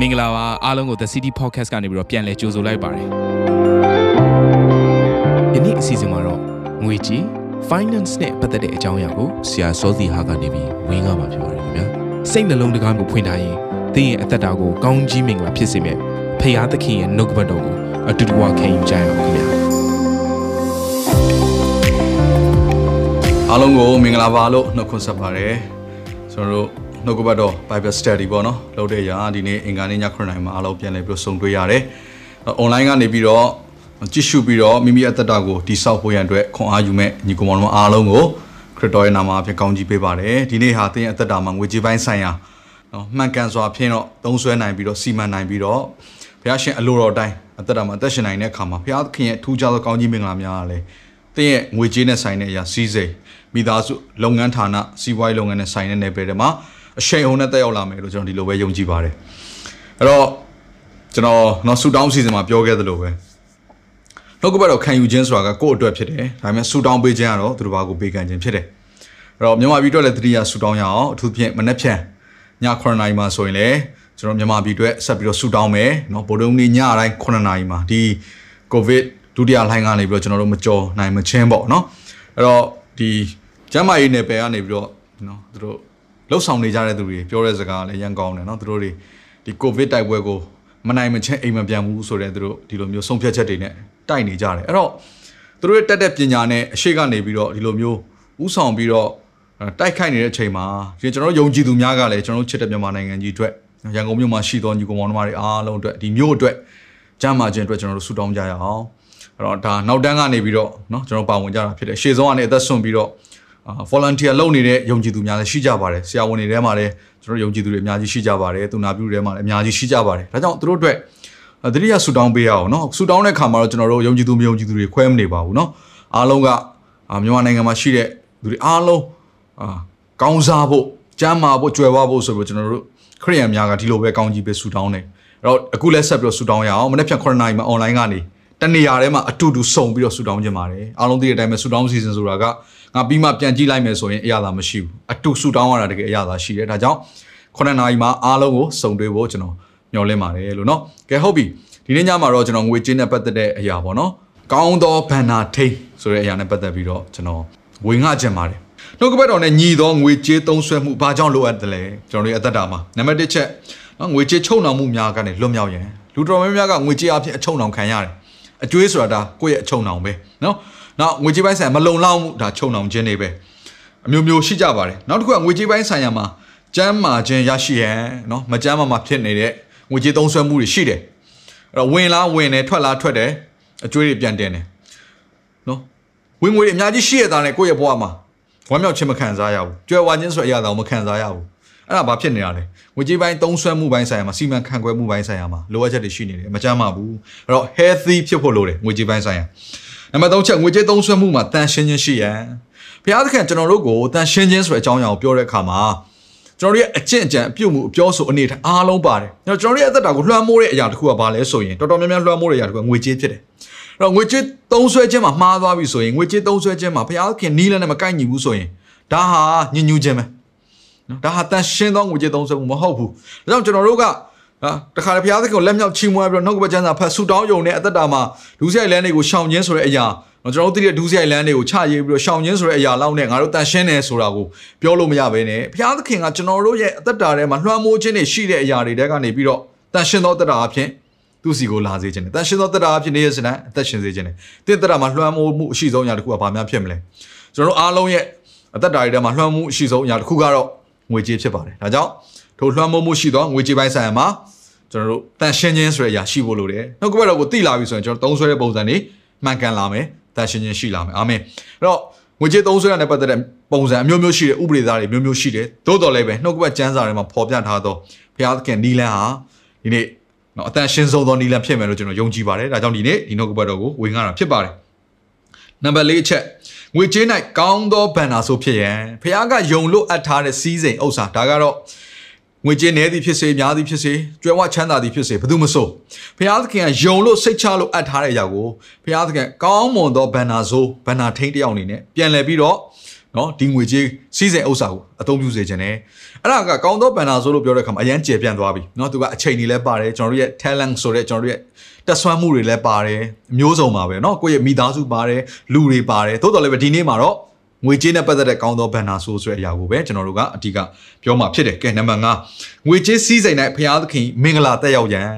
မင်္ဂလာပါအားလုံးကို The City Podcast ကနေပြီးတော့ပြန်လည်ကြိုဆိုလိုက်ပါတယ်ယနေ့အစီအစဉ်မှာတော့ငွေကြီး finance နဲ့ပတ်သက်တဲ့အကြောင်းအရာကိုဆရာစောစီဟာကနေပြီးဝင်းကားမှာဖြစ်ပါတယ်ခင်ဗျာစိတ်နှလုံးတကားကိုဖွင့်ထားရင်သင်ရဲ့အသက်တာကိုကောင်းကြီးမင်္ဂလာဖြစ်စေမယ့်ဖရာသခင်ရဲ့နှုတ်ကပတ်တော်ကိုအတူတူခံယူကြရအောင်ခင်ဗျာအားလုံးကိုမင်္ဂလာပါလို့နှုတ်ခွန်းဆက်ပါတယ်ကျွန်တော်တို့ နှုတ်ကပတ်တော် Bible Study ပေါ့နော်လုပ်တဲ့ရာဒီနေ့အင်္ဂါနေ့ည9:00နာရီမှာအားလုံးပြန်လည်ပြီးဆုံတွေ့ရတယ်။ online ကနေပြီးတော့ကြည့်ရှုပြီးတော့မိမိအသက်တာကိုတိဆောက်ဖို့ရန်အတွက်ခွန်အားယူမဲ့ညီကောင်မောင်တို့အားလုံးကိုခရစ်တော်ရဲ့နာမအဖြစ်ကောင်းကြီးပေးပါတယ်။ဒီနေ့ဟာသင်ရဲ့အသက်တာမှာငွေကြေးပိုင်းဆိုင်ရာနော်မှန်ကန်စွာဖြင့်တော့သုံးဆွဲနိုင်ပြီးတော့စီမံနိုင်ပြီးတော့ဘုရားရှင်အလိုတော်အတိုင်းအသက်တာမှာအသက်ရှင်နိုင်တဲ့အခါမှာဘုရားသခင်ရဲ့ထူးခြားသောကောင်းကြီးမင်္ဂလာများအားလည်းသင်ရဲ့ငွေကြေးနဲ့ဆိုင်တဲ့အရာစီးစိမ်မိသားစုလုပ်ငန်းဌာနစီးပွားရေးလုပ်ငန်းနဲ့ဆိုင်တဲ့နယ်ပယ်တွေမှာ အရှိန်အဟုန်နဲ့တက်ရောက်လာမယ်လို့ကျွန်တော်ဒီလိုပဲယုံကြည်ပါတယ်အဲ့တော့ကျွန်တော်နော်ဆူတောင်းစီစဉ်မှာပြောခဲ့သလိုပဲနှုတ်ကပတ်တော်ခံယူခြင်းဆိုတာကကိုယ့်အတွက်ဖြစ်တယ်ဒါပေမဲ့ဆူတောင်းပေးခြင်းကတော့သူတို့ဘာကိုပေးကမ်းခြင်းဖြစ်တယ်အဲ့တော့မြန်မာပြည်အတွက်လည်းတတိယဆူတောင်းရအောင်အထူးဖြင့်မနေ့ဖြန်ည9နာရီမှာဆိုရင်လည်းကျွန်တော်မြန်မာပြည်အတွက်ဆက်ပြီးတော့ဆူတောင်းမယ်နော်ဗိုလ်တုံးနေ့ညအတိုင်း9နာရီမှာဒီကိုဗစ်ဒုတိယလှိုင်းကနေပြီးတော့ကျွန်တော်တို့မကြော်နိုင်မချင်းပေါ့နော်အဲ့တော့ဒီကျမ်းမာရေးနယ်ပယ်ကနေပြီးတော့နော်သူတို့ လှုပ်ဆောင်နေကြတဲ့သူတွေပြောတဲ့စကားလည်းရန်ကောင်းတယ်နော်သူတို့တွေဒီကိုဗစ်တိုက်ပွဲကိုမနိုင်မချင်းအိမ်မပြန်ဘူးဆိုတဲ့သူတို့ဒီလိုမျိုးဆုံးဖြတ်ချက်တွေနဲ့တိုက်နေကြတယ်အဲ့တော့သူတို့ရဲ့တက်တဲ့ပညာနဲ့အရှိကနေပြီးတော့ဒီလိုမျိုးဥဆောင်ပြီးတော့တိုက်ခိုက်နေတဲ့အချိန်မှာဒီကျွန်တော်ယုံကြည်သူများကလည်းကျွန်တော်ချစ်တဲ့မြန်မာနိုင်ငံကြီးအတွက်ရန်ကုန်မြို့မှာရှိသောညီကောင်မောင်နှမတွေအားလုံးအတွက်ဒီမြို့အတွက်ကျမ်းမာခြင်းအတွက်ကျွန်တော်တို့ဆုတောင်းကြရအောင်အဲ့တော့ဒါနောက်တန်းကနေပြီးတော့เนาะကျွန်တော်ပါဝင်ကြတာဖြစ်တယ်ရှေ့ဆုံးကနေအသက်ဆွန့်ပြီးတော့အာ volunteer လုပ်နေတဲ့ယုံကြည်သူများလည်းရှိကြပါတယ်ဆရာဝန်တွေထဲမှာလည်းကျွန်တော်ယုံကြည်သူတွေအများကြီးရှိကြပါတယ်သူနာပြုတွေထဲမှာလည်းအများကြီးရှိကြပါတယ်ဒါကြောင့်သူတို့အတွက်တတိယဆူတောင်းပေးရအောင်နော်ဆူတောင်းတဲ့ခါမှာတော့ကျွန်တော်တို့ယုံကြည်သူမယုံကြည်သူတွေခွဲမနေပါဘူးနော်အားလုံးကမြန်မာနိုင်ငံမှာရှိတဲ့သူတွေအားလုံးအာကောင်းစားဖို့ကျမ်းမာဖို့ကြွယ်ဝဖို့ဆိုပြီးကျွန်တော်တို့ခရိယံများကဒီလိုပဲကောင်းကြီးပဲဆူတောင်းနေအဲ့တော့အခုလည်းဆက်ပြီးတော့ဆူတောင်းရအောင်မနေ့ပြန်9နာရီမှာ online ကနေတနေရာထဲမှာအတူတူစုံပြီးတော့ဆူတောင်းခြင်းပါတယ်အားလုံးသိတဲ့အတိုင်းပဲဆူတောင်းစီစဉ်ဆိုတာက ငါပြီးမှပြန်ကြည့်လိုက်မယ်ဆိုရင်အရသာမရှိဘူးအတူဆူတောင်းရတာတကယ်အရသာရှိတယ်ဒါကြောင့်9နာရီမှာအားလုံးကိုစုံတွေ့ဖို့ကျွန်တော်မျှော်လင့်ပါတယ်လို့เนาะကဲဟုတ်ပြီဒီနေ့ညမှာတော့ကျွန်တော်ငွေကြေးနဲ့ပတ်သက်တဲ့အရာပေါ့နော်ကောင်းသောဘန္နာထိန်ဆိုတဲ့အရာနဲ့ပတ်သက်ပြီးတော့ကျွန်တော်ဝင်ငှခြင်းပါတယ်နှုတ်ကပတ်တော်နဲ့ညီသောငွေကြေးသုံးစွဲမှုဘာကြောင့်လိုအပ်တယ်လဲကျွန်တော်တို့ရဲ့အသက်တာမှာနံပါတ်1ချက်နော်ငွေကြေးချုပ်နှောင်မှုများကနေလွတ်မြောက်ရန်လူတော်များများကငွေကြေးအဖြစ်အချုပ်နှောင်ခံရတယ်အကျွေးဆိုတာဒါကိုယ့်ရဲ့အချုပ်နှောင်ပဲနော် နောက်ငွေကြေးပိုင်းဆိုင်မလုံလောက်မှုဒါချုပ်နှောင်ခြင်းတွေပဲအမျိုးမျိုးရှိကြပါတယ်နောက်တစ်ခုကငွေကြေးပိုင်းဆိုင်ရာမှာကျမ်းမာခြင်းရရှိရန်နော်မကျမ်းမာမှာဖြစ်နေတဲ့ငွေကြေးသုံးစွဲမှုတွေရှိတယ်အဲ့တော့ဝင်လားဝင်တယ်ထွက်လားထွက်တယ်အကျွေးတွေပြန်တင်တယ်နော်ဝင်ငွေတွေအများကြီးရှိရတာနဲ့ကိုယ့်ရဲ့ဘဝမှာဝမ်းမြောက်ခြင်းမခံစားရဘူးကြွယ်ဝခြင်းဆိုတဲ့အရာတော့မခံစားရဘူးအဲ့ဒါဘာဖြစ်နေတာလဲငွေကြေးပိုင်းသုံးစွဲမှုပိုင်းဆိုင်ရာမှာစီမံခန့်ခွဲမှုပိုင်းဆိုင်ရာမှာလိုအပ်ချက်တွေရှိနေတယ်မကြမ်းပါဘူးအဲ့တော့ healthy ဖြစ်ဖို့လိုတယ်ငွေကြေးပိုင်းဆိုင်ရာ နံပါတ်3ချက်ငွေကြေးသုံးစွဲမှုမှာတန်ရှင်းခြင်းရှိရန်ဘုရားသခင်ကျွန်တော်တို့ကိုတန်ရှင်းခြင်းဆိုတဲ့အကြောင်းအရာကိုပြောတဲ့အခါမှာကျွန်တော်တို့ရဲ့အကျင့်အကြံအပြုတ်မှုအပြောဆိုအနေထားအားလုံးပါတယ်။ကျွန်တော်တို့ရဲ့အသက်တာကိုလွှမ်းမိုးတဲ့အရာတစ်ခုကဘာလဲဆိုရင်တော်တော်များများလွှမ်းမိုးတဲ့အရာတစ်ခုကငွေကြေးဖြစ်တယ်။အဲ့တော့ငွေကြေးသုံးစွဲခြင်းမှာမှားသွားပြီဆိုရင်ငွေကြေးသုံးစွဲခြင်းမှာဘုရားသခင်နီးလန်းနဲ့မကိုက်ညီဘူးဆိုရင်ဒါဟာညဉ့်ညူးခြင်းပဲ။နော်ဒါဟာတန်ရှင်းသောငွေကြေးသုံးစွဲမှုမဟုတ်ဘူး။ဒါကြောင့်ကျွန်တော်တို့က ဟာတခါတည်းဘုရားသခင်ကိုလက်မြောက်ချီးမွမ်းပြီးတော့နှုတ်ကပတ်ကျမ်းစာဖတ်ဆူတောင်းယုံနဲ့အသက်တာမှာလူဆိုင်လန်းတွေကိုရှောင်ခြင်းဆိုတဲ့အရာကျွန်တော်တို့သိတဲ့ဒူးဆိုင်လန်းတွေကိုချရေးပြီးတော့ရှောင်ခြင်းဆိုတဲ့အရာလောက်နဲ့ငါတို့တန်ရှင်းတယ်ဆိုတာကိုပြောလို့မရဘဲနဲ့ဘုရားသခင်ကကျွန်တော်တို့ရဲ့အသက်တာထဲမှာလွှမ်းမိုးခြင်းတွေရှိတဲ့အရာတွေတဲကနေပြီးတော့တန်ရှင်းသောသက်တာအဖြစ်သူစီကိုလာစေခြင်းတယ်တန်ရှင်းသောသက်တာအဖြစ်နေရစတဲ့အသက်ရှင်စေခြင်းတယ်တင့်သက်တာမှာလွှမ်းမိုးမှုအရှိဆုံးအရာတစ်ခုကဘာများဖြစ်မလဲကျွန်တော်တို့အားလုံးရဲ့အသက်တာတွေထဲမှာလွှမ်းမိုးအရှိဆုံးအရာတစ်ခုကတော့ငွေကြေးဖြစ်ပါတယ်ဒါကြောင့်ထိုလွှမ်းမိုးမှုရှိသောငွေကြေးပိုင်းဆိုင်ရာမှာ ကျွန်တော်တို့တန်ရှင်းခြင်းဆိုတဲ့အရာရှိဖို့လိုတယ်နှုတ်ကပတ်တော်ကိုသိလာပြီဆိုရင်ကျွန်တော်သုံးဆွဲတဲ့ပုံစံတွေမှန်ကန်လာမယ်တန်ရှင်းခြင်းရှိလာမယ်အာမင်အဲ့တော့ငွေကြေးသုံးစွဲရတဲ့ပတ်သက်တဲ့ပုံစံအမျိုးမျိုးရှိတယ်ဥပဒေသားတွေမျိုးမျိုးရှိတယ်သို့တော်လည်းပဲနှုတ်ကပတ်ကျမ်းစာထဲမှာဖော်ပြထားသောဘုရားသခင်နီလန်းဟာဒီနေ့နော်အတန်ရှင်းဆုံးသောနီလန်းဖြစ်မယ်လို့ကျွန်တော်ယုံကြည်ပါတယ်ဒါကြောင့်ဒီနေ့ဒီနှုတ်ကပတ်တော်ကိုဝင်ငှားတာဖြစ်ပါတယ်နံပါတ်၄အချက်ငွေကြေး၌ကောင်းသောဘဏ္ဍာဆိုဖြစ်ရန်ဘုရားကယုံလို့အပ်ထားတဲ့စီးစိမ်ဥစ္စာဒါကတော့ ငွေကြေးနည်းသည်ဖြစ်စေများသည်ဖြစ်စေကြွယ်ဝချမ်းသာသည်ဖြစ်စေဘယ်သူမဆိုဘုရားသခင်ကယုံလို့စိတ်ချလို့အပ်ထားတဲ့အရာကိုဘုရားသခင်ကောင်းမွန်သောဘန္နာဆိုးဘန္နာထိန်တယောက်အနေနဲ့ပြန်လည်ပြီးတော့နော်ဒီငွေကြေးစီးစိမ်ဥစ္စာကိုအသုံးပြုစေခြင်း ਨੇ အဲ့ဒါကကောင်းသောဘန္နာဆိုးလို့ပြောတဲ့အခါမှာအရန်ကျေပြန့်သွားပြီနော်သူကအချိန်တွေလည်းပါတယ်ကျွန်တော်တို့ရဲ့ talent ဆိုတဲ့ကျွန်တော်တို့ရဲ့တက်ဆွမ်းမှုတွေလည်းပါတယ်မျိုးစုံပါပဲနော်ကိုယ့်ရဲ့မိသားစုပါတယ်လူတွေပါတယ်သို့တော်လည်းဒီနေ့မှာတော့ ငွေကြေးနဲ့ပတ်သက်တဲ့ကောင်းသောဘန်နာဆိုဆိုတဲ့အရာကိုပဲကျွန်တော်တို့ကအဓိကပြောမှာဖြစ်တယ်ကဲနံပါတ်5ငွေကြေးစည်းစိမ်၌ဘုရားသခင်မင်္ဂလာတက်ရောက်ရန်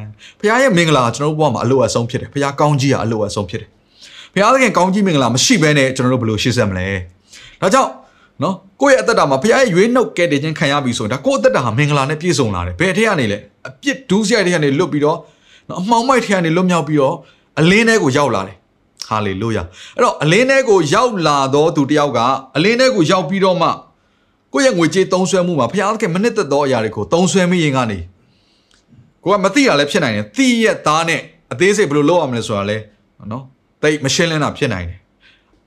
ဘုရားရဲ့မင်္ဂလာကျွန်တော်တို့ဘဝမှာအလိုအဆုံးဖြစ်တယ်ဘုရားကောင်းကြီးကအလိုအဆုံးဖြစ်တယ်ဘုရားသခင်ကောင်းကြီးမင်္ဂလာမရှိဘဲနဲ့ကျွန်တော်တို့ဘယ်လိုရှေ့ဆက်မလဲဒါကြောင့်နော်ကိုယ့်ရဲ့အသက်တာမှာဘုရားရဲ့ရွေးနှုတ်ကဲတင်ခြင်းခံရပြီဆိုရင်ဒါကိုယ့်အသက်တာဟာမင်္ဂလာနဲ့ပြည့်စုံလာတယ်ဘယ်ထက်ကနေလဲအပြစ်ဒုစရိုက်တွေကနေလွတ်ပြီးတော့နော်အမှောင်မိုက်ထက်ကနေလွတ်မြောက်ပြီးတော့အလင်းထဲကိုရောက်လာတယ် ဟာလေလုယာအဲ့တော့အလင်းထဲကိုရောက်လာတော့သူတယောက်ကအလင်းထဲကိုရောက်ပြီးတော့မှကိုယ့်ရဲ့ငွေကြေးသုံးစွဲမှုမှာဘုရားသခင်မနစ်သက်သောအရာတွေကိုသုံးစွဲမိရင်ကနေကိုကမသိရလဲဖြစ်နိုင်တယ်သိရသားနဲ့အသေးစိတ်ဘယ်လိုလုပ်ရမလဲဆိုတာလဲနော်တိတ်မရှင်းလင်းတာဖြစ်နိုင်တယ်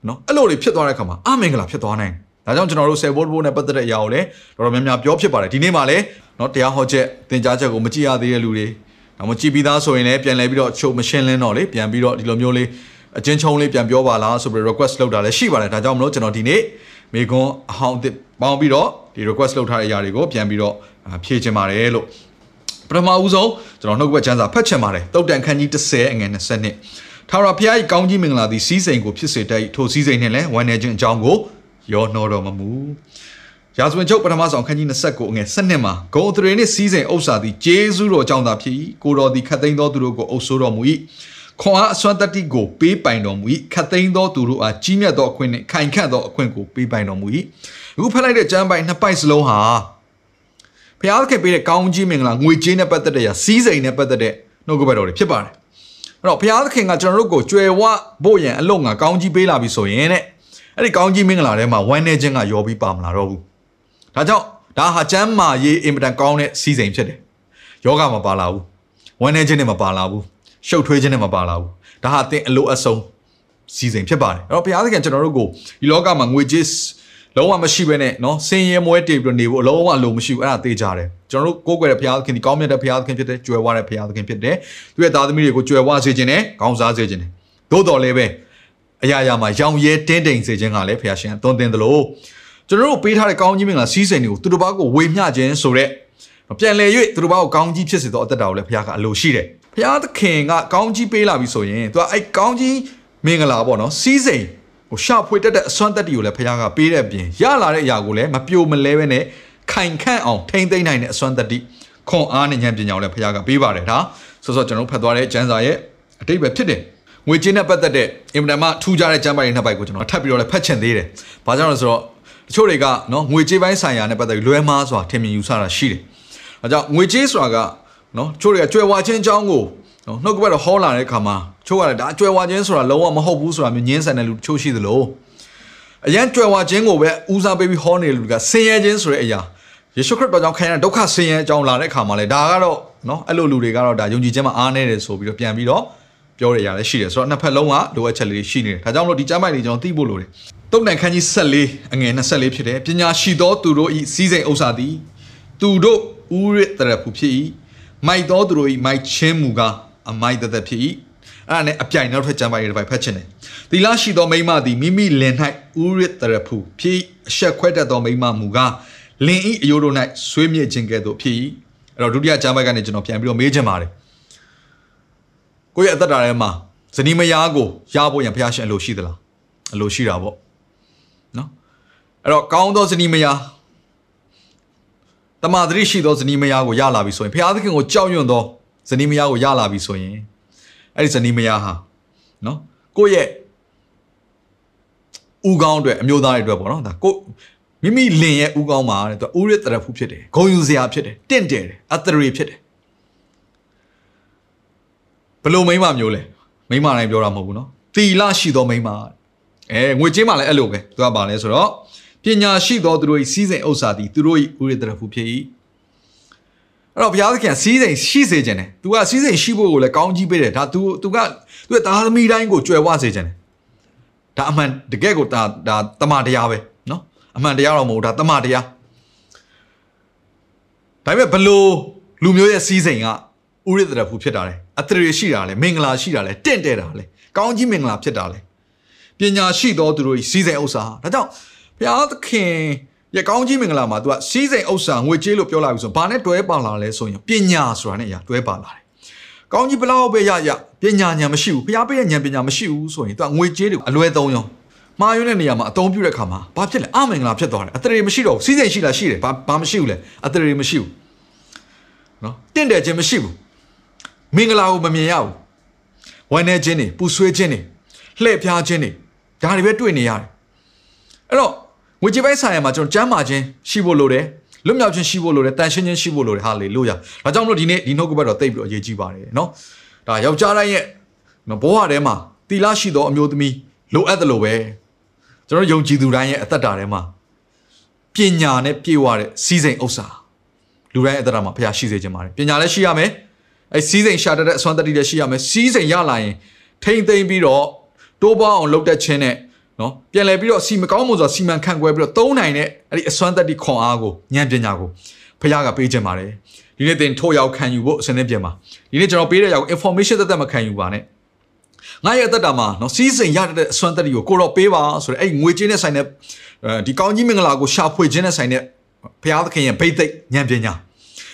နော်အဲ့လိုတွေဖြစ်သွားတဲ့အခါမှာအမင်္ဂလာဖြစ်သွားနိုင်တယ်ဒါကြောင့်ကျွန်တော်တို့ဆယ်ဘိုးဘိုးနဲ့ပတ်သက်တဲ့အရာကိုလည်းတော်တော်များများပြောဖြစ်ပါတယ်ဒီနေ့မှလည်းနော်တရားဟောချက်သင်ကြားချက်ကိုမကြည့်ရသေးတဲ့လူတွေဒါမှမကြည့်ပြီးသားဆိုရင်လည်းပြန်လဲပြီးတော့အချို့မရှင်းလင်းတော့လေပြန်ပြီးတော့ဒီလိုမျိုးလေး အချင်းချုံလေးပြန်ပြောပါလားဆိုပြီး request လုပ်တာလည်းရှိပါတယ်ဒါကြောင့်မလို့ကျွန်တော်ဒီနေ့မိကွန်းအဟောင်းတစ်ပေါင်းပြီးတော့ဒီ request လုပ်ထားတဲ့အရာတွေကိုပြန်ပြီးတော့ဖြည့်ချင်ပါတယ်လို့ပထမဦးဆုံးကျွန်တော်နှုတ်ဘက်ချမ်းစာဖတ်ချင်ပါတယ်တုတ်တန်ခန်းကြီး30အငယ်20နှစ်ထာဝရဘုရား၏ကောင်းကြီးမင်္ဂလာသည်စီးစိမ်ကိုဖြစ်စေတတ်၏ထိုစီးစိမ်နှင့်လည်းဝမ်းနေခြင်းအကြောင်းကိုရောနှောတော်မမူရာဇဝင်ချုပ်ပထမဆောင်ခန်းကြီး29အငယ်7မှာဂုံအထရေနှင့်စီးစိမ်ဥစ္စာသည်ဂျေဇုတော်ကြောင့်သာဖြစ်၏ကိုတော်သည်ခတ်သိမ်းသောသူတို့ကိုအုပ်ဆိုးတော်မူ၏ ခွန်အားအစွမ်းတတ္တိကိုပေးပိုင်တော်မူ၏ခတ်သိမ်းသောသူတို့အားကြီးမြတ်သောအခွင့်နှင့်ခိုင်ခန့်သောအခွင့်ကိုပေးပိုင်တော်မူ၏အခုဖတ်လိုက်တဲ့ကျမ်းပိုင်နှစ်ပိုက်စလုံးဟာဘုရားသခင်ပေးတဲ့ကောင်းကြီးမင်္ဂလာငွေကြေးနဲ့ပတ်သက်တဲ့ရာစီးစိမ်နဲ့ပတ်သက်တဲ့နှုတ်ကပတ်တော်တွေဖြစ်ပါတယ်အဲ့တော့ဘုရားသခင်ကကျွန်တော်တို့ကိုကြွယ်ဝဖို့ရန်အလုံးငါကောင်းကြီးပေးလာပြီဆိုရင်တဲ့အဲ့ဒီကောင်းကြီးမင်္ဂလာထဲမှာဝမ်းနေခြင်းကရောပြီးပါမလာတော့ဘူးဒါကြောင့်ဒါဟာကျမ်းမာရေးအင်မတန်ကောင်းတဲ့စီစဉ်ဖြစ်တယ်ယောဂမပါလာဘူးဝမ်းနေခြင်းနဲ့မပါလာဘူး ရှုပ်ထွေးခြင်းနဲ့မပါလာဘူးဒါဟာတင်အလိုအဆုံးစီစဉ်ဖြစ်ပါတယ်အဲ့တော့ဘုရားသခင်ကျွန်တော်တို့ကိုဒီလောကမှာငွေကြေးလုံးဝမရှိဘဲနဲ့နော်ဆင်းရဲမွဲတေပြီးနေဖို့အလုံးဝလိုမရှိဘူးအဲ့ဒါသိကြတယ်ကျွန်တော်တို့ကိုးကွယ်တဲ့ဘုရားသခင်ဒီကောင်းမြတ်တဲ့ဘုရားသခင်ဖြစ်တဲ့ကြွယ်ဝတဲ့ဘုရားသခင်ဖြစ်တဲ့သူ့ရဲ့သားသမီးတွေကိုကြွယ်ဝစေခြင်းနဲ့ကောင်းစားစေခြင်းနဲ့သို့တော်လည်းပဲအရာရာမှာရောင်ရဲတင်းတိမ်စေခြင်းကလည်းဘုရားရှင်အသွင်တင်သလိုကျွန်တော်တို့ပေးထားတဲ့ကောင်းကြီးမင်္ဂလာစီးစိမ်တွေကိုသူတစ်ပါးကိုဝေမျှခြင်းဆိုတဲ့ပြန်လည်၍သူတို့ဘာကိုကောင်းကြီးဖြစ်စေသောအသက်တာကိုလည်းဘုရားကအလိုရှိတယ် ဘုရားသခင်ကကောင်းကြီးပေးလာပြီဆိုရင်သူကအဲ့ကောင်းကြီးမင်္ဂလာပေါ့နော်စီးစိမ်ဟိုရှာဖွေတတ်တဲ့အစွမ်းတက်တီကိုလည်းဘုရားကပေးတဲ့အပြင်ရလာတဲ့အရာကိုလည်းမပြိုမလဲပဲနဲ့ခိုင်ခန့်အောင်ထိမ့်သိမ့်နိုင်တဲ့အစွမ်းတက်တီခွန်အားနဲ့ဉာဏ်ပညာကိုလည်းဘုရားကပေးပါတယ်ဒါဆိုတော့ကျွန်တော်ဖတ်သွားတဲ့ကျမ်းစာရဲ့အတိတ်ပဲဖြစ်တယ်ငွေကြေးနဲ့ပတ်သက်တဲ့အင်မတန်မှထူးခြားတဲ့ကျမ်းပိုင်းနှစ်ပိုက်ကိုကျွန်တော်ထပ်ပြီးတော့လည်းဖတ်ချင်သေးတယ်။ဘာကြောင့်လဲဆိုတော့တချို့တွေကနော်ငွေကြေးပိုင်းဆိုင်ရာနဲ့ပတ်သက်ပြီးလွဲမှားစွာထင်မြင်ယူဆတာရှိတယ်။အဲကြောင့်ငွေကြေးဆိုတာက နော်တချို့တွေကကြွယ်ဝခြင်းအကြောင်းကိုနော်နှုတ်ကပတ်တော်ဟောလာတဲ့အခါမှာချို့ကလည်းဒါကြွယ်ဝခြင်းဆိုတာလုံးဝမဟုတ်ဘူးဆိုတာမျိုးညင်းဆန်တဲ့လူတချို့ရှိသလိုအရန်ကြွယ်ဝခြင်းကိုပဲဦးစားပေးပြီးဟောနေတဲ့လူကဆင်းရဲခြင်းဆိုတဲ့အရာယေရှုခရစ်တော်ကြောင့်ခံရတဲ့ဒုက္ခဆင်းရဲအကြောင်းလာတဲ့အခါမှာလေဒါကတော့နော်အဲ့လိုလူတွေကတော့ဒါယုံကြည်ခြင်းမှာအားနည်းတယ်ဆိုပြီးတော့ပြန်ပြီးတော့ပြောရရလည်းရှိတယ်ဆိုတော့နှစ်ဖက်လုံးကလိုအပ်ချက်လေးရှိနေတယ်ဒါကြောင့်မလို့ဒီကျမ်းပိုက်လေးကျွန်တော်သိဖို့လိုတယ်တုတ်တန်ခန်းကြီး14အငယ်24ဖြစ်တယ်ပညာရှိသောသူတို့ဤစီးစိမ်ဥစ္စာသည်သူတို့ဥရတရဖူဖြစ်၏ မိုက်သောသူတို့ဤမိုက်ချင်းမူကားအမိုက်တသက်ဖြစ်၏အဲ့ဒါနဲ့အပြိုင်နောက်ထပ်ကျမ်းပိုက်လေးတစ်ပိုက်ဖတ်ချင်တယ်သီလရှိသောမိမသည်မိမိလင်၌ဥရတရဖူဖြစ်အဆက်ခွဲတတ်သောမိမမူကားလင်ဤအယိုးတို့၌ဆွေးမြေ့ခြင်းကဲ့သို့ဖြစ်၏အဲ့တော့ဒုတိယကျမ်းပိုက်ကနေကျွန်တော်ပြန်ပြီးတော့မေးချင်ပါတယ်ကိုယ့်ရဲ့အသက်တာထဲမှာဇနီးမယားကိုရဖို့ရန်ဖျားရှင်အလိုရှိသလားအလိုရှိတာပေါ့နော်အဲ့တော့ကောင်းသောဇနီးမယား တမာတိရှိသောဇနီးမယားကိုရလာပြီဆိုရင်ဖျားသခင်ကိုကြောက်ရွံ့သောဇနီးမယားကိုရလာပြီဆိုရင်အဲ့ဒီဇနီးမယားဟာနော်ကိုယ့်ရဲ့ဥကောင်းအတွက်အမျိုးသားတွေအတွက်ပေါ့နော်ဒါကိုမိမိလင်ရဲ့ဥကောင်းမှာတဲ့သူဥရတရဖူဖြစ်တယ်ဂုံယူစရာဖြစ်တယ်တင့်တယ်တယ်အတရေဖြစ်တယ်ဘလို့မိမမျိုးလဲမိမတိုင်းပြောတာမဟုတ်ဘူးနော်တီလရှိသောမိမအဲငွေချင်းမှလည်းအဲ့လိုပဲသူကပါလဲဆိုတော့ ပညာရှိသောသူတို့၏စီးစိမ်ဥစ္စာသည်သူတို့၏ဥရတရဖူဖြစ်၏အဲ့တော့ဘုရားသခင်စီးစိမ်ရှိစေခြင်းတယ်။ तू ကစီးစိမ်ရှိဖို့ကိုလည်းကောင်းကြီးပေးတယ်။ဒါ तू तू ကသူ့ရဲ့သားသမီးတိုင်းကိုကြွယ်ဝစေခြင်းတယ်။ဒါအမှန်တကယ်ကိုဒါဒါတမန်တရားပဲနော်။အမှန်တရားတော့မဟုတ်ဒါတမန်တရား။ဒါပေမဲ့ဘလို့လူမျိုးရဲ့စီးစိမ်ကဥရတရဖူဖြစ်တာလေ။အတရေရှိတာလေ။မင်္ဂလာရှိတာလေ။တင့်တယ်တာလေ။ကောင်းကြီးမင်္ဂလာဖြစ်တာလေ။ပညာရှိသောသူတို့၏စီးစိမ်ဥစ္စာ။ဒါကြောင့် ဘုရားသခင်ရဲ့ကောင်းကြီးမင်္ဂလာမှာ तू ကစီးစိမ်ဥစ္စာငွေကြေးလို့ပြောလာပြီဆိုဘာနဲ့တွဲပါလာလဲဆိုရင်ပညာဆိုတာနဲ့အရာတွဲပါလာတယ်ကောင်းကြီးဘလောက်ပဲရရပညာဉာဏ်မရှိဘူးဘုရားပေးတဲ့ဉာဏ်ပညာမရှိဘူးဆိုရင် तू ကငွေကြေးတွေအလွဲသုံးရောမှားယွင်းတဲ့နေရာမှာအသုံးပြုတဲ့အခါမှာဘာဖြစ်လဲအမင်္ဂလာဖြစ်သွားတယ်အတရေမရှိတော့ဘူးစီးစိမ်ရှိလားရှိတယ်ဘာဘာမရှိဘူးလဲအတရေမရှိဘူးနော်တင့်တယ်ခြင်းမရှိဘူးမင်္ဂလာကိုမမြင်ရဘူးဝမ်းနေခြင်းတွေပူဆွေးခြင်းတွေလှည့်ဖျားခြင်းတွေဒါတွေပဲတွေ့နေရတယ်အဲ့တော့ ငွေကြေးပိုင်းဆိုင်ရာမှာကျွန်တော်ကျမ်းမာခြင်းရှိဖို့လိုတယ်လွတ်မြောက်ခြင်းရှိဖို့လိုတယ်တန်ရှင်းခြင်းရှိဖို့လိုတယ်ဟာလေလုယာဒါကြောင့်မလို့ဒီနေ့ဒီနှုတ်ကပတ်တော်တိတ်ပြီးတော့အရေးကြီးပါတယ်နော်ဒါယောက်ျားတိုင်းရဲ့နော်ဘဝထဲမှာတီလာရှိသောအမျိုးသမီးလိုအပ်တယ်လို့ပဲကျွန်တော်ယုံကြည်သူတိုင်းရဲ့အသက်တာထဲမှာပညာနဲ့ပြည့်ဝတဲ့စီးစိမ်ဥစ္စာလူတိုင်းအသက်တာမှာဖျားရှိစေခြင်းပါတယ်ပညာလည်းရှိရမယ်အဲစီးစိမ်ရှာတတ်တဲ့အစွမ်းတတိလည်းရှိရမယ်စီးစိမ်ရလာရင်ထိမ့်သိမ့်ပြီးတော့တိုးပေါအောင်လုပ်တတ်ခြင်းနဲ့ နော်ပြန်လဲပြီးတော့စီမကောင်းမှုဆိုတာစီမံခန့်ခွဲပြီးတော့သုံးနိုင်တဲ့အဲ့ဒီအစွမ်းတတိခွန်အားကိုဉာဏ်ပညာကိုဖခင်ကပေးခြင်းပါတယ်ဒီနေ့သင်ထိုးရောက်ခံယူဖို့အစနစ်ပြင်ပါဒီနေ့ကျွန်တော်ပေးတဲ့ရောက် information သက်သက်မခံယူပါနဲ့ငါရဲ့အသက်တာမှာနော်စီးစိမ်ရတဲ့အစွမ်းတတိကိုကိုတော့ပေးပါဆိုတဲ့အဲ့ငွေချင်းနဲ့ဆိုင်တဲ့ဒီကောင်းကြီးမင်္ဂလာကိုရှာဖွေခြင်းနဲ့ဆိုင်တဲ့ဘုရားသခင်ရဲ့ဗိသိက်ဉာဏ်ပညာ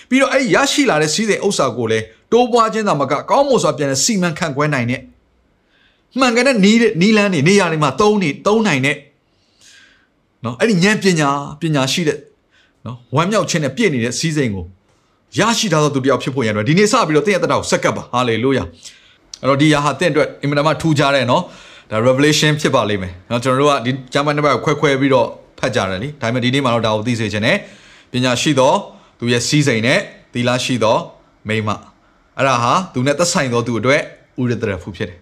ပြီးတော့အဲ့ရရှိလာတဲ့စီးစိမ်ဥစ္စာကိုလည်းတိုးပွားခြင်းသာမကကောင်းမှုစွာပြန်လဲစီမံခန့်ခွဲနိုင်တဲ့ မှန်ကန်တဲ့နီးတဲ့နီးလန်းနေနေရာတွေမှာသုံးနေသုံးနိုင်တဲ့နော်အဲ့ဒီဉာဏ်ပညာပညာရှိတဲ့နော်ဝမ်းမြောက်ခြင်းနဲ့ပြည့်နေတဲ့စီးစိမ်ကိုရရှိထားသောသူတယောက်ဖြစ်ဖို့ရန်အတွက်ဒီနေ့စပြီးတော့တင့်ရဲ့တက်တာကိုစက္ကပ်ပါဟာလေလုယာအဲ့တော့ဒီရာဟာတင့်အတွက်အင်မတန်မှထူးခြားတဲ့နော်ဒါ revelation ဖြစ်ပါလိမ့်မယ်နော်ကျွန်တော်တို့ကဒီဂျာမန်နံပါတ်ကိုခွဲခွဲပြီးတော့ဖတ်ကြတယ်လीဒါပေမဲ့ဒီနေ့မှာတော့ဒါကိုသိစေချင်တယ်ပညာရှိသောသူရဲ့စီးစိမ်နဲ့သီလရှိသောမိမအဲ့ဒါဟာသူနဲ့သက်ဆိုင်သောသူအတွက်ဥရတရဖူဖြစ်တယ်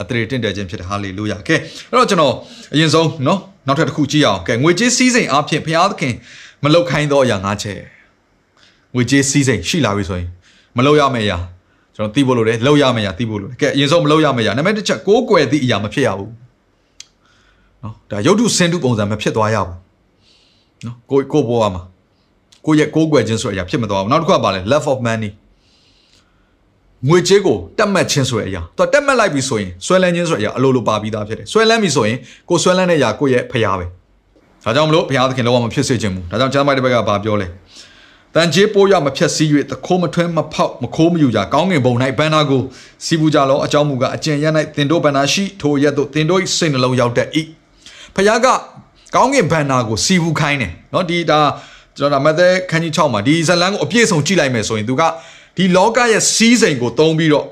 အတရေတင့်တယ်ခြင်းဖြစ်တယ်ဟာလေလုယာကဲအဲ့တော့ကျွန်တော်အရင်ဆုံးเนาะနောက်ထပ်တစ်ခုကြည့်အောင်ကဲငွေကြေးစည်းစိမ်အဖြစ်ဘုရားသခင်မလုတ်ခိုင်းသောအရာ၅ချက်ငွေကြေးစည်းစိမ်ရှိလာပြီဆိုရင်မလုတ်ရမယ့်အရာကျွန်တော်သိဖို့လိုတယ်လုတ်ရမယ့်အရာသိဖို့လိုတယ်ကဲအရင်ဆုံးမလုတ်ရမယ့်အရာနံပါတ်တစ်ချက်ကိုးကွယ်သည့်အရာမဖြစ်ရဘူးเนาะဒါရုပ်တုစင်တုပုံစံမဖြစ်သွားရဘူးเนาะကိုကိုဘောရမှာကိုရဲ့ကိုးကွယ်ခြင်းဆိုတဲ့အရာဖြစ်မသွားဘူးနောက်တစ်ခုကပါလဲ love of money ငွေကြေးကိုတက်မှတ်ခြင်းဆိုတဲ့အရာသူတက်မှတ်လိုက်ပြီဆိုရင်ဆွဲလန်းခြင်းဆိုတဲ့အရာအလိုလိုပါပြီးသားဖြစ်တယ်ဆွဲလန်းပြီဆိုရင်ကိုဆွဲလန်းတဲ့အရာကိုရဲ့ဖျားပဲဒါကြောင့်မလို့ဘုရားသခင်လောကမဖြစ်စေခြင်းဘူးဒါကြောင့်ကျမ်းပိုက်တစ်ဘက်ကဘာပြောလဲတန်ကြေးပိုးရမဖြက်စီး၍တခိုးမထွန်းမဖောက်မခိုးမယူကြကောင်းငင်ဘုံ၌ဘန္နာကိုစီးပူကြလောအကြောင်းမူကားအကျင့်ရ၌တင်တို့ဘန္နာရှိထိုရက်တို့တင်တို့၏စိတ်နှလုံးရောက်တတ်၏ဖခင်ကကောင်းငင်ဘန္နာကိုစီးပူခိုင်းတယ်เนาะဒီဒါကျွန်တော်ဒါမသက်ခန်းကြီး6မှာဒီဇလန်ကိုအပြည့်စုံကြည့်လိုက်မယ်ဆိုရင်သူက ဒီလောကရဲ့စီးစိမ်ကိုသုံးပြီးတော့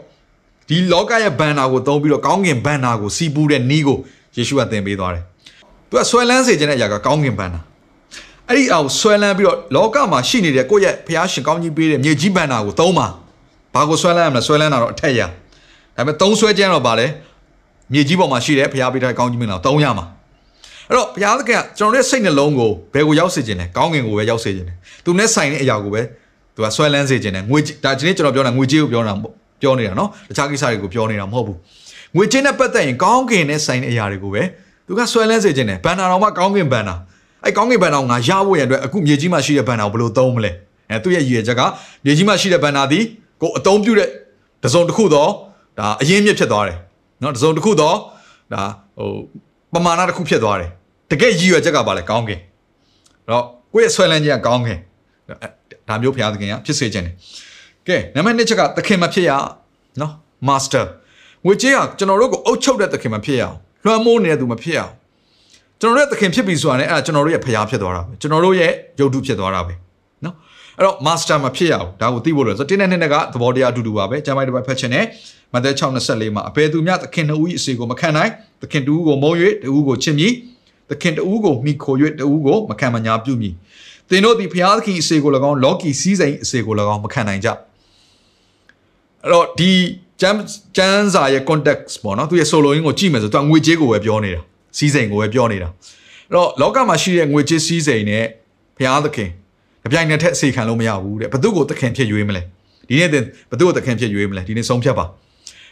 ဒီလောကရဲ့ဘန်နာကိုသုံးပြီးတော့ကောင်းကင်ဘန်နာကိုစီးပူးတဲ့နီးကိုယေရှုကသင်ပေးသွားတယ်။သူကဆွဲလန်းစေခြင်းတဲ့အရာကကောင်းကင်ဘန်နာ။အဲ့ဒီအောင်ဆွဲလန်းပြီးတော့လောကမှာရှိနေတဲ့ကိုယ့်ရဲ့ဖျားရှင်ကောင်းကြီးပေးတဲ့မြေကြီးဘန်နာကိုသုံးပါ။ဘာကိုဆွဲလန်းရမလဲဆွဲလန်းတာတော့အထက်ရ။ဒါပေမဲ့သုံးဆွဲခြင်းတော့ဗာလဲမြေကြီးပေါ်မှာရှိတဲ့ဖျားပေးတဲ့ကောင်းကြီးမင်းတော့သုံးရမှာ။အဲ့တော့ဘုရားသခင်ကကျွန်တော်ရဲ့စိတ်နှလုံးကိုဘယ်ကိုရောက်စေခြင်းလဲကောင်းကင်ကိုပဲရောက်စေခြင်းလဲသူနဲ့ဆိုင်တဲ့အရာကိုပဲ သူကဆွဲလန်းစေခြင်းနဲ့ငွေဒါဒီနေ့ကျွန်တော်ပြောတာငွေကြေးကိုပြောတာပြောနေတာနော်တခြားကိစ္စတွေကိုပြောနေတာမဟုတ်ဘူးငွေကြေးနဲ့ပတ်သက်ရင်ကောင်းကင်နဲ့ဆိုင်တဲ့အရာတွေကိုပဲသူကဆွဲလန်းစေခြင်းနဲ့ဘန်နာတော်မှာကောင်းကင်ဘန်နာအဲကောင်းကင်ဘန်နာကိုငါရဖို့ရန်အတွက်အခုမြေကြီးမှာရှိတဲ့ဘန်နာကိုဘယ်လိုသုံးမလဲအဲသူ့ရဲ့ရည်ရွယ်ချက်ကမြေကြီးမှာရှိတဲ့ဘန်နာသည်ကိုအသုံးပြုတဲ့တစုံတစ်ခုတော့ဒါအရင်မြစ်ဖြစ်သွားတယ်နော်တစုံတစ်ခုတော့ဒါဟိုပမာဏတစ်ခုဖြစ်သွားတယ်တကယ်ရည်ရွယ်ချက်ကဘာလဲကောင်းကင်အဲ့တော့ကိုယ့်ရဲ့ဆွဲလန်းခြင်းကကောင်းကင် ဒါမျိုးဘုရားသခင်ကဖြစ်စေခြင်းတယ်ကဲနံပါတ်1ချက်ကသခင်မဖြစ်ရနော် master ငွေကြေးကကျွန်တော်တို့ကိုအုပ်ချုပ်တဲ့သခင်မဖြစ်ရအောင်လွှမ်းမိုးနေတဲ့သူမဖြစ်ရအောင်ကျွန်တော်တို့ရဲ့သခင်ဖြစ်ပြီဆိုတာနဲ့အဲ့ဒါကျွန်တော်တို့ရဲ့ဖရားဖြစ်သွားတာပဲကျွန်တော်တို့ရဲ့ယုတ်တုဖြစ်သွားတာပဲနော်အဲ့တော့ master မဖြစ်ရအောင်ဒါကိုသိဖို့လို့ဆိုတင်းနဲ့နှစ်ကသဘောတရားအတူတူပါပဲကျမ်းပိုက်တစ်ပတ်ဖတ်ခြင်းနဲ့မဿဲ6:24မှာအဘယ်သူမျှသခင်နှစ်ဦး၏အစီကိုမခံနိုင်သခင်တူဦးကိုမုံ၍တူဦးကိုချစ်မည်သခင်တူဦးကိုမိခို၍တူဦးကိုမခံမညာပြုမည် သင်တို့သည်ဘုရားသခင်အစေကို၎င်းလောကီစည်းစိမ်အစေကို၎င်းမခံနိုင်ကြအဲ့တော့ဒီကျမ်းကျမ်းစာရဲ့ context ပေါ့နော်သူရဲ့ solo ရင်းကိုကြည့်မယ်ဆိုတော့ငွေကြေးကိုပဲပြောနေတာစီးစိမ်ကိုပဲပြောနေတာအဲ့တော့လောကမှာရှိတဲ့ငွေကြေးစီးစိမ်နဲ့ဘုရားသခင်အပြိုင်နဲ့ထက်အစီခံလို့မရဘူးတဲ့ဘသူကိုသခင်ဖြစ်ရွေးမလဲဒီနေ့တင်ဘသူကိုသခင်ဖြစ်ရွေးမလဲဒီနေ့ဆုံးဖြတ်ပါ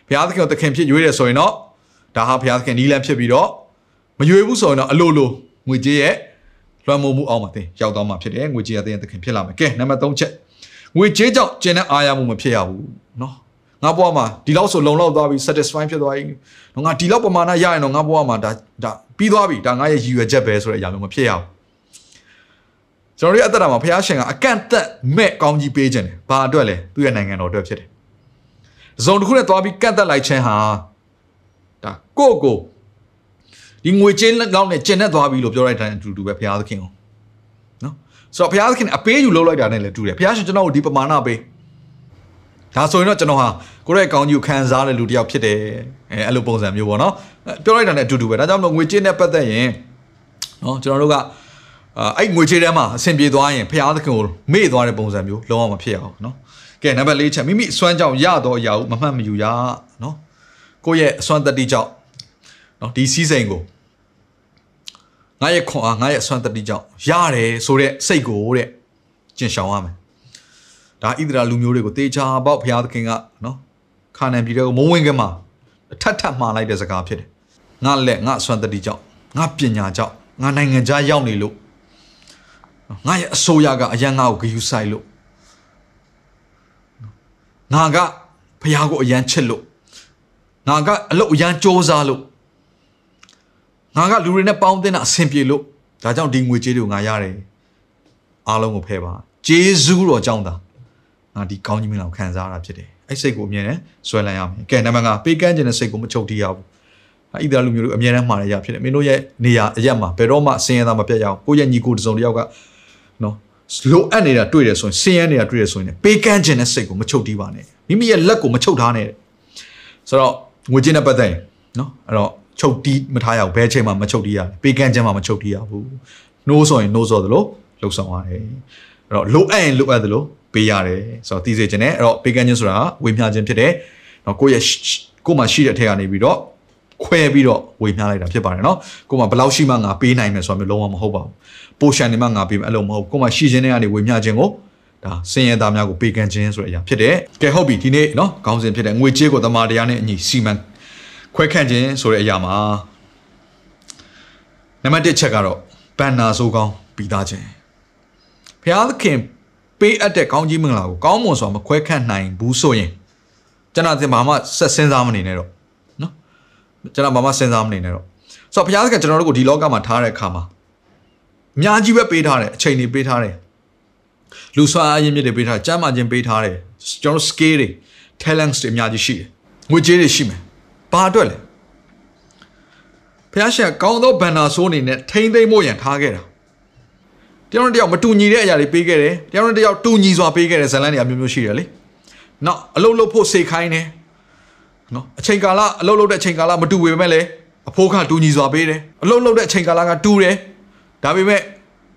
ဘုရားသခင်ကိုသခင်ဖြစ်ရွေးတယ်ဆိုရင်တော့ဒါဟာဘုရားသခင်နီးလန်းဖြစ်ပြီးတော့မရွေးဘူးဆိုရင်တော့အလိုလိုငွေကြေးရဲ့ လွှမ်းမိုးမှုအောက်မှာတင်ရောက်သွားမှာဖြစ်တယ်ငွေကြေးရတဲ့သခင်ဖြစ်လာမယ်ကဲနံပါတ်3ချက်ငွေကြေးကြောင့်ကျင်တဲ့အာရမှုမဖြစ်ရဘူးเนาะ ငါဘဝမှာဒီလောက်ဆိုလုံလောက်သွားပြီ satisfy ဖြစ်သွားပြီနော်ငါဒီလောက်ပမာဏရရင်တော့ငါဘဝမှာဒါဒါပြီးသွားပြီဒါငါရဲ့ရည်ရွယ်ချက်ပဲဆိုတဲ့အရာမျိုးမဖြစ်ရဘူးကျွန်တော်တို့ရဲ့အသက်တာမှာဘုရားရှင်ကအကန့်အသတ်မဲ့ကောင်းကြီးပေးခြင်းတယ်ဘာအတွက်လဲသူ့ရဲ့နိုင်ငံတော်အတွက်ဖြစ်တယ်ဇုံတစ်ခုနဲ့သွားပြီးကန့်သက်လိုက်ခြင်းဟာဒါကိုယ့်ကို ဒီငွေချင်းလောက်နဲ့ကျင်နဲ့သွားပြီလို့ပြောလိုက်တဲ့အတူတူပဲဘုရားသခင်ကိုနော်ဆိုတော့ဘုရားသခင်အပေးယူလုပ်လိုက်တာနဲ့လည်းတူတယ်ဘုရားရှင်ကျွန်တော်ကိုဒီပမာဏပေးဒါဆိုရင်တော့ကျွန်တော်ဟာကိုယ့်ရဲ့ကောင်းကြီးကိုခံစားတဲ့လူတစ်ယောက်ဖြစ်တယ်အဲအဲ့လိုပုံစံမျိုးပေါ့နော်ပြောလိုက်တာနဲ့အတူတူပဲဒါကြောင့်မလို့ငွေချင်းနဲ့ပတ်သက်ရင်နော်ကျွန်တော်တို့ကအဲ့ငွေချေးထဲမှာအဆင်ပြေသွားရင်ဖျားသခင်ကိုမေ့သွားတဲ့ပုံစံမျိုးလုံးဝမဖြစ်အောင်နော်ကဲနံပါတ်၄ချက်မိမိအစွမ်းကြောင့်ရတော့အရာကိုမမှတ်မယူရနော်ကိုယ့်ရဲ့အစွမ်းတတိကြောင့် နော်ဒီစီးစိမ်ကိုငါရဲ့ခွန်အားငါရဲ့အစွမ်းတတိကြောင့်ရတယ်ဆိုတဲ့စိတ်ကိုတဲ့ကျင့်ရှောင်ရမယ်ဒါဣသရာလူမျိုးတွေကိုတေချာပေါက်ဘုရားသခင်ကနော်ခါနန်ပြည်တွေကိုမဝင်ခင်မှာထပ်ထပ်မှားလိုက်တဲ့စကားဖြစ်တယ်ငါလက်ငါအစွမ်းတတိကြောင့်ငါပညာကြောင့်ငါနိုင်ငံခြားရောက်နေလို့ငါရဲ့အစိုးရကအရန်ငါ့ကိုဂယူဆိုင်လို့ငါကဖះကိုအရန်ချစ်လို့ငါကအလုပ်အရန်စ조사လို့ ငါကလူတွေနဲ့ပေါင်းတင်တာအဆင်ပြေလို့ဒါကြောင့်ဒီငွေကြေးတွေကိုငါရတယ်အားလုံးကိုဖဲပါဂျေဇူးတော်ကြောင့်သာငါဒီကောင်းကြီးမင်္ဂလာကိုခံစားရတာဖြစ်တယ်အဲ့စိတ်ကိုအမြဲတမ်းဆွဲလန်းရမယ်ကဲနံပါတ်5ပေးကမ်းခြင်းတဲ့စိတ်ကိုမချုပ်တီးရဘူးဣသရေလလူမျိုးတို့အမြဲတမ်းမှားရရဖြစ်တယ်မင်းတို့ရဲ့နေရာအရက်မှာဘယ်တော့မှဆင်းရဲသားမပြတ်ရအောင်ကိုယ့်ရဲ့ညီကိုတစုံတစ်ယောက်ကနော်လိုအပ်နေတာတွေ့တယ်ဆိုရင်ဆင်းရဲနေတာတွေ့တယ်ဆိုရင်ပေးကမ်းခြင်းတဲ့စိတ်ကိုမချုပ်တီးပါနဲ့မိမိရဲ့လက်ကိုမချုပ်ထားနဲ့ဆိုတော့ငွေကြေးနဲ့ပတ်သက်ရင်နော်အဲ့တော့ ချုပ်တီးမထားရဘူးဘယ်အချိန်မှမချုပ်တီးရပေးကမ်းခြင်းမှမချုပ်တီးရဘူးနှိုးဆိုရင်နှိုးဆိုသလိုလှုပ်ဆောင်ရတယ်အဲ့တော့လိုအပ်ရင်လိုအပ်သလိုပေးရတယ်ဆိုတော့သိစေခြင်းနဲ့အဲ့တော့ပေးကမ်းခြင်းဆိုတာဝေမျှခြင်းဖြစ်တယ်နော်ကိုယ့်ရဲ့ကိုယ်မှာရှိတဲ့အထက်ကနေပြီးတော့ခွဲပြီးတော့ဝေမျှလိုက်တာဖြစ်ပါတယ်နော်ကိုယ်မှာဘယ်လောက်ရှိမှငါပေးနိုင်မယ်ဆိုတာမျိုးလုံးဝမဟုတ်ပါဘူးပိုရှန်နေမှငါပေးမယ်အဲ့လိုမဟုတ်ကိုယ်မှာရှိခြင်းတွေကနေဝေမျှခြင်းကိုဒါစင်ရသားများကိုပေးကမ်းခြင်းဆိုတဲ့အရာဖြစ်တယ်ကဲဟုတ်ပြီဒီနေ့နော်ခေါင်းစဉ်ဖြစ်တဲ့ငွေကြေးကိုတမာတရားနဲ့အညီစီမံ ခွဲခန့်ခြင်းဆိုတဲ့အရာမှာနံပါတ်1ချက်ကတော့ဘန်နာဆိုးကောင်းပြီးသားခြင်းဘုရားသခင်ပေးအပ်တဲ့ကောင်းကြီးမင်္ဂလာကိုကောင်းမွန်စွာမခွဲခန့်နိုင်ဘူးဆိုရင်ကျွန်တော်တင်ဘာမှဆက်စဉ်းစားမနေနဲ့တော့နော်ကျွန်တော်ဘာမှစဉ်းစားမနေနဲ့တော့ဆိုတော့ဘုရားသခင်ကျွန်တော်တို့ကိုဒီလောကမှာထားတဲ့အခါမှာအများကြီးပဲပေးထားတယ်အချိန်တွေပေးထားတယ်လူဆွမ်းအားရင်းမြစ်တွေပေးထားတယ်ကျမ်းမာခြင်းပေးထားတယ်ကျွန်တော် skill တွေ talents တွေအများကြီးရှိတယ်ငွေကြေးတွေရှိမယ် ဘာအတွက်လဲဘုရားရှင်ကောင်းသောဘန္နာဆိုးအနေနဲ့ထိမ့်သိမ့်မို့ရန်ထားခဲ့တာတယောက်နဲ့တယောက်မတူညီတဲ့အရာတွေပေးခဲ့တယ်တယောက်နဲ့တယောက်တူညီစွာပေးခဲ့တဲ့ဇလန်းတွေအမျိုးမျိုးရှိတယ်လေနောက်အလုပ်လုပ်ဖို့စေခိုင်းတယ်နော်အချိန်ကာလအလုပ်လုပ်တဲ့အချိန်ကာလမတူပေမဲ့လည်းအဖိုးခတူညီစွာပေးတယ်အလုပ်လုပ်တဲ့အချိန်ကာလကတူတယ်ဒါပေမဲ့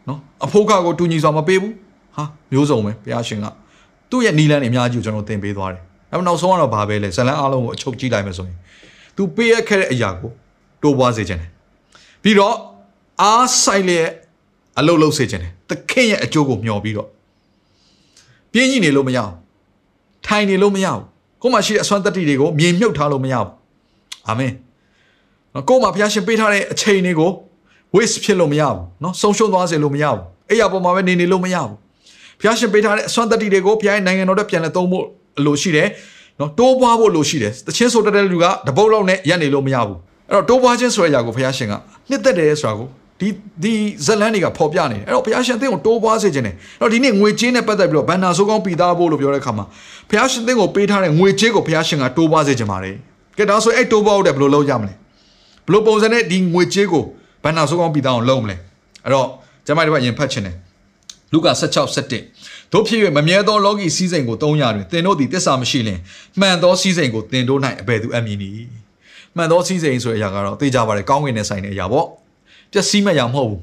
နော်အဖိုးခကိုတူညီစွာမပေးဘူးဟာမျိုးစုံပဲဘုရားရှင်ကသူ့ရဲ့နီလန်းတွေအများကြီးကိုကျွန်တော်သင်ပေးသွားတယ်ဒါပေမဲ့နောက်ဆုံးကတော့ဘာပဲလဲဇလန်းအားလုံးကိုအချုပ်ကြည့်လိုက်မယ်ဆိုရင် तू ပေးရခဲ့တဲ့အရာကိုတိုးပွားစေခြင်းတယ်ပြီးတော့အားဆိုင်လျက်အလုပ်လုပ်စေခြင်းတယ်သခင်ရဲ့အကျိုးကိုမျှော်ပြီးတော့ပြင်းကြီးနေလို့မရဘူးထိုင်နေလို့မရဘူးကိုယ်မှာရှိတဲ့အစွမ်းတတ္တိတွေကိုမြေမြုပ်ထားလို့မရဘူးအာမင်နော်ကိုယ်မှာဘုရားရှင်ပေးထားတဲ့အချိန်တွေကို waste ဖြစ်လို့မရဘူးနော်ဆုံးရှုံးသွားစေလို့မရဘူးအဲ့ရပေါ်မှာပဲနေနေလို့မရဘူးဘုရားရှင်ပေးထားတဲ့အစွမ်းတတ္တိတွေကိုဘုရားရဲ့နိုင်ငံတော်တက်ပြန်လဲသုံးဖို့အလိုရှိတယ် နော်တိုးပွားဖို့လိုရှိတယ်တချင်းဆိုတတ်တဲ့လူကတပုတ်လောက်နဲ့ရက်နေလို့မရဘူးအဲ့တော့တိုးပွားခြင်းဆိုတဲ့အရာကိုဘုရားရှင်ကနှစ်သက်တယ်ဆိုတာကိုဒီဒီဇလန်းတွေကဖော်ပြနေတယ်အဲ့တော့ဘုရားရှင်သင်ကိုတိုးပွားစေခြင်းတယ်အဲ့တော့ဒီနေ့ငွေကြေးနဲ့ပတ်သက်ပြီးတော့ဘန္နာဆိုးကောင်းပြီးသားဖို့လို့ပြောတဲ့အခါမှာဘုရားရှင်သင်ကိုပေးထားတဲ့ငွေကြေးကိုဘုရားရှင်ကတိုးပွားစေခြင်းပါတယ်ကဲဒါဆိုအဲ့တိုးပွားဖို့တဲ့ဘယ်လိုလုပ်ရမလဲဘယ်လိုပုံစံနဲ့ဒီငွေကြေးကိုဘန္နာဆိုးကောင်းပြီးသားအောင်လုပ်မလဲအဲ့တော့ကျမတို့ကရင်ဖတ်ခြင်းတယ်လူကာ16 17 တို့ဖြစ်၍မမြဲသောလောကီစည်းစိမ်ကိုသုံးရတွင်သင်တို့သည်တစ္ဆာမရှိလင်မှန်သောစည်းစိမ်ကိုသင်တို့၌အဘယ်သူအမည်နည်းမှန်သောစည်းစိမ်ဆိုတဲ့အရာကတော့သိကြပါတယ်ကောင်းကင်နဲ့ဆိုင်တဲ့အရာပေါ့ပျက်စီးမဲ့အရာမဟုတ်ဘူး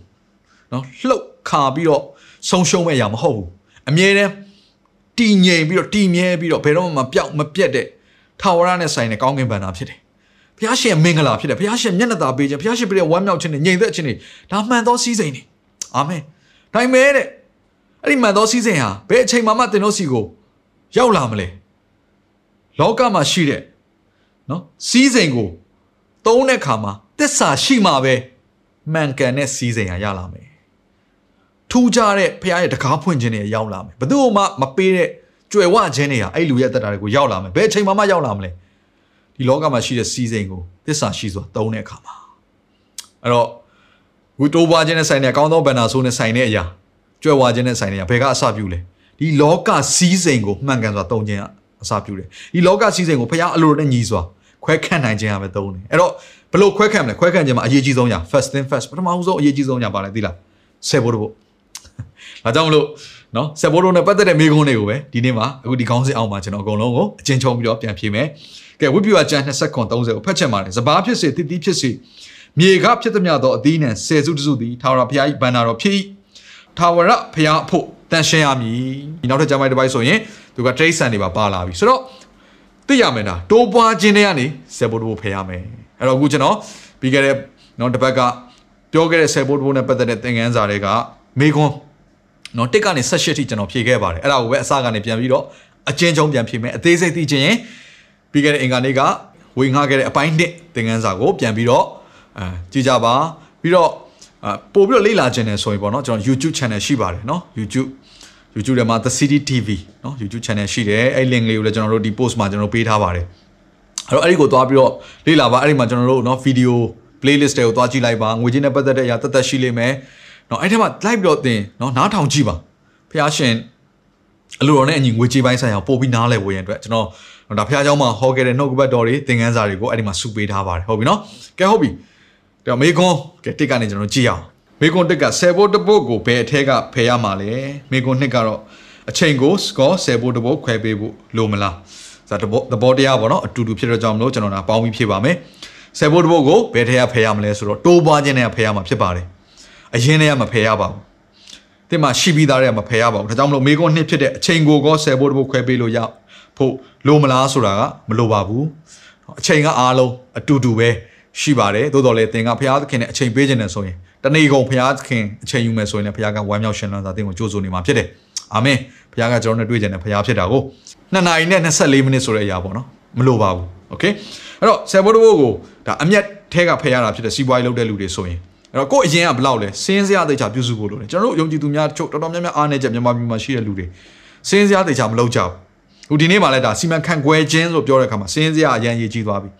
နော်လှုပ်ခါပြီးတော့ဆုံးရှုံးမဲ့အရာမဟုတ်ဘူးအမြဲတမ်းတည်ငြိမ်ပြီးတော့တည်မြဲပြီးတော့ဘယ်တော့မှမပြောက်မပြတ်တဲ့ထာဝရနဲ့ဆိုင်တဲ့ကောင်းကင်ဘန္တာဖြစ်တယ်ဘုရားရှင်မင်္ဂလာဖြစ်တယ်ဘုရားရှင်မျက်နှာသာပေးခြင်းဘုရားရှင်ပြတဲ့ဝမ်းမြောက်ခြင်းနဲ့ညီသက်ခြင်းတွေဒါမှန်သောစည်းစိမ်တွေအာမင်ဒါပေမဲ့တဲ့ အဲ့ဒီမှန်သောစည်းစိမ်ဟာဘယ်အချိန်မှမှသင်တို့စီကိုရောက်လာမလဲလောကမှာရှိတဲ့နော်စီးစိမ်ကိုသုံးတဲ့ခါမှာတစ္ဆာရှိမှပဲမှန်ကန်တဲ့စီးစိမ်ဟာရလာမယ်ထူးခြားတဲ့ဖခင်ရဲ့တကားဖွင့်ခြင်းတွေရောက်လာမယ်ဘယ်သူမှမပေးတဲ့ကြွယ်ဝခြင်းတွေကအဲ့လူရဲ့အသက်တာတွေကိုရောက်လာမယ်ဘယ်အချိန်မှမရောက်လာမလဲဒီလောကမှာရှိတဲ့စီးစိမ်ကိုသစ္စာရှိစွာသုံးတဲ့အခါမှာအဲ့တော့ဝီတိုးပွားခြင်းနဲ့ဆိုင်တဲ့အကောင်းသောဘန္နာဆိုးနဲ့ဆိုင်တဲ့အရာ ကြွယ်ဝခြင်းနဲ့ဆိုင်တဲ့အရာဘယ်ကအစပြုလဲဒီလောကစီးစိမ်ကိုမှန်ကန်စွာသုံးခြင်းအစပြုတယ်ဒီလောကစီးစိမ်ကိုဖခင်အလိုနဲ့ညီစွာခွဲခန့်နိုင်ခြင်းအပဲသုံးတယ်အဲ့တော့ဘလို့ခွဲခန့်မလဲခွဲခန့်ခြင်းမှာအရေးကြီးဆုံးညာ first thing first ပထမဆုံးအရေးကြီးဆုံးညာပါလဲသိလားဆယ်ဖို့တဖို့ဒါကြောင့်မလို့နော်ဆက်ဘိုးတို့နဲ့ပတ်သက်တဲ့မိကုန်းတွေကိုပဲဒီနေ့မှာအခုဒီခေါင်းစဉ်အောင်မှာကျွန်တော်အကုန်လုံးကိုအချင်းချုံပြီးတော့ပြန်ဖြေမယ်ကဲဝိပ္ပယကျမ်း20ခွန်30ကိုဖတ်ချက်ပါတယ်စဘာဖြစ်စေတည်တည်ဖြစ်စေမြေကဖြစ်သမျှသောအသီးနှံဆယ်စုတစုသည်ထာဝရဘုရား၏ဗန္နာတော်ဖြစ်၏ ထာဝရဘုရားအဖို့တန်ရှင်းရမည်ဒီနောက်ထပ်ကျမ်းပိုင်းတစ်ပိုင်းဆိုရင်သူကတရိတ်ဆန်တွေပါပါလာပြီဆိုတော့သိရမယ်လားတိုးပွားခြင်းတွေကနေဆက်ဘိုးတို့ဖယ်ရမယ်အဲ့တော့အခုကျွန်တော်ပြီးခဲ့တဲ့နော်တစ်ပတ်ကပြောခဲ့တဲ့ဆက်ဘိုးတို့နဲ့ပတ်သက်တဲ့သင်ခန်းစာတွေကမေခွန်းနော်တစ်ကနေ18ထိကျွန်တော်ဖြေခဲ့ပါတယ်အဲ့ဒါကိုပဲအစကနေပြန်ပြီးတော့အချင်းချင်းပြန်ဖြေမယ်အသေးစိတ်သိချင်ရင်ပြီးခဲ့တဲ့အင်္ဂါနေ့ကဝေငှခဲ့တဲ့အပိုင်းနှစ်သင်ခန်းစာကိုပြန်ပြီးတော့အဲကြည့်ကြပါပြီးတော့ အပို့ပြီးတော့လေ့လာခြင်းနဲ့ဆိုရင်ပေါ့နော်ကျွန်တော် YouTube channel ရှိပါတယ်နော် YouTube YouTube ထဲမှာ The City TV နော် YouTube channel ရှိတယ်အဲ့ link လေးကိုလည်းကျွန်တော်တို့ဒီ post မှာကျွန်တော်ပေးထားပါတယ်အဲ့တော့အဲ့ဒီကိုသွားပြီးတော့လေ့လာပါအဲ့ဒီမှာကျွန်တော်တို့နော် video playlist တွေကိုသွားကြည့်လိုက်ပါငွေချင်းနဲ့ပတ်သက်တဲ့အရာတသက်ရှိလိမ့်မယ်နော်အဲ့ထဲမှာ live ပြီးတော့သင်နော်နားထောင်ကြည့်ပါဖះရှင်အလိုတော်နဲ့အညီငွေကြေးပိုင်းဆိုင်ရာပို့ပြီးနားလည်ဝေးရန်အတွက်ကျွန်တော်ဒါဖះเจ้าမှာဟောခဲ့တဲ့နှုတ်ကပတ်တော်တွေသင်ခန်းစာတွေကိုအဲ့ဒီမှာစုပေးထားပါတယ်ဟုတ်ပြီနော်ကဲဟုတ်ပြီ ဒါမေကွန်ကဲတစ်ကနေကျွန်တော်ကြည့်အောင်မေကွန်တစ်ကဆယ်ဘိုးတပုတ်ကိုဘယ်အထက်ကဖယ်ရမှာလဲမေကွန်နှစ်ကတော့အချိန်ကို score ဆယ်ဘိုးတပုတ်ခွဲပေးဖို့လိုမလားဇာတဘောသဘောတရားပေါ့နော်အတူတူဖြစ်တဲ့ကြောင့်မလို့ကျွန်တော်ဒါပေါင်းပြီးဖြေပါမယ်ဆယ်ဘိုးတပုတ်ကိုဘယ်ထက်ကဖယ်ရမလဲဆိုတော့တိုးပွားခြင်းနဲ့ဖယ်ရမှာဖြစ်ပါတယ်အရင်တည်းကမဖယ်ရပါဘူးတင်မှာရှိပြီးသားတွေကမဖယ်ရပါဘူးဒါကြောင့်မလို့မေကွန်နှစ်ဖြစ်တဲ့အချိန်ကိုကောဆယ်ဘိုးတပုတ်ခွဲပေးလို့ရဖို့လိုမလားဆိုတာကမလိုပါဘူးအချိန်ကအားလုံးအတူတူပဲ ရှိပါတယ်သို့တော်လည်းသင်ကဘုရားသခင်နဲ့အချိန်ပေးခြင်းနဲ့ဆိုရင်တနေ့ကုန်ဘုရားသခင်အချိန်ယူမယ်ဆိုရင်လည်းဘုရားကဝမ်းမြောက်ရှင်လန်းစွာသင်ကိုကြိုးဆိုနေမှာဖြစ်တယ်အာမင်ဘုရားကကျွန်တော်နဲ့တွေ့ကြတဲ့ဘုရားဖြစ်တာကို2နာရီနဲ့24မိနစ်ဆိုတဲ့အရာပေါ့နော်မလိုပါဘူးโอเคအဲ့တော့ဆယ်ဘိုးတဘိုးကိုဒါအမျက်ထဲကဖယ်ရတာဖြစ်တဲ့စီးပွားရေးလုပ်တဲ့လူတွေဆိုရင်အဲ့တော့ကို့အရင်ကဘယ်လောက်လဲစင်းစရာတေချာပြုစုဖို့လို့လေကျွန်တော်တို့ယုံကြည်သူများချုပ်တော်တော်များများအားနေချက်မြန်မာပြည်မှာရှိတဲ့လူတွေစင်းစရာတေချာမလုပ်ကြဘူးဟိုဒီနေ့မှလည်းဒါစီမံခန့်ခွဲခြင်းလို့ပြောတဲ့အခါမှာစင်းစရာအရန်ရေးကြီးသွားပြီ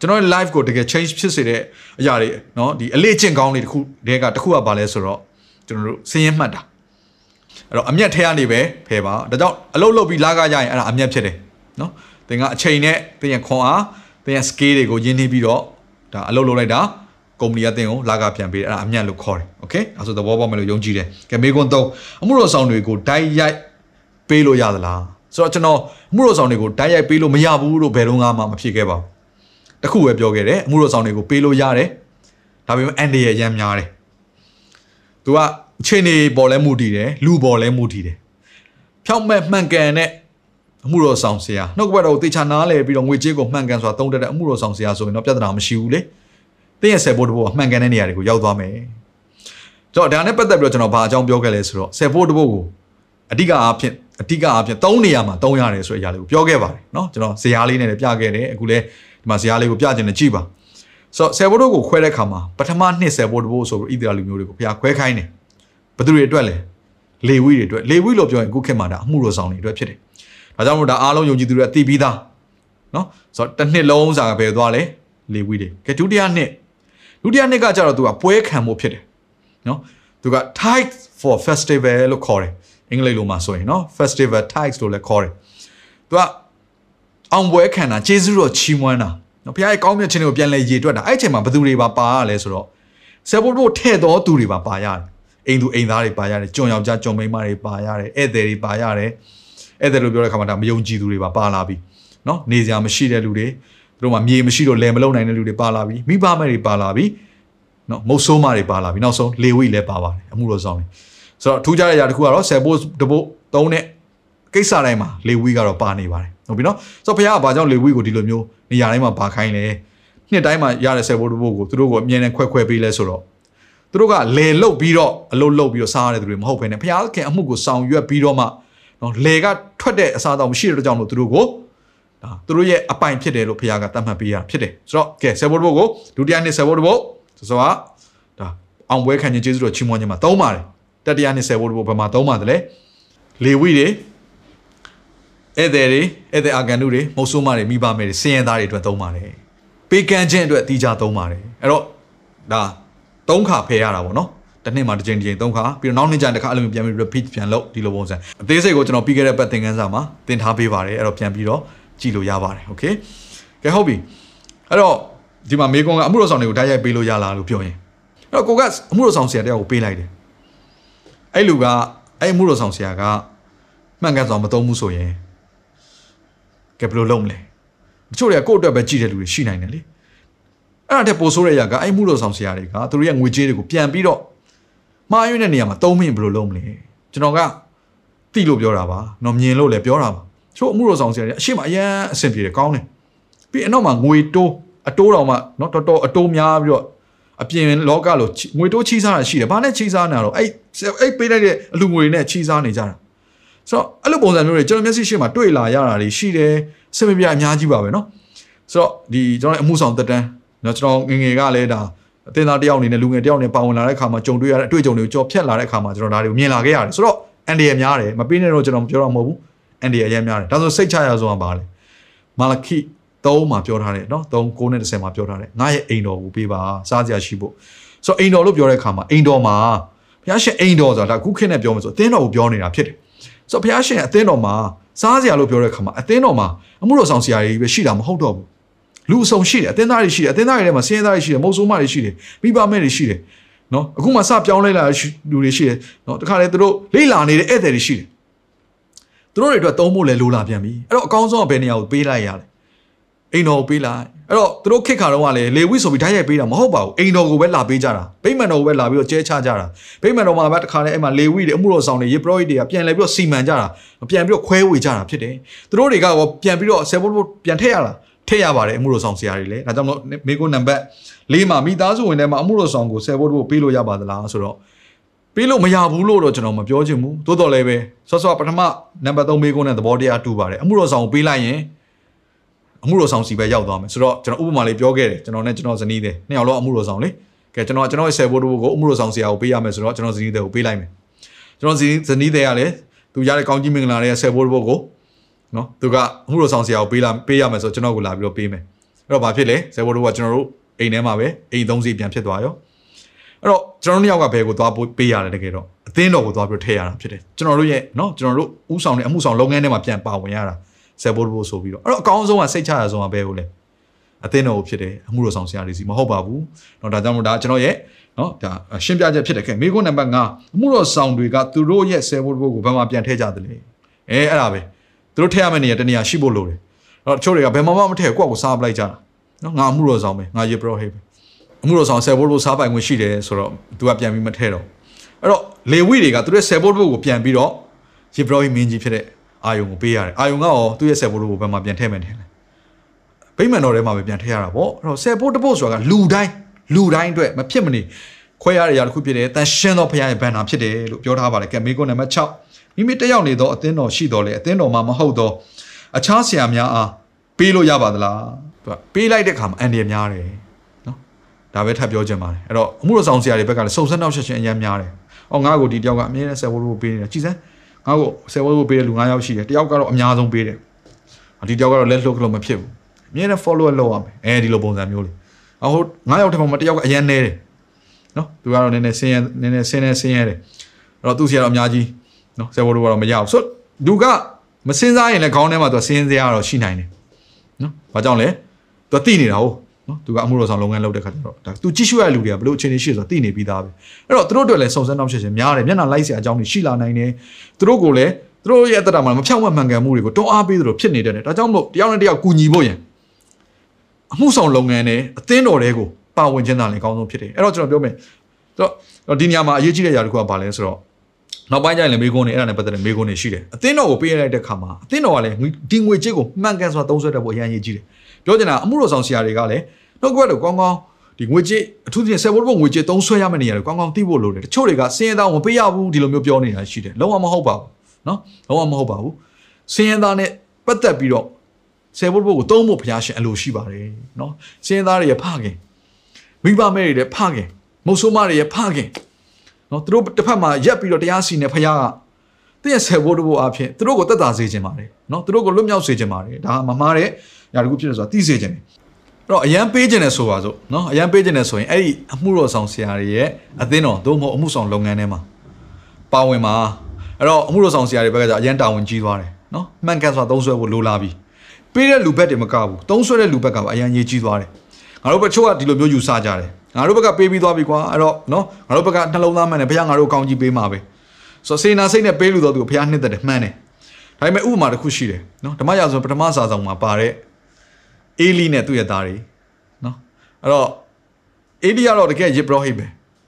ကျွန်တော်ရဲ့ live ကိုတကယ် change ဖြစ်စေတဲ့အရာတွေเนาะဒီအလေးကျင့်ကောင်းတွေတခုတည်းကတခုကပါလဲဆိုတော့ကျွန်တော်တို့စင်းရင်မှတ်တာအဲ့တော့အမျက်ထဲကနေပဲဖယ်ပါဒါကြောင့်အလုပ်လုပ်ပြီးလာကကြရင်အဲ့ဒါအမျက်ဖြစ်တယ်เนาะသင်ကအချိန်နဲ့သင်ရခွန်အားသင်ရ scale တွေကိုရင်းနှီးပြီးတော့ဒါအလုပ်လုပ်လိုက်တာကုမ္ပဏီကတင်ကိုလာကပြန်ပေးတယ်အဲ့ဒါအမြတ်လို့ခေါ်တယ်โอเคအဲဆိုသဘောပေါက်မယ်လို့ယုံကြည်တယ်ကဲမေကွန်း3အမှုတော်ဆောင်တွေကိုဓာတ်ရိုက်ပေးလို့ရသလားဆိုတော့ကျွန်တော်အမှုတော်ဆောင်တွေကိုဓာတ်ရိုက်ပေးလို့မရဘူးလို့ဘယ်တော့မှမဖြစ်ခဲ့ပါဘူး တခုပဲပြောခဲ့တယ်အမှုတော်ဆောင်တွေကိုပေးလို့ရတယ်ဒါပေမဲ့အန်ဒီရဲ့ရမ်းများတယ်သူကအခြေအနေပေါ်လဲမူတည်တယ်လူပေါ်လဲမူတည်တယ်ဖြောက်မဲ့မှန်ကန်တဲ့အမှုတော်ဆောင်ဆရာနှုတ်ကပတ်တော်ကိုတေချာနားလဲပြီးတော့ငွေကြေးကိုမှန်ကန်စွာသုံးတတ်တဲ့အမှုတော်ဆောင်ဆရာဆိုရင်တော့ပြဿနာမရှိဘူးလေတင်းရဲ့ဆယ်ဘိုးတဘိုးကမှန်ကန်တဲ့နေရာတွေကိုရောက်သွားမယ်ကျွန်တော်ဒါနဲ့ပတ်သက်ပြီးတော့ကျွန်တော်ဘာအကြောင်းပြောခဲ့လဲဆိုတော့ဆယ်ဘိုးတဘိုးကိုအဓိကအားဖြင့်အဓိကအားဖြင့်၃နေရာမှာ၃ရတယ်ဆိုတဲ့အရာလေးကိုပြောခဲ့ပါတယ်เนาะကျွန်တော်ဇာတ်လေးနဲ့လည်းပြခဲ့တယ်အခုလည်း ဒီမှာဇာတ်လေးကိုပြခြင်းနဲ့ကြည်ပါဆိုတော့ဆယ်ဘိုးတို့ကိုခွဲတဲ့ခါမှာပထမနှစ်ဆယ်ဘိုးတဘိုးဆိုပြီးဣသရာလူမျိုးတွေကိုဘုရားခွဲခိုင်းတယ်ဘသူတွေအတွက်လဲလေဝိတွေအတွက်လေဝိလို့ပြောရင်ခုခေတ်မှာဒါအမှုတော်ဆောင်တွေအတွက်ဖြစ်တယ်ဒါကြောင့်မို့ဒါအားလုံးယုံကြည်သူတွေကသိပြီးသားနော်ဆိုတော့တစ်နှစ်လုံးစာပဲသွားလဲလေဝိတွေကဲဒုတိယနှစ်ဒုတိယနှစ်ကကျတော့သူကပွဲခံဖို့ဖြစ်တယ်နော်သူက tithe for festival လို့ခေါ်တယ်အင်္ဂလိပ်လိုမှာဆိုရင်နော် festival tithes လို့လည်းခေါ်တယ်သူက အောင်ပွဲခံတာကျေးဇူးတော်ချီးမွမ်းတာနော်ဘုရားရဲ့ကောင်းမြတ်ခြင်းတွေကိုပြန်လဲရည်တွက်တာအဲ့အချိန်မှာဘယ်သူတွေပါပါရလဲဆိုတော့ဆယ်ဘုတ်တို့ထဲ့တော်သူတွေပါပါရတယ်အိမ်သူအိမ်သားတွေပါရတယ်ကြုံယောက်ျားကြုံမိန်းမတွေပါရတယ်ဧည့်သည်တွေပါရတယ်ဧည့်သည်လို့ပြောတဲ့ခါမှာဒါမယုံကြည်သူတွေပါပါလာပြီနော်နေစရာမရှိတဲ့လူတွေသူတို့မှမြေမရှိတော့လယ်မလုံနိုင်တဲ့လူတွေပါလာပြီမိဘမဲ့တွေပါလာပြီနော်မုတ်ဆိုးမတွေပါလာပြီနောက်ဆုံးလေဝိလည်းပါပါတယ်အမှုတော်ဆောင်တွေဆိုတော့ထူးခြားတဲ့အရာတစ်ခုကတော့ဆယ်ဘိုးတဘိုးသုံးတဲ့ကိစ္စတိုင်းမှာလေဝိကတော့ပါနေပါတယ် ဟုတ်ပြီနော်ဆိုတော့ဘုရားကဘာကြောင့်လေဝိကိုဒီလိုမျိုးနေရာတိုင်းမှာပါခိုင်းလဲနှစ်တိုင်းမှာရတဲ့ဆယ်ဘိုးတဘိုးကိုသူတို့ကအမြဲတမ်းခွဲခွဲပေးလဲဆိုတော့သူတို့ကလေလုတ်ပြီးတော့အလုတ်လုတ်ပြီးတော့စားရတဲ့သူတွေမဟုတ်ဘဲနဲ့ဘုရားခင်အမှုကိုဆောင်ရွက်ပြီးတော့မှနော်လေကထွက်တဲ့အစားအသောက်မရှိတဲ့ကြောင့်လို့သူတို့ကိုဒါသူတို့ရဲ့အပိုင်ဖြစ်တယ်လို့ဘုရားကသတ်မှတ်ပေးရဖြစ်တယ်ဆိုတော့ကဲဆယ်ဘိုးတဘိုးကိုဒုတိယနှစ်ဆယ်ဘိုးတဘိုးဆိုတော့ဒါအောင်ပွဲခံခြင်းကျေးဇူးတော်ချီးမွမ်းခြင်းမှာသုံးပါတယ်တတိယနှစ်ဆယ်ဘိုးတဘိုးဘယ်မှာသုံးပါတယ်လဲလေဝိတွေ ဧည့်သည်တွေဧည့်သည်အာကန်တို့တွေမုတ်ဆိုးမတွေမိဘမဲတွေစင်ရသားတွေအတွက်သုံးပါတယ်ပေးကမ်းခြင်းအတွက်တီးကြသုံးပါတယ်အဲ့တော့ဒါသုံးခါဖယ်ရတာပေါ့နော်တစ်နှစ်မှာတစ်ချိန်တစ်ချိန်သုံးခါပြီးတော့နောက်နှစ်ကြိမ်တစ်ခါအဲ့လိုမျိုးပြန်ပြီး repeat ပြန်လုပ်ဒီလိုပုံစံအသေးစိတ်ကိုကျွန်တော်ပြီးခဲ့တဲ့ပတ်သင်ခန်းစာမှာသင်ထားပေးပါတယ်အဲ့တော့ပြန်ပြီးတော့ကြည့်လို့ရပါတယ်โอเคကဲဟုတ်ပြီအဲ့တော့ဒီမှာမေကွန်ကအမှုတော်ဆောင်တွေကိုတိုက်ရိုက်ပေးလို့ရလားလို့ပြောရင်အဲ့တော့ကိုကအမှုတော်ဆောင်ဆရာတယောက်ကိုပေးလိုက်တယ်အဲ့လူကအဲ့အမှုတော်ဆောင်ဆရာကမှန်ကန်စွာမသုံးဘူးဆိုရင် ကဲဘယ်လိုလုပ်မလဲတချို့တွေကကိုယ့်အတွက်ပဲကြည့်တဲ့လူတွေရှိနိုင်တယ်လေအဲ့ဒါတက်ပို့ဆိုးတဲ့အရာကအဲ့မှုတော်ဆောင်ဆရာတွေကသူတို့ရဲ့ငွေကြေးတွေကိုပြန်ပြီးတော့မှားယွင်းတဲ့နေရာမှာသုံးမရင်ဘယ်လိုလုပ်မလဲကျွန်တော်ကတိလို့ပြောတာပါနော်မြင်လို့လည်းပြောတာပါချို့အမှုတော်ဆောင်ဆရာတွေအရှိမအရန်အဆင်ပြေတယ်ကောင်းတယ်ပြီးအနောက်မှာငွေတိုးအတိုးတော်မှနော်တော်တော်အတိုးများပြီးတော့အပြင်လောကလို့ငွေတိုးချီးစားတာရှိတယ်ဘာနဲ့ချီးစားနေတာတော့အဲ့အဲ့ပေးလိုက်တဲ့အလူငွေတွေနဲ့ချီးစားနေကြတာ ဆိုတော့အဲ့လိုပုံစံမျိုးတွေကျွန်တော်မျက်စိရှိမှတွေ့လာရတာတွေရှိတယ်စင်မပြအများကြီးပါပဲเนาะဆိုတော့ဒီကျွန်တော်အမှုဆောင်တက်တန်းเนาะကျွန်တော်ငငယ်ကလည်းဒါအသင်းသားတယောက်အနေနဲ့လူငယ်တယောက်အနေနဲ့ပါဝင်လာတဲ့အခါမှာကြုံတွေ့ရတဲ့အတွေ့အကြုံတွေကိုကြော်ဖြတ်လာတဲ့အခါမှာကျွန်တော်ဒါတွေကိုမြင်လာခဲ့ရတယ်ဆိုတော့အန်ဒီရများတယ်မပေးနဲ့တော့ကျွန်တော်ပြောတော့မဟုတ်ဘူးအန်ဒီရအရင်များတယ်ဒါဆိုစိတ်ချရဆုံးကပါလေမာလခိ3မှာပြောထားတယ်เนาะ3 9နဲ့10မှာပြောထားတယ်ငါရဲ့အိမ်တော်ကိုပေးပါစားစရာရှိဖို့ဆိုတော့အိမ်တော်လို့ပြောတဲ့အခါမှာအိမ်တော်မှာဘုရားရှင်အိမ်တော်ဆိုတာဒါခုခေတ်နဲ့ပြောမယ်ဆိုအသင်းတော်ကိုပြောနေတာဖြစ်တယ် ဆိုတော့ဘုရားရှင်အသင်းတော်မှာစားစရာလို့ပြောတဲ့အခါမှာအသင်းတော်မှာအမှုတော်ဆောင်စရာတွေပဲရှိတာမဟုတ်တော့ဘူးလူအစုံရှိတယ်အသင်းသားတွေရှိတယ်အသင်းသားတွေထဲမှာစင်းသားတွေရှိတယ်မုတ်ဆိုးမတွေရှိတယ်မိဘမဲ့တွေရှိတယ်နော်အခုမှစပြောင်းလိုက်လာလူတွေရှိတယ်နော်တခါလေသူတို့လိလာနေတဲ့ဧည့်သည်တွေရှိတယ်သူတို့တွေအတွက်သုံးဖို့လဲလိုလာပြန်ပြီအဲ့တော့အကောင်းဆုံးကဘယ်နေရာကိုပေးလိုက်ရလဲ အိမ်တော်ကိုပေးလိုက်အဲ့တော့သူတို့ခစ်ခါတော့ကလည်းလေဝိဆိုပြီးဓာတ်ရိုက်ပေးတာမဟုတ်ပါဘူးအိမ်တော်ကိုပဲလာပေးကြတာဗိမာန်တော်ကိုပဲလာပြီးတော့ကျဲချကြတာဗိမာန်တော်မှာပဲတခါလေအဲ့မှာလေဝိတွေအမှုတော်ဆောင်တွေယေပရောဟိတ်တွေကပြန်လဲပြီးတော့စီမံကြတာပြန်ပြီးတော့ခွဲဝေကြတာဖြစ်တယ်သူတို့တွေကရောပြန်ပြီးတော့ဆယ်ဘုတ်ပြန်ထည့်ရတာထည့်ရပါတယ်အမှုတော်ဆောင်ဆရာတွေလည်းဒါကြောင့်မို့မေကိုနံပါတ်၄မှာမိသားစုဝင်ထဲမှာအမှုတော်ဆောင်ကိုဆယ်ဘုတ်ပေးလို့ရပါသလားဆိုတော့ပေးလို့မရဘူးလို့တော့ကျွန်တော်မပြောချင်ဘူးသို့တော်လည်းပဲဆော့ဆော့ပထမနံပါတ်3မေကိုနဲ့သဘောတရားတူပါတယ်အမှုတော်ဆောင်ကိုပေးလိုက်ရင် အမှုတော်ဆောင်စီပဲရောက်သွားမယ်ဆိုတော့ကျွန်တော်ဥပမာလေးပြောခဲ့တယ်ကျွန်တော်နဲ့ကျွန်တော်ဇနီးတဲ့နှစ်ယောက်လုံးအမှုတော်ဆောင်လေကဲကျွန်တော်ကျွန်တော်ရဲ့ဆယ်ဘိုးတို့ကိုအမှုတော်ဆောင်ဆရာကိုပေးရမယ်ဆိုတော့ကျွန်တော်ဇနီးတဲ့ကိုပေးလိုက်မယ်ကျွန်တော်ဇနီးဇနီးတဲ့ကလည်းသူရတဲ့ကောင်းကြီးမင်္ဂလာတဲ့ဆယ်ဘိုးတို့ကိုနော်သူကအမှုတော်ဆောင်ဆရာကိုပေးလာပေးရမယ်ဆိုတော့ကျွန်တော်ကိုလာပြီးတော့ပေးမယ်အဲ့တော့ဘာဖြစ်လဲဆယ်ဘိုးတို့ကကျွန်တော်တို့အိမ်ထဲမှာပဲအိမ်သုံးစီပြန်ဖြစ်သွားရောအဲ့တော့ကျွန်တော်တို့နှစ်ယောက်ကဘယ်ကိုသွားပေးရတယ်တကယ်တော့အသင်းတော်ကိုသွားပြီးထည့်ရတာဖြစ်တယ်ကျွန်တော်တို့ရဲ့နော်ကျွန်တော်တို့ဥဆောင်တဲ့အမှုဆောင်လုပ်ငန်းထဲမှာပြန်ပါဝင်ရတာ ဆယ်ဘိုးတို့ဆိုပြီးတော့အဲ့တော့အကောင်းဆုံးကစိတ်ချရဆုံးကဘယ်ကိုလဲအသင်းတော်ကိုဖြစ်တယ်အမှုတော်ဆောင်ဆရာတွေစီမဟုတ်ပါဘူးเนาะဒါကြောင့်မို့ဒါကျွန်တော်ရဲ့เนาะဒါရှင်းပြချက်ဖြစ်တယ်ခဲ့မိကုန်းနံပါတ်5အမှုတော်ဆောင်တွေကသူတို့ရဲ့ဆယ်ဘိုးတို့ကိုဘယ်မှာပြန်ထည့်ကြသလဲအဲအဲ့ဒါပဲသူတို့ထည့်ရမယ့်နေရာတနေရာရှိဖို့လိုတယ်အဲ့တော့တချို့တွေကဘယ်မှာမှမထည့်ကိုယ့်ကိုစားပလိုက်ကြတာเนาะငါအမှုတော်ဆောင်ပဲငါရေပရောဟိတ်ပဲအမှုတော်ဆောင်ဆယ်ဘိုးတို့စားပိုင်ခွင့်ရှိတယ်ဆိုတော့ तू ကပြန်ပြီးမထည့်တော့အဲ့တော့လေဝိတွေကသူတို့ဆယ်ဘိုးတို့ကိုပြန်ပြီးတော့ရေပရောဟိတ်မင်းကြီးဖြစ်တဲ့ အာယုံကိုပေးရတယ်အာယုံကရောသူ့ရဲ့ဆယ်ဘိုးတို့ကိုဘယ်မှာပြန်ထည့်မယ်ထင်လဲဗိမာန်တော်ထဲမှာပဲပြန်ထည့်ရတာပေါ့အဲ့တော့ဆယ်ဘိုးတစ်ပုတ်ဆိုတာကလူတိုင်းလူတိုင်းအတွက်မဖြစ်မနေခွဲရတဲ့အရာတစ်ခုဖြစ်တယ်တန်ရှင်းသောဖခင်ရဲ့ဘန်နာဖြစ်တယ်လို့ပြောထားပါတယ်ကဲမေကွန်နံပါတ်6မိမိတက်ရောက်နေသောအသင်းတော်ရှိတော်လေအသင်းတော်မှာမဟုတ်သောအခြားဆရာများအားပေးလို့ရပါသလားသူကပေးလိုက်တဲ့အခါမှာအန်ဒီများတယ်နော်ဒါပဲထပ်ပြောချင်ပါတယ်အဲ့တော့အမှုတော်ဆောင်ဆရာတွေဘက်ကလည်းစုံစမ်းနောက်ဆက်ချင်းအများများတယ်အော်ငါ့ကိုဒီတယောက်ကအမြဲတမ်းဆယ်ဘိုးတို့ပေးနေတာကြည်စမ်း ငါ့ကိုဆယ်ဘိုးတို့ပေးတဲ့လူ9ယောက်ရှိတယ်တယောက်ကတော့အများဆုံးပေးတယ်ဒီတယောက်ကတော့လက်လှုပ်လို့မဖြစ်ဘူးအမြဲတမ်း follow လုပ်ရမယ်အဲဒီလိုပုံစံမျိုးလေအဟို9ယောက်ထက်မှတယောက်ကအရန်နေတယ်နော်သူကတော့နည်းနည်းဆင်းရဲနည်းနည်းဆင်းနေဆင်းရဲတယ်အဲ့တော့သူစီကတော့အများကြီးနော်ဆယ်ဘိုးတို့ကတော့မရဘူးဆိုသူကမစင်းစားရင်လည်းခေါင်းထဲမှာသူဆင်းစရာတော့ရှိနိုင်တယ်နော်ဘာကြောင့်လဲသူသိနေတာဟုတ် နော်သူကအမှုတော်ဆောင်လုပ်ငန်းလုပ်တဲ့ခါကျတော့ဒါသူကြည့်ရှုရတဲ့လူတွေကဘလို့အခြေအနေရှိဆိုတော့သိနေပြီးသားပဲအဲ့တော့သူတို့အတွက်လည်းစုံစမ်းနောက်ဆက်ခြင်းများတယ်မျက်နှာလိုက်စရာအကြောင်းတွေရှိလာနိုင်တယ်သူတို့ကိုလည်းသူတို့ရဲ့အတ္တမှာမဖြောင့်မမှန်ကန်မှုတွေကိုတွန်းအားပေးသလိုဖြစ်နေတယ်ဒါကြောင့်မို့တယောက်နဲ့တယောက်ကူညီဖို့ရန်အမှုဆောင်လုပ်ငန်းနဲ့အသင်းတော်တွေကိုပါဝင်ခြင်းသာလည်းအကောင်းဆုံးဖြစ်တယ်အဲ့တော့ကျွန်တော်ပြောမယ်ဆိုတော့ဒီနေရာမှာအရေးကြီးတဲ့ຢာတစ်ခုကဘာလဲဆိုတော့နောက်ပိုင်းကျရင်လည်းမေးခွန်းနေအဲ့ဒါနဲ့ပတ်သက်တဲ့မေးခွန်းတွေရှိတယ်အသင်းတော်ကိုပေးရတဲ့ခါမှာအသင်းတော်ကလည်းဒီငွေကြေးကိုမှန်ကန်စွာသုံးစွဲတတ်ဖို့အရင်အရေးကြီးတယ် ပြောချင်တာအမှုတော်ဆောင်ဆရာတွေကလည်းနှုတ်ကပတ်တော့ကောင်းကောင်းဒီငွေကြေးအထူးသဖြင့်ဆယ်ဘိုးဘုံငွေကြေးသုံးဆွဲရမယ့်နေရာတွေကောင်းကောင်းသိဖို့လိုတယ်တချို့တွေကစင်းရဲသားမပေးရဘူးဒီလိုမျိုးပြောနေတာရှိတယ်လုံးဝမဟုတ်ပါဘူးနော်လုံးဝမဟုတ်ပါဘူးစင်းရဲသားနဲ့ပတ်သက်ပြီးတော့ဆယ်ဘိုးဘုံကိုသုံးဖို့ဘုရားရှင်အလိုရှိပါတယ်နော်စင်းရဲသားတွေရဲ့ဖခင်မိဘမဲတွေရဲ့ဖခင်မုတ်ဆိုးမတွေရဲ့ဖခင်နော်သူတို့တစ်ဖက်မှာရက်ပြီးတော့တရားစီနေဖခင်ကတင်းရဲ့ဆယ်ဘိုးတဘိုးအဖြစ်သူတို့ကိုတက်တာစေခြင်းပါတယ်နော်သူတို့ကိုလွတ်မြောက်စေခြင်းပါတယ်ဒါမမားတဲ့ ຢာတခုဖြစ်တယ်ဆိုတာသိစေခြင်းတယ်အဲ့တော့အရန်ပေးခြင်းနဲ့ဆိုပါစို့နော်အရန်ပေးခြင်းနဲ့ဆိုရင်အဲ့ဒီအမှုတော်ဆောင်ဆရာတွေရဲ့အသင်းတော်သို့မဟုတ်အမှုဆောင်လုပ်ငန်းထဲမှာပါဝင်မှာအဲ့တော့အမှုတော်ဆောင်ဆရာတွေဘက်ကကြအရန်တာဝန်ကြီးသွားတယ်နော်မှန်ကန်စွာသုံးဆွဲဖို့လိုလာပြီပေးတဲ့လူဘက်တွေမကဘူးသုံးဆွဲတဲ့လူဘက်ကပါအရန်ရေးကြီးသွားတယ်ငါတို့ဘက်ချို့ကဒီလိုမျိုးယူဆကြတယ်ငါတို့ဘက်ကပေးပြီးသွားပြီကွာအဲ့တော့နော်ငါတို့ဘက်ကနှလုံးသားမှန်တယ်ဘုရားငါတို့ကောင်းကြီးပေးမှာပဲဆိုတော့စေနာစိတ်နဲ့ပေးလို့တော့သူဘုရားနှစ်သက်တယ်မှန်တယ်ဒါပေမဲ့ဥပမာတစ်ခုရှိတယ်နော်ဓမ္မရာဇဝင်ပထမစာဆောင်မှာပါတဲ့ အေလီနဲ့သူ့ရဲ့သားတွေနော်အဲ့တော့အေလီကတော့တကယ်ယေဘရဟိပဲ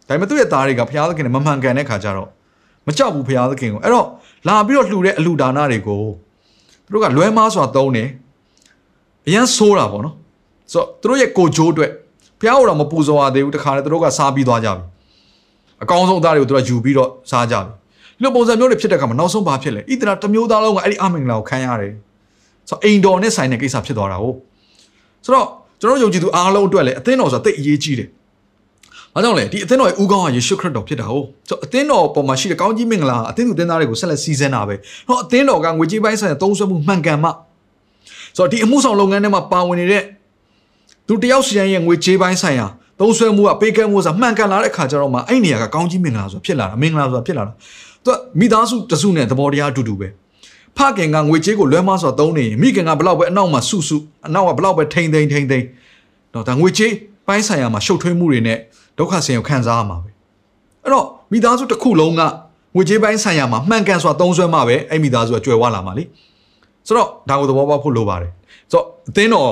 ဒါပေမဲ့သူ့ရဲ့သားတွေကဘုရားသခင်နဲ့မမှန်ကန်တဲ့ခါကျတော့မကြောက်ဘူးဘုရားသခင်ကိုအဲ့တော့လာပြီးတော့လှူတဲ့အလူဒါနတွေကိုသူတို့ကလွဲမားစွာသုံးတယ်အရန်ဆိုးတာပေါ့နော်ဆိုတော့သူတို့ရဲ့ကိုဂျိုးအတွက်ဘုရားကိုတော့မပူဇော်ရသေးဘူးတခါလေသူတို့ကစားပြီးသွားကြပြီအကောင်းဆုံးအသားတွေကိုသူတို့ကယူပြီးတော့စားကြပြီဒီလိုပုံစံမျိုးတွေဖြစ်တဲ့အခါမှာနောက်ဆုံးဘာဖြစ်လဲဣသရာတစ်မျိုးသားလုံးကအဲ့ဒီအမင်္ဂလာကိုခံရတယ်ဆိုတော့အိမ်တော်နဲ့ဆိုင်တဲ့ကိစ္စဖြစ်သွားတာဟုတ် ဆိုတော့ကျွန်တော်ယုံကြည်သူအားလုံးအတွက်လည်းအသင်းတော်ဆိုတာတိတ်အရေးကြီးတယ်။ဘာကြောင့်လဲဒီအသင်းတော်ရဲ့ဦးခေါင်းကယေရှုခရစ်တော်ဖြစ်တာဟုတ်။ဆိုတော့အသင်းတော်ပေါ်မှာရှိတဲ့ကောင်းကြီးမင်္ဂလာအသင်းသူအသင်းသားတွေကိုဆက်လက်စီးစင်းတာပဲ။ဟောအသင်းတော်ကငွေကြေးပိုင်းဆိုင်ရာသုံးစွဲမှုမှန်ကန်မှဆိုတော့ဒီအမှုဆောင်လုပ်ငန်းထဲမှာပါဝင်နေတဲ့သူတယောက်စီတိုင်းရဲ့ငွေကြေးပိုင်းဆိုင်ရာသုံးစွဲမှုကပေးကမ်းမှုဆိုတာမှန်ကန်လာတဲ့ခါကျတော့မှအဲ့နေရာကကောင်းကြီးမင်္ဂလာဆိုတာဖြစ်လာတာမင်္ဂလာဆိုတာဖြစ်လာတာ။သူကမိသားစုတစုနဲ့သဘောတရားအတူတူပဲ။ ဖခင်ကငွေကြေးကိုလွှဲမဆိုသုံးနေရင်မိခင်ကဘလောက်ပဲအနောက်မှာစုစုအနောက်ကဘလောက်ပဲထိမ့်ထိမ့်ထိမ့်ထိမ့်တော့ဒါငွေကြေးပိုင်းဆိုင်ရာမှာရှုပ်ထွေးမှုတွေနဲ့ဒုက္ခဆင်းရဲခံစားရမှာပဲအဲ့တော့မိသားစုတစ်ခုလုံးကငွေကြေးပိုင်းဆိုင်ရာမှာမှန်ကန်စွာသုံးစွဲမှပဲအဲ့မိသားစုကကြွယ်ဝလာမှာလေဆိုတော့ဒါကိုသဘောပေါက်ဖို့လိုပါတယ်ဆိုတော့အသင်းတော်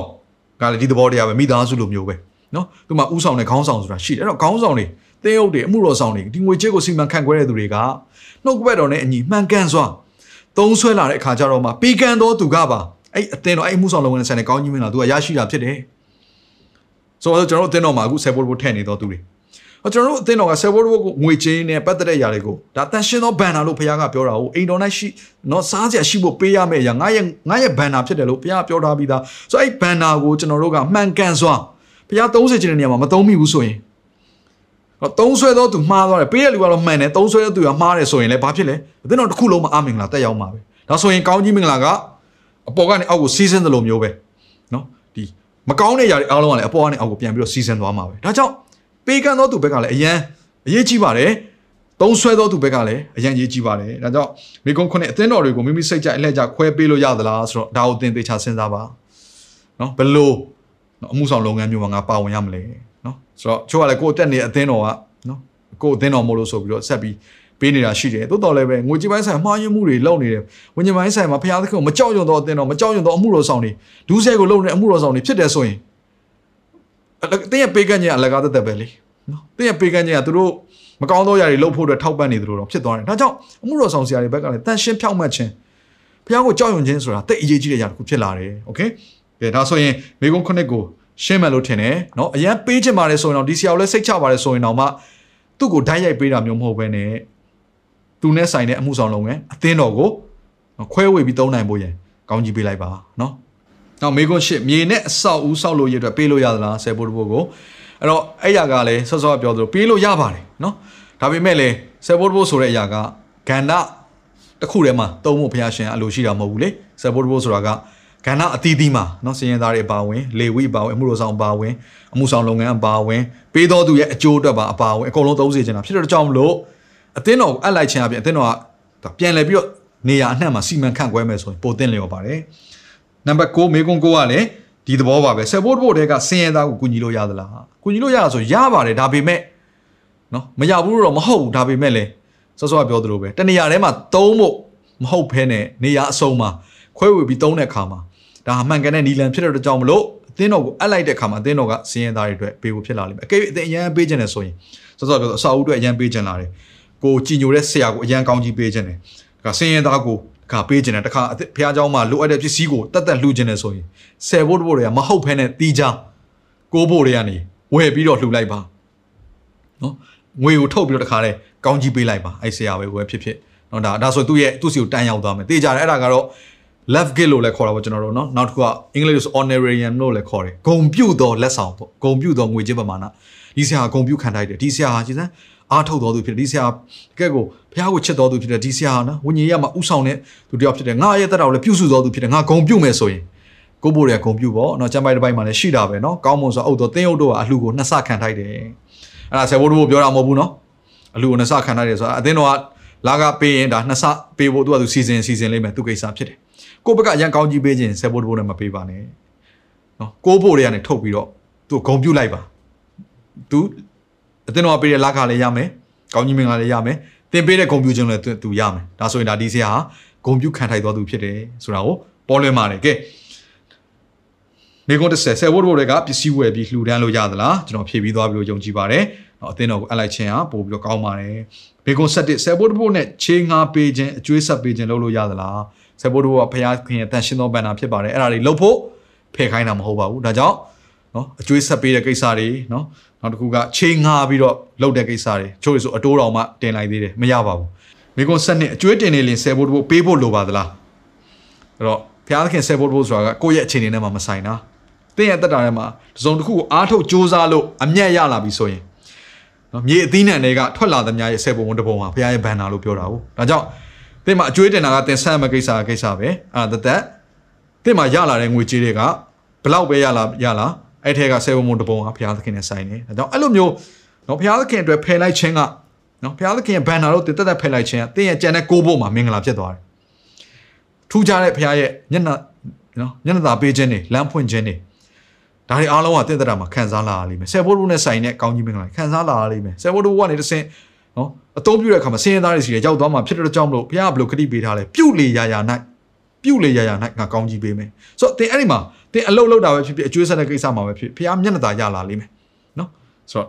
ကလည်းဒီသဘောတရားပဲမိသားစုလိုမျိုးပဲနော်သူမှဥဆောင်တဲ့ခေါင်းဆောင်ဆိုတာရှိတယ်အဲ့တော့ခေါင်းဆောင်တွေတင်းအုပ်တွေအမှုတော်ဆောင်တွေဒီငွေကြေးကိုစီမံခန့်ခွဲတဲ့သူတွေကနှုတ်ကပတ်တော်နဲ့အညီမှန်ကန်စွာ သုံးဆွဲလာတဲ့အခါကျတော့မှပေကံတော်သူကပါအဲ့အတင်းတော်အဲ့မှုဆောင်လုပ်ငန်းဆိုင်တဲ့ကောင်းကြီးမင်းလားသူကရရှိတာဖြစ်တယ်ဆိုတော့ကျွန်တော်တို့အတင်းတော်မှာအခုဆယ်ဘိုးဘိုးထည့်နေတော့သူတွေဟောကျွန်တော်တို့အတင်းတော်ကဆယ်ဘိုးဘိုးကိုငွေချင်းနဲ့ပတ်သက်တဲ့အရာတွေကိုဒါတန်ရှင်းသောဘန်နာလို့ဘုရားကပြောတာဟုတ်အိမ်တော်၌ရှိနော်စားစရာရှိဖို့ပေးရမယ့်အရာငါရဲ့ငါရဲ့ဘန်နာဖြစ်တယ်လို့ဘုရားပြောထားပြီးသားဆိုတော့အဲ့ဘန်နာကိုကျွန်တော်တို့ကမှန်ကန်စွာဘုရား30ချင်တဲ့နေရာမှာမသုံးမိဘူးဆိုရင်ဟော သုံးဆွဲတော့သူမှားသွားတယ်ပေးရလူကတော့မှန်တယ်သုံးဆွဲတော့သူကမှားတယ်ဆိုရင်လည်းဘာဖြစ်လဲအတင်းတော်တစ်ခုလုံးမှာအမင်္ဂလာတက်ရောက်မှာပဲဒါဆိုရင်ကောင်းကြီးမင်္ဂလာကအပေါ်ကနေအောက်ကိုစီးဆင်းသလိုမျိုးပဲနော်ဒီမကောင်းတဲ့ຢာတွေအားလုံးကလည်းအပေါ်ကနေအောက်ကိုပြန်ပြီးတော့စီးဆင်းသွားမှာပဲဒါကြောင့်ပေးကမ်းသောသူဘက်ကလည်းအရန်အရေးကြီးပါတယ်သုံးဆွဲသောသူဘက်ကလည်းအရန်ရေးကြီးပါတယ်ဒါကြောင့်မိကုန်းခုနှစ်အသင်းတော်တွေကိုမိမိစိတ်ကြအလှည့်ကြခွဲပေးလို့ရသလားဆိုတော့ဒါကိုသင်သေချာစဉ်းစားပါနော်ဘယ်လိုနော်အမှုဆောင်လုပ်ငန်းမျိုးမှာငါပါဝင်ရမလဲနော် ဆိုတော့ချို့ကလည်းကိုယ်တက်နေတဲ့အသင်းတော်ကနော်ကိုယ်အသင်းတော်မို့လို့ဆိုပြီးတော့ဆက်ပြီးပေးနေတာရှိတယ်တိုးတော်လည်းပဲငွေကြေးပိုင်းဆိုင်မှားယွင်းမှုတွေလုပ်နေတယ်ဝิญဉ်ပိုင်းဆိုင်မှာဖျားသခင်ကိုမကြောက်ရွံ့တော့အသင်းတော်မကြောက်ရွံ့တော့အမှုတော်ဆောင်တွေဒူးဆဲကိုလုပ်နေအမှုတော်ဆောင်တွေဖြစ်တယ်ဆိုရင်တင်းရဲ့ပေးကမ်းခြင်းအလကားသက်သက်ပဲလေနော်တင်းရဲ့ပေးကမ်းခြင်းကသူတို့မကောင်းသောຢာတွေလုပ်ဖို့အတွက်ထောက်ပံ့နေသူတို့တော့ဖြစ်သွားတယ်ဒါကြောင့်အမှုတော်ဆောင်ဆရာတွေဘက်ကလည်းတန်ရှင်းဖြောက်မှတ်ခြင်းဖျားကိုကြောက်ရွံ့ခြင်းဆိုတာတိတ်အရေးကြီးတဲ့ຢာတစ်ခုဖြစ်လာတယ်โอเคကဲဒါဆိုရင်မိကုန်းခုနှစ်ကို ရှင်းမယ်လို့ထင်တယ်เนาะအရန်ပေးချင်ပါတယ်ဆိုရင်တော့ဒီဆရာကိုလည်းစိတ်ချပါတယ်ဆိုရင်တော့မှသူ့ကိုဓာတ်ရိုက်ပေးတာမျိုးမဟုတ်ဘဲနဲ့သူနဲ့ဆိုင်တဲ့အမှုဆောင်လုပ်ငန်းအသင်းတော်ကိုခွဲဝေပြီးသုံးနိုင်ဖို့ရန်ကောင်းကြီးပေးလိုက်ပါเนาะနောက်မေကွန်းရှစ်မြေနဲ့အဆောက်ဦးဆောက်လို့ရတဲ့ပေးလို့ရသလားဆယ်ဖို့တဖို့ကိုအဲ့တော့အဲ့ရကလည်းဆော့ဆော့ပြောသလိုပေးလို့ရပါတယ်เนาะဒါပေမဲ့လည်းဆယ်ဖို့တဖို့ဆိုတဲ့အရာကကန္နတစ်ခုထဲမှာသုံးဖို့ဘုရားရှင်အလိုရှိတာမဟုတ်ဘူးလေဆယ်ဖို့တဖို့ဆိုတာက ကဏ္ဍအသီးသီးမှာနော်စည်ရင်သားတွေအပါဝင်လေဝိအပါဝင်အမှုတော်ဆောင်အပါဝင်အမှုဆောင်လုပ်ငန်းအပါဝင်ပေးတော်သူရဲ့အကျိုးအတွက်ပါအပါဝင်အကုန်လုံးသုံးစေချင်တာဖြစ်တဲ့ကြောင့်မလို့အသင်းတော်ကိုအပ်လိုက်ခြင်းအပြင်အသင်းတော်ကပြန်လဲပြီးတော့နေရာအနှံ့မှာစီမံခန့်ခွဲမယ်ဆိုရင်ပိုသင့်လျော်ပါတယ်နံပါတ်6မေကွန်9ကလည်းဒီသဘောပါပဲ support ဘို့တဲ့ကစင်ရသားကိုကူညီလို့ရသလားကူညီလို့ရတာဆိုရပါတယ်ဒါပေမဲ့နော်မရဘူးတော့မဟုတ်ဘူးဒါပေမဲ့လည်းစောစောကပြောသလိုပဲတနေရာထဲမှာသုံးဖို့မဟုတ်ဘဲနဲ့နေရာအစုံမှာခွဲဝေပြီးသုံးတဲ့အခါမှာ ဒါမှန်ကန်တဲ့နီလန်ဖြစ်တဲ့ကြောင့်မလို့အသင်းတော်ကိုအပ်လိုက်တဲ့အခါမှာအသင်းတော်ကစည်ရင်သားတွေအတွက်ပေးဖို့ဖြစ်လာလိမ့်မယ်အကယ်၍အသင်းအရန်ပေးခြင်းနဲ့ဆိုရင်စောစောပြောအစာအုပ်အတွက်အရန်ပေးခြင်းလာတယ်ကိုကြည်ညိုတဲ့ဆရာကိုအရန်ကောင်းကြီးပေးခြင်းတယ်ဒါကစည်ရင်သားကိုကပေးခြင်းတယ်တခါဘုရားเจ้าမှာလိုအပ်တဲ့ပစ္စည်းကိုတတ်တတ်လှူခြင်းနဲ့ဆိုရင်ဆယ်ဖို့တဖို့တွေကမဟုတ်ဖ ೇನೆ တီးချကိုဖို့တွေကနေဝယ်ပြီးတော့လှူလိုက်ပါနော်ငွေကိုထုတ်ပြီးတော့တခါလဲကောင်းကြီးပေးလိုက်ပါအဲ့ဆရာပဲဝယ်ဖြစ်ဖြစ်နော်ဒါဒါဆိုသူ့ရဲ့သူ့စီကိုတန်းရောက်သွားမယ်တေးကြတယ်အဲ့ဒါကတော့ left gate လို့လည်းခေါ်တာပေါ့ကျွန်တော်တို့เนาะနောက်တစ်ခုကအင်္ဂလိပ်ဆို honorarium လို့လည်းခေါ်တယ်ဂုံပြုတ်သောလက်ဆောင်ပေါ့ဂုံပြုတ်သောငွေကြေးပမာဏဒီဆရာဂုံပြုတ်ခံထိုက်တယ်ဒီဆရာဟာကြည်စမ်း အားထုတ်တော်သူဖြစ်တယ်ဒီဆရာတကယ်ကိုဘုရားကိုချစ်တော်သူဖြစ်တယ်ဒီဆရာနော်ဝိညာဉ်ရေးမှာဥဆောင်တဲ့သူတယောက်ဖြစ်တယ်ငါရဲ့တက်တော်လည်းပြုစုတော်သူဖြစ်တယ်ငါဂုံပြုမယ်ဆိုရင်ကိုဘိုးတွေကဂုံပြုပေါ့နော်ကျမ်းပိုက်တစ်ပိုက်မှာလည်းရှိတာပဲနော်ကောင်းမွန်စွာအုပ်တော်တင်းအုပ်တို့ကအလှကိုနှစ်ဆခံထိုက်တယ်အဲ့ဒါဆယ်ဘိုးတို့ပြောတာမဟုတ်ဘူးနော်အလှကိုနှစ်ဆခံထိုက်တယ်ဆိုတာအသင်းတော်ကလာကပေးရင်ဒါနှစ်ဆပေးဖို့သူကသူစီစဉ်စီစဉ်လိမ့်မယ်သူကိစ္စဖြစ်တယ် ကိုဘက်ကအရန်ကောင်းကြီးပေးခြင်းဆယ်ဘိုးတို့နဲ့မပေးပါနဲ့နော်ကိုဘိုးတွေကနေထုတ်ပြီးတော့သူဂုံပြုလိုက်ပါသူအသင်းတော်ကပေးတဲ့လာခလည်းရမယ်ကောင်းကြီးမင်္ဂလာလည်းရမယ်သင်ပေးတဲ့ဂုံပြုခြင်းလည်းသူရမယ်ဒါဆိုရင်ဒါဒီဆရာဟာဂုံပြုခံထိုက်တော်သူဖြစ်တယ်ဆိုတာကိုပေါ်လွင်ပါတယ်ကဲမိကုန်း30ဆယ်ဝတ်ဘိုတွေကပစ္စည်းဝယ်ပြီးလှူဒန်းလို့ရသလားကျွန်တော်ဖြည့်ပြီးသွားပြီလို့ယုံကြည်ပါတယ်။အသင်းတော်ကိုအလိုက်ခြင်းဟာပို့ပြီးတော့ကောင်းပါတယ်။မိကုန်း7ဆယ်ဝတ်ဘိုနဲ့ချေငါပေးခြင်းအကျွေးဆက်ပေးခြင်းလုပ်လို့ရသလား။ ဆယ်ဝတ်ဘိုကဖခင်ခင်ရဲ့တန်ရှင်းသောဘန္နာဖြစ်ပါတယ်။အဲ့ဒါတွေလုပ်ဖို့ဖယ်ခိုင်းတာမဟုတ်ပါဘူး။ဒါကြောင့်နော်အကျွေးဆက်ပေးတဲ့ကိစ္စတွေနော်နောက်တစ်ခုကချေငါပြီးတော့လုပ်တဲ့ကိစ္စတွေချို့ဆိုအတိုးတော်မှတင်လိုက်သေးတယ်မရပါဘူး။မိကုန်း7နှစ်အကျွေးတင်နေလင်ဆယ်ဝတ်ဘိုပေးဖို့လိုပါသလား။အဲ့တော့ဖခင်ဆယ်ဝတ်ဘိုဆိုတာကကိုယ့်ရဲ့အခြေအနေနဲ့မှမဆိုင်တာ။တင်းရဲ့တက်တာထဲမှာတစုံတစ်ခုကိုအားထုတ်စ조사လို့အမျက်ရလာပြီဆိုရင်နော်မြေအသီးနှံတွေကထွက်လာသမျှရဲ့ဆယ်ပုံဝန်တပုံဟာဘုရားရဲ့ဘန်နာလို့ပြောတာဟုတ်ဒါကြောင့် တင်းမှာအကျွေးတင်တာကတင်ဆက်မဲ့ကိစ္စကိစ္စပဲအဲ့ဒါတက်တင်းမှာရလာတဲ့ငွေကြေးတွေကဘလောက်ပဲရလာရလာအဲ့ထဲကဆယ်ပုံဝန်တပုံဟာဘုရားသခင်နဲ့ဆိုင်နေဒါကြောင့်အဲ့လိုမျိုးနော်ဘုရားသခင်အတွက်ဖယ်လိုက်ခြင်းကနော်ဘုရားသခင်ရဲ့ဘန်နာလို့တင်တက်တက်ဖယ်လိုက်ခြင်းကတင်းရဲ့ကြံတဲ့ကိုးဖို့မှာမင်္ဂလာဖြစ်သွားတယ်ထူးခြားတဲ့ဘုရားရဲ့မျက်နှာနော်မျက်နှာသာပေးခြင်းတွေလမ်းဖွင့်ခြင်းတွေဒါတွေအားလုံးကတင့်တရာမှာခံစားလာရလိမ့်မယ်ဆယ်ဘိုးတို့နဲ့ဆိုင်တဲ့ကောင်းကြီးမင်္ဂလာခံစားလာရလိမ့်မယ်ဆယ်ဘိုးတို့ကနေတဆင့်နော် အသုံးပြုတဲ့အခါမှာဆင်းရဲသားတွေစီရောက်သွားမှာဖြစ်တဲ့ကြောင့်မလို့ဘုရားကဘလို့ခတိပေးထားလဲပြုတ်လေရာရာ၌ပြုတ်လေရာရာ၌ငါကောင်းကြီးပေးမယ်ဆိုတော့တင်အဲ့ဒီမှာတင်အလုတ်လောက်တာပဲဖြစ်ဖြစ်အကျွေးဆက်တဲ့ကိစ္စမှာပဲဖြစ်ဘုရားမျက်နှာသာရလာလိမ့်မယ်နော်ဆိုတော့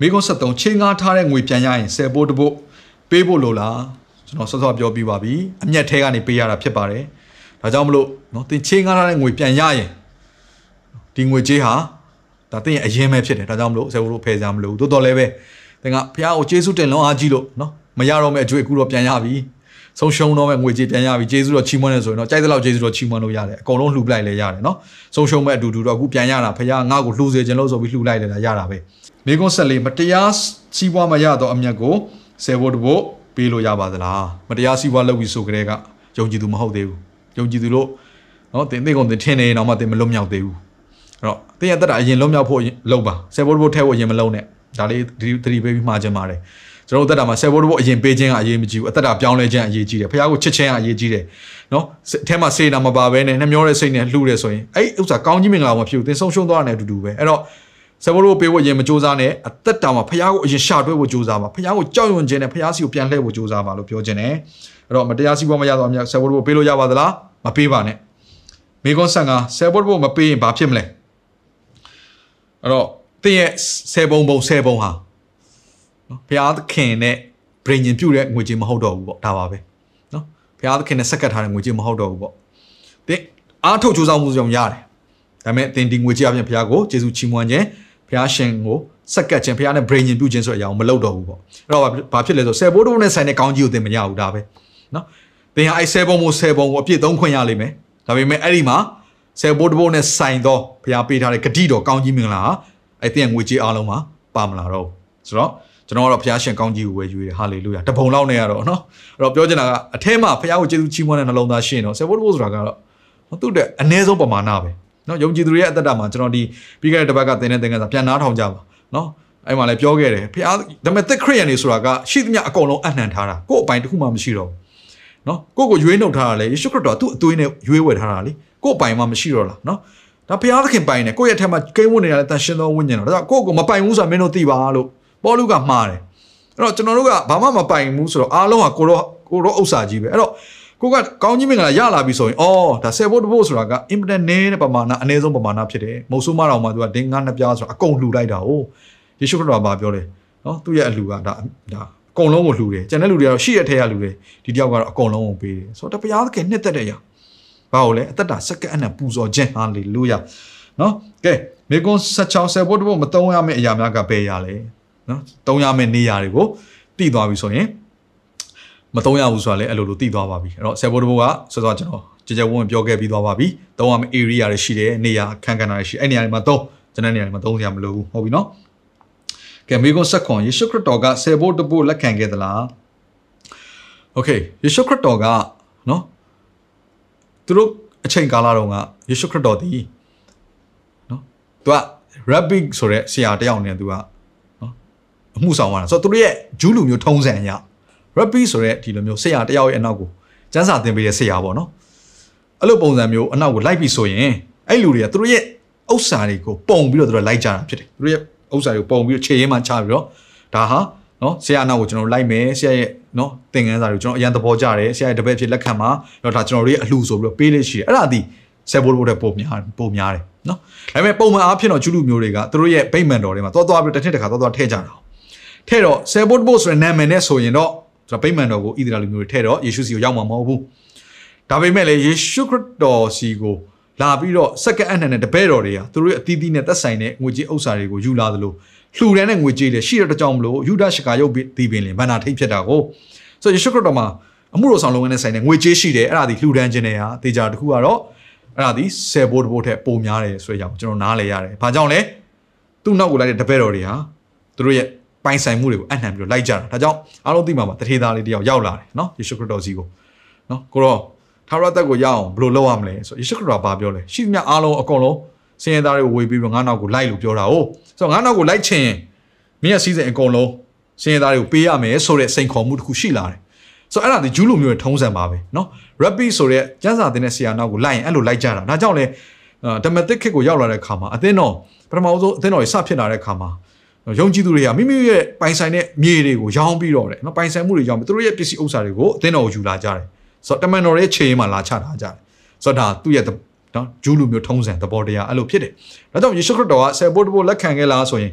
မိကုန်း73ချင်းငါထားတဲ့ငွေပြန်ရရင်ဆယ်ဘိုးတဘို့ပေးဖို့လိုလားကျွန်တော်စောစောပြောပြီးပါပြီအမျက်ထဲကနေပေးရတာဖြစ်ပါတယ်ဒါကြောင့်မလို့နော်တင်ချင်းငါထားတဲ့ငွေပြန်ရရင်ဒီငွေကြေးဟာဒါတင်းရဲ့အရင်ပဲဖြစ်တယ်ဒါကြောင့်မလို့ဆယ်ဘိုးတို့ဖယ်ကြမလို့တိုးတော်လည်းပဲ တင်ကဖះကိုကျေးဇူးတင်လုံးအားကြီးလို့နော်မရတော့မဲ့အကျွေးအခုတော့ပြန်ရပြီဆုံးရှုံးတော့မဲ့ငွေကြေးပြန်ရပြီကျေးဇူးတော်ချီးမွမ်းနေဆိုရင်တော့ကြိုက်တဲ့လောက်ကျေးဇူးတော်ချီးမွမ်းလို့ရတယ်အကုန်လုံးလှူပလိုက်လဲရတယ်နော်ဆုံးရှုံးမဲ့အတူတူတော့အခုပြန်ရတာဖះငါ့ကိုလှူစေခြင်းလို့ဆိုပြီးလှူလိုက်တယ်ဒါရတာပဲမိကွန်းဆက်လေးမတရားစီးပွားမရတော့အမျက်ကိုဆယ်ဘိုးတဘို့ပေးလို့ရပါသလားမတရားစီးပွားလုပ်ပြီးဆိုကြတဲ့ကယုံကြည်သူမဟုတ်သေးဘူးယုံကြည်သူလို့နော်တင်သိကုန်တင်ထင်းနေတော့မှတင်မလွတ်မြောက်သေးဘူးအဲ့တော့တင်းရတက်တာအရင်လုံးမြောက်ဖို့လုပ်ပါဆယ်ဘိုးဘိုးထဲဖို့အရင်မလုံးနဲ့ ဒါလေးသတိသတိပေးပြီးမှားခြင်းပါတယ်ကျွန်တော်တို့တက်တာမှာဆယ်ဘိုးဘိုးအရင်ပေးခြင်းကအရေးမကြီးဘူးအသက်တာပြောင်းလဲခြင်းအရေးကြီးတယ်ဖခင်ကိုချစ်ခြင်းကအရေးကြီးတယ်နော်အထဲမှာစေနာမပါဘဲနဲ့နှမျောတဲ့စိတ်နဲ့လှူတယ်ဆိုရင်အဲ့ဥစ္စာကောင်းကြီးမင်္ဂလာမဖြစ်ဘူးသင်ဆုံးရှုံးသွားတယ်အတူတူပဲအဲ့တော့ဆယ်ဘိုးဘိုးပေးဖို့အရင်မစူးစမ်းနဲ့အသက်တာမှာဖခင်ကိုအရင်ရှာတွဲဖို့စူးစမ်းပါဖခင်ကိုကြောက်ရွံ့ခြင်းနဲ့ဖခင်စီကိုပြန်လှည့်ဖို့စူးစမ်းပါလို့ပြောခြင်းတယ်အဲ့တော့မတရားစီးပွားမရတော့အမြတ်ဆယ်ဘိုးဘိုးပေးလို့ရပါသလားမပေးပါနဲ့မေကွန်ဆန်ကဆယ်ဘိုးဘိုးမပေးရင်ဘာဖြစ်မလဲအဲ့တော့ တင်းရဲ့ဆယ်ပုံပုံဆယ်ပုံဟာနော်ဘုရားသခင်နဲ့ပြင်ရင်ပြုတဲ့ငွေကြေးမဟုတ်တော့ဘူးပေါ့ဒါပါပဲနော်ဘုရားသခင်နဲ့ဆက်ကပ်ထားတဲ့ငွေကြေးမဟုတ်တော့ဘူးပေါ့တင်းအားထုတ်ကြိုးစားမှုကြောင့်ရတယ်ဒါပေမဲ့တင်းဒီငွေကြေးအပြင်ဘုရားကိုကျေးဇူးချီးမွမ်းခြင်းဘုရားရှင်ကိုဆက်ကပ်ခြင်းဘုရားနဲ့ပြင်ရင်ပြုခြင်းဆိုတဲ့အရာကိုမလုပ်တော့ဘူးပေါ့အဲ့တော့ဘာဖြစ်လဲဆိုဆယ်ဘိုးတို့နဲ့ဆိုင်တဲ့ကောင်းကြီးကိုတင်မရဘူးဒါပဲနော်တင်းဟာအဲ့ဆယ်ပုံမို့ဆယ်ပုံကိုအပြည့်သုံးခွင့်ရလိမ့်မယ်ဒါပေမဲ့အဲ့ဒီမှာဆယ်ဘိုးတဘိုးနဲ့ဆိုင်သောဘုရားပေးထားတဲ့ဂတိတော်ကောင်းကြီးမင်္ဂလာဟာ အဲ့တဲ့ငွေကြေးအားလုံးမှာပါမလာတော့ဆိုတော့ကျွန်တော်ကတော့ဘုရားရှင်ကောင်းကြီးကိုဝယ်ယူတယ်ဟာလေလုယာတပုံလောက်နဲ့ရတော့နော်အဲ့တော့ပြောချင်တာကအထဲမှာဘုရားကိုကျေးဇူးချီးမွမ်းတဲ့နှလုံးသားရှင်တော့ဆယ်ဘိုးတဘိုးဆိုတာကတော့သူ့တဲ့အနည်းဆုံးပမာဏပဲနော်ယုံကြည်သူတွေရဲ့အသက်တာမှာကျွန်တော်ဒီပြီးခဲ့တဲ့တစ်ပတ်ကသင်တဲ့သင်ခန်းစာပြန်နားထောင်ကြပါနော်အဲ့မှာလည်းပြောခဲ့တယ်ဘုရားဒါပေမဲ့သက်ခရစ်ယာန်တွေဆိုတာကရှိသမျှအကုန်လုံးအနှံထားတာကို့အပိုင်တစ်ခုမှမရှိတော့ဘူးနော်ကိုကိုရွေးနှုတ်ထားတာလေယေရှုခရစ်တော်ကသူ့အသွေးနဲ့ရွေးဝယ်ထားတာလေကို့အပိုင်မှမရှိတော့လားနော် ဒါဘုရားသခင်ပိုင်တယ်ကိုယ့်ရဲ့ထက်မှာကိန်းဝတ်နေရတဲ့တန်ရှင်သောဝိညာဉ်တော်ဒါကြောင့်ကိုယ့်ကိုမပိုင်ဘူးဆိုတာမင်းတို့သိပါလို့ပေါလုကမှားတယ်အဲ့တော့ကျွန်တော်တို့ကဘာမှမပိုင်ဘူးဆိုတော့အားလုံးကကိုတော့ကိုတော့ဥစ္စာကြီးပဲအဲ့တော့ကိုကကောင်းကြီးမင်္ဂလာရလာပြီဆိုရင်အော်ဒါဆယ်ဘုတ်တဘုတ်ဆိုတာကအင်ပဒန်နဲတဲ့ပမာဏအနည်းဆုံးပမာဏဖြစ်တယ်မုတ်ဆိုးမတော်မှာသူကဒင်းငါးနှစ်ပြားဆိုတာအကုန်လှူလိုက်တာ哦ယေရှုခရစ်တော်ကပြောတယ်နော်သူ့ရဲ့အလှူကဒါဒါအကုန်လုံးကိုလှူတယ်ကျန်တဲ့လူတွေကတော့ရှိရထဲကလှူတယ်ဒီတယောက်ကတော့အကုန်လုံးကိုပေးတယ်ဆိုတော့တပရားသခင်နှစ်သက်တဲ့အရာ ဘာလို့လဲအသက်တာစက္ကန့်အနံပူဇော်ခြင်းဟာလေလုယာနော်ကဲမေကွန်16ဆယ်ဘုတ်တဘုတ်မတုံးရမယ့်အရာများကဘယ်ရလဲနော်တုံးရမယ့်နေရာတွေကိုတည်သွားပြီဆိုရင်မတုံးရဘူးဆိုတာလည်းအဲ့လိုလိုတည်သွားပါပြီအဲ့တော့ဆယ်ဘိုးတဘိုးကစောစောကျွန်တော်ကြကြဝန်းပြောခဲ့ပြီးသွားပါပြီတုံးရမယ့် area တွေရှိတယ်နေရာခန်းခန်းတွေရှိအဲ့နေရာတွေမှာတုံးကျွန်တဲ့နေရာတွေမှာတုံးစရာမလိုဘူးဟုတ်ပြီနော်က ကဲမိကုန်းဆက်ခွန်ယေရှုခရစ်တော်ကဆယ်ဖို့တဖို့လက်ခံခဲ့သလားโอเคယေရှုခရစ်တော်ကနော် သူတို့အချိန်ကာလတုန်းကယေရှုခရစ်တော်ဒီနော်သူက rabbi ဆိုတဲ့ဆရာတယောက်နဲ့သူကနော်အမှုဆောင်သွားတာဆိုတော့သူတို့ရဲ့ဂျူးလူမျိုးထုံးစံအရ rabbi ဆိုတဲ့ဒီလိုမျိုးဆရာတယောက်ရဲ့အနောက်ကိုကျမ်းစာသင်ပေးတဲ့ဆရာပေါ့နော်အဲ့လိုပုံစံမျိုးအနောက်ကိုလိုက်ပြီဆိုရင်အဲ့လူတွေကသူတို့ရဲ့ဥစ္စာတွေကိုပုံပြီးတော့သူတို့လိုက်ကြတာဖြစ်တယ်သူတို့ရဲ့ဥစ္စာတွေကိုပုံပြီးတော့ခြေရင်းမှချပြီးတော့ဒါဟာနော်ဆရာအနောက်ကိုကျွန်တော်လိုက်မယ်ဆရာရဲ့ နော်သင်ခန်းစာတွေကိုကျွန်တော်အရန်သဘောကျတယ်ဆရာရဲ့တပည့်ဖြစ်လက်ခံမှာတော့ဒါကျွန်တော်တို့ရဲ့အလှဆိုပြီးတော့ပေးလို့ရှိတယ်အဲ့ဒါဒီဆယ်ဘိုးဘိုးတဲ့ပုံများပုံများတယ်နော်ဒါပေမဲ့ပုံမှန်အားဖြင့်တော့ကျူးလူမျိုးတွေကသူတို့ရဲ့ဗိမ္မာန်တော်တွေမှာသွားသွားပြီးတစ်နှစ်တစ်ခါသွားသွားထည့်ကြတာထဲတော့ဆယ်ဘိုးဘိုးဆိုတဲ့နာမည်နဲ့ဆိုရင်တော့ကျွန်တော်ဗိမ္မာန်တော်ကိုဣသရေလလူမျိုးတွေထဲတော့ယေရှုစီကိုရောက်မှာမဟုတ်ဘူးဒါပေမဲ့လေယေရှုခရစ်တော်စီကိုလာပြီးတော့စက္ကန့်အနှံနဲ့တပည့်တော်တွေကသူတို့ရဲ့အသီးသီးနဲ့သက်ဆိုင်တဲ့ငွေကြေးဥစ္စာတွေကိုယူလာသလို လှူဒန်းတဲ့ငွေကြေးတွေရှိတဲ့ကြောင့်မလို့ယူဒရှကာရုပ်ဒီပင်လင်ဘန္နာထိတ်ဖြစ်တာကိုဆိုယေရှုခရစ်တော်မှာအမှုတော်ဆောင်လုပ်ငန်းနဲ့ဆိုင်တဲ့ငွေကြေးရှိတယ်အဲ့ဒါဒီလှူဒန်းခြင်းတွေဟာတေချာတစ်ခုကတော့အဲ့ဒါဒီဆယ်ဘိုးတဘိုးထက်ပိုများတယ်ဆိုတဲ့အကြောင်းကျွန်တော်နားလည်ရတယ်။ဘာကြောင့်လဲသူ့နောက်ကိုလိုက်တဲ့တပည့်တော်တွေဟာသူတို့ရဲ့ပိုင်ဆိုင်မှုတွေကိုအနှံပြီးတော့လိုက်ကြတာဒါကြောင့်အားလုံးသိမှာပါတထေသားလေးတယောက်ရောက်လာတယ်နော်ယေရှုခရစ်တော်စီကိုနော်ကိုတော့ထာဝရတက်ကိုရအောင်ဘယ်လိုလုပ်ရမလဲဆိုယေရှုခရစ်တော်ဘာပြောလဲရှိသမျှအားလုံးအကုန်လုံး စင်ရသားတွေကိုဝေပြီးတော့ငါနောက်ကိုလိုက်လို့ပြောတာဟုတ်ဆိုတော့ငါနောက်ကိုလိုက်ချင်မင်းရဲ့စီးစိမ်အကုန်လုံးစင်ရသားတွေကိုပေးရမယ်ဆိုတဲ့စိန်ခေါ်မှုတစ်ခုရှိလာတယ်ဆိုတော့အဲ့ဒါဒီဂျူးလူမျိုးရဲ့ထုံးစံပါပဲเนาะ rabbi ဆိုတဲ့ကျမ်းစာသင်တဲ့ဆရာနောက်ကိုလိုက်ရင်အဲ့လိုလိုက်ကြတာဒါကြောင့်လဲဓမ္မသစ်ခေတ်ကိုရောက်လာတဲ့ခါမှာအသင်းတော်ပထမဆုံးအသင်းတော်ကြီးစဖြစ်လာတဲ့ခါမှာယုံကြည်သူတွေကမိမိရဲ့ပိုင်ဆိုင်တဲ့မြေတွေကိုရောင်းပြီးတော့တယ်နော်ပိုင်ဆိုင်မှုတွေရောင်းပြီးသူတို့ရဲ့ပစ္စည်းဥစ္စာတွေကိုအသင်းတော်ကိုယူလာကြတယ်ဆိုတော့တမန်တော်ရဲ့ခြေမှာလာချထားကြတယ်ဆိုတော့ဒါသူ့ရဲ့ နော်ဂျူးလူမျိုးထုံးစံသဘောတရားအဲ့လိုဖြစ်တယ်ဒါကြောင့်ယေရှုခရစ်တော်ကဆယ်ဘိုးတဘိုးလက်ခံခဲ့လားဆိုရင်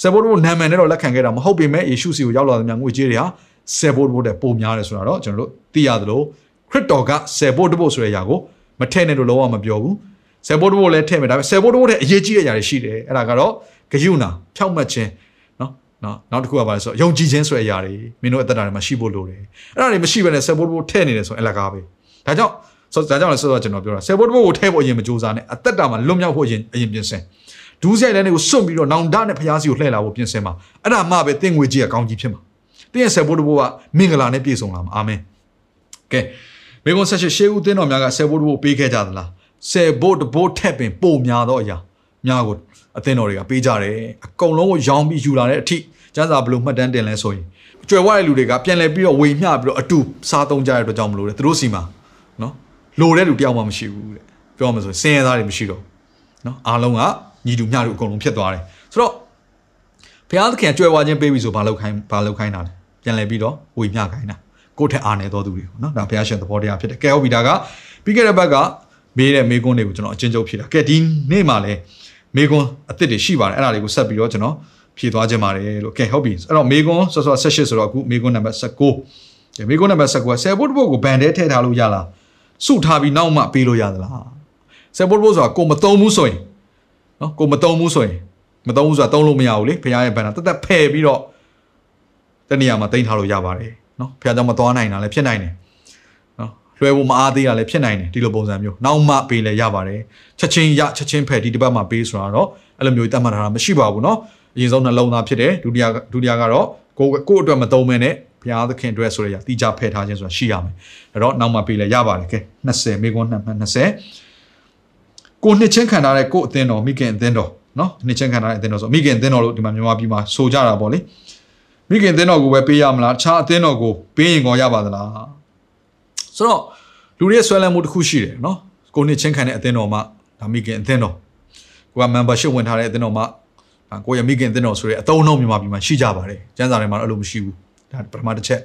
ဆယ်ဘိုးတဘိုးနာမည်နဲ့တော့လက်ခံခဲ့တာမဟုတ်ပေမဲ့ယေရှုစီကိုရောက်လာတဲ့မြတ်ငွေကြေးတွေဟာဆယ်ဘိုးတဘိုးတဲ့ပုံများတယ်ဆိုတာတော့ကျွန်တော်တို့သိရသလိုခရစ်တော်ကဆယ်ဘိုးတဘိုးဆိုတဲ့အရာကိုမထည့်နဲ့လို့လုံးဝမပြောဘူးဆယ်ဘိုးတဘိုးလည်းထည့်မယ်ဒါပေမဲ့ဆယ်ဘိုးတဘိုးတဲ့အရေးကြီးတဲ့အရာတွေရှိတယ်အဲ့ဒါကတော့ဂယုဏဖြောက်မှတ်ခြင်းနော်နော်နောက်တစ်ခုကပါလဲဆိုယုံကြည်ခြင်းဆိုတဲ့အရာတွေမင်းတို့အသက်တာတွေမှာရှိဖို့လိုတယ်အဲ့ဒါတွေမရှိဘဲနဲ့ဆယ်ဘိုးတဘိုးထည့်နေတယ်ဆိုရင်အလကားပဲဒါကြောင့် ဆိုဒါကြောင့်လည်းဆိုတော့ကျွန်တော်ပြောတာဆယ်ဘိုးတဘိုးကိုထည့်ဖို့အရင်မကြိုးစားနဲ့အသက်တာမှာလွတ်မြောက်ဖို့အရင်အရင်ပြင်ဆင်ဒူးဆိုင်လည်းကိုစွန့်ပြီးတော့နောင်တနဲ့ဖျားစီကိုလှည့်လာဖို့ပြင်ဆင်ပါအဲ့ဒါမှပဲတင့်ငွေကြီးကကောင်းကြီးဖြစ်မှာတင်းရဲ့ဆယ်ဘိုးတဘိုးကမင်္ဂလာနဲ့ပြည့်စုံလာမှာအာမင်ကဲမေကွန်ဆက်ရှိရှေးဦးတင်းတော်များကဆယ်ဘိုးတဘိုးပေးခဲ့ကြသလားဆယ်ဘိုးတဘိုးထက်ပင်ပိုများသောအရာများကိုအသင်းတော်တွေကပေးကြတယ်အကုန်လုံးကိုရောင်းပြီးယူလာတဲ့အထိကျန်းစာဘလို့မှတ်တမ်းတင်လဲဆိုရင်ကြွယ်ဝတဲ့လူတွေကပြန်လဲပြီးတော့ဝေမျှပြီးတော့အတူစားသုံးကြတဲ့အတွက်ကြောင့်မလို့လေသူတို့စီမှာနော် လိုတဲ့လူတယောက်မှမရှိဘူးတဲ့ပြောမှဆိုစင်ရသားတွေမရှိတော့နော်အားလုံးကညီတူမျှတူအကုန်လုံးဖြစ်သွားတယ်ဆိုတော့ဘုရားသခင်ကြွယ်ဝခြင်းပေးပြီဆိုဘာလုပ်ခိုင်းဘာလုပ်ခိုင်းတာလဲပြန်လဲပြီးတော့ဝေမျှခိုင်းတာကိုယ့်ထက်အားနေတော်သူတွေနော်ဒါဘုရားရှင်သဘောတရားဖြစ်တယ်ကဲဟုတ်ပြီဒါကပြီးခဲ့တဲ့ဘက်ကမေးတဲ့မေးခွန်းတွေကိုကျွန်တော်အချင်းချုပ်ဖြေတာကဲဒီနေ့မှလည်းမေးခွန်းအစ်စ်တွေရှိပါတယ်အဲ့ဒါတွေကိုဆက်ပြီးတော့ကျွန်တော်ဖြေသွားခြင်းပါတယ်လို့ကဲဟုတ်ပြီအဲ့တော့မေးခွန်းဆော့ဆော့ဆက်ရှစ်ဆိုတော့အခုမေးခွန်းနံပါတ်19ကဲမေးခွန်းနံပါတ်19ကဆယ်ဘုတ်ဘုတ်ကိုဘန်ထဲထည့်ထားလို့ရလား စုထားပြီးနောက်မှပေးလို့ရသလားဆယ်ဘုတ်ဘုတ်ဆိုတာကိုမသုံးဘူးဆိုရင်နော်ကိုမသုံးဘူးဆိုရင်မသုံးဘူးဆိုတာသုံးလို့မရဘူးလေဘုရားရဲ့ဘန်တာတက်တက်ဖယ်ပြီးတော့တနေရာမှာတင်ထားလို့ရပါတယ်နော်ဘုရားကြောင့်မသွားနိုင်တာလည်းဖြစ်နိုင်တယ်နော်လွှဲဖို့မအားသေးတာလည်းဖြစ်နိုင်တယ်ဒီလိုပုံစံမျိုးနောက်မှပေးလဲရပါတယ်ချက်ချင်းရချက်ချင်းဖယ်ဒီတစ်ပတ်မှပေးဆိုတာတော့အဲ့လိုမျိုးတတ်မှတ်ထားတာမရှိပါဘူးနော်အရင်ဆုံးနှလုံးသားဖြစ်တယ်ဒုတိယဒုတိယကတော့ကိုကိုအတွက်မသုံးမဲနဲ့ ဘုရားသခင်အတွက်ဆိုရရတိကျဖယ်ထားခြင်းဆိုတာရှိရမယ်အဲ့တော့နောက်မှပေးလဲရပါတယ်ကဲ20မိကွန်း20ကိုနှစ်ချင်းခံထားတဲ့ကိုအသင်းတော်မိခင်အသင်းတော်နော်နှစ်ချင်းခံထားတဲ့အသင်းတော်ဆိုမိခင်အသင်းတော်လို့ဒီမှာမြန်မာပြည်မှာဆိုကြတာပေါ့လေမိခင်အသင်းတော်ကိုပဲပေးရမလားအခြားအသင်းတော်ကိုပေးရင်ကောရပါသလားဆိုတော့လူတွေရဲ့ဆွဲလန်းမှုတစ်ခုရှိတယ်နော်ကိုနှစ်ချင်းခံတဲ့အသင်းတော်မှာဒါမိခင်အသင်းတော်ကိုက membership ဝင်ထားတဲ့အသင်းတော်မှာကိုရမိခင်အသင်းတော်ဆိုရဲအတုံးလုံးမြန်မာပြည်မှာရှိကြပါတယ်ကျန်းစာတွေမှာတော့အဲ့လိုမရှိဘူး ဒါပထမတစ်ချက်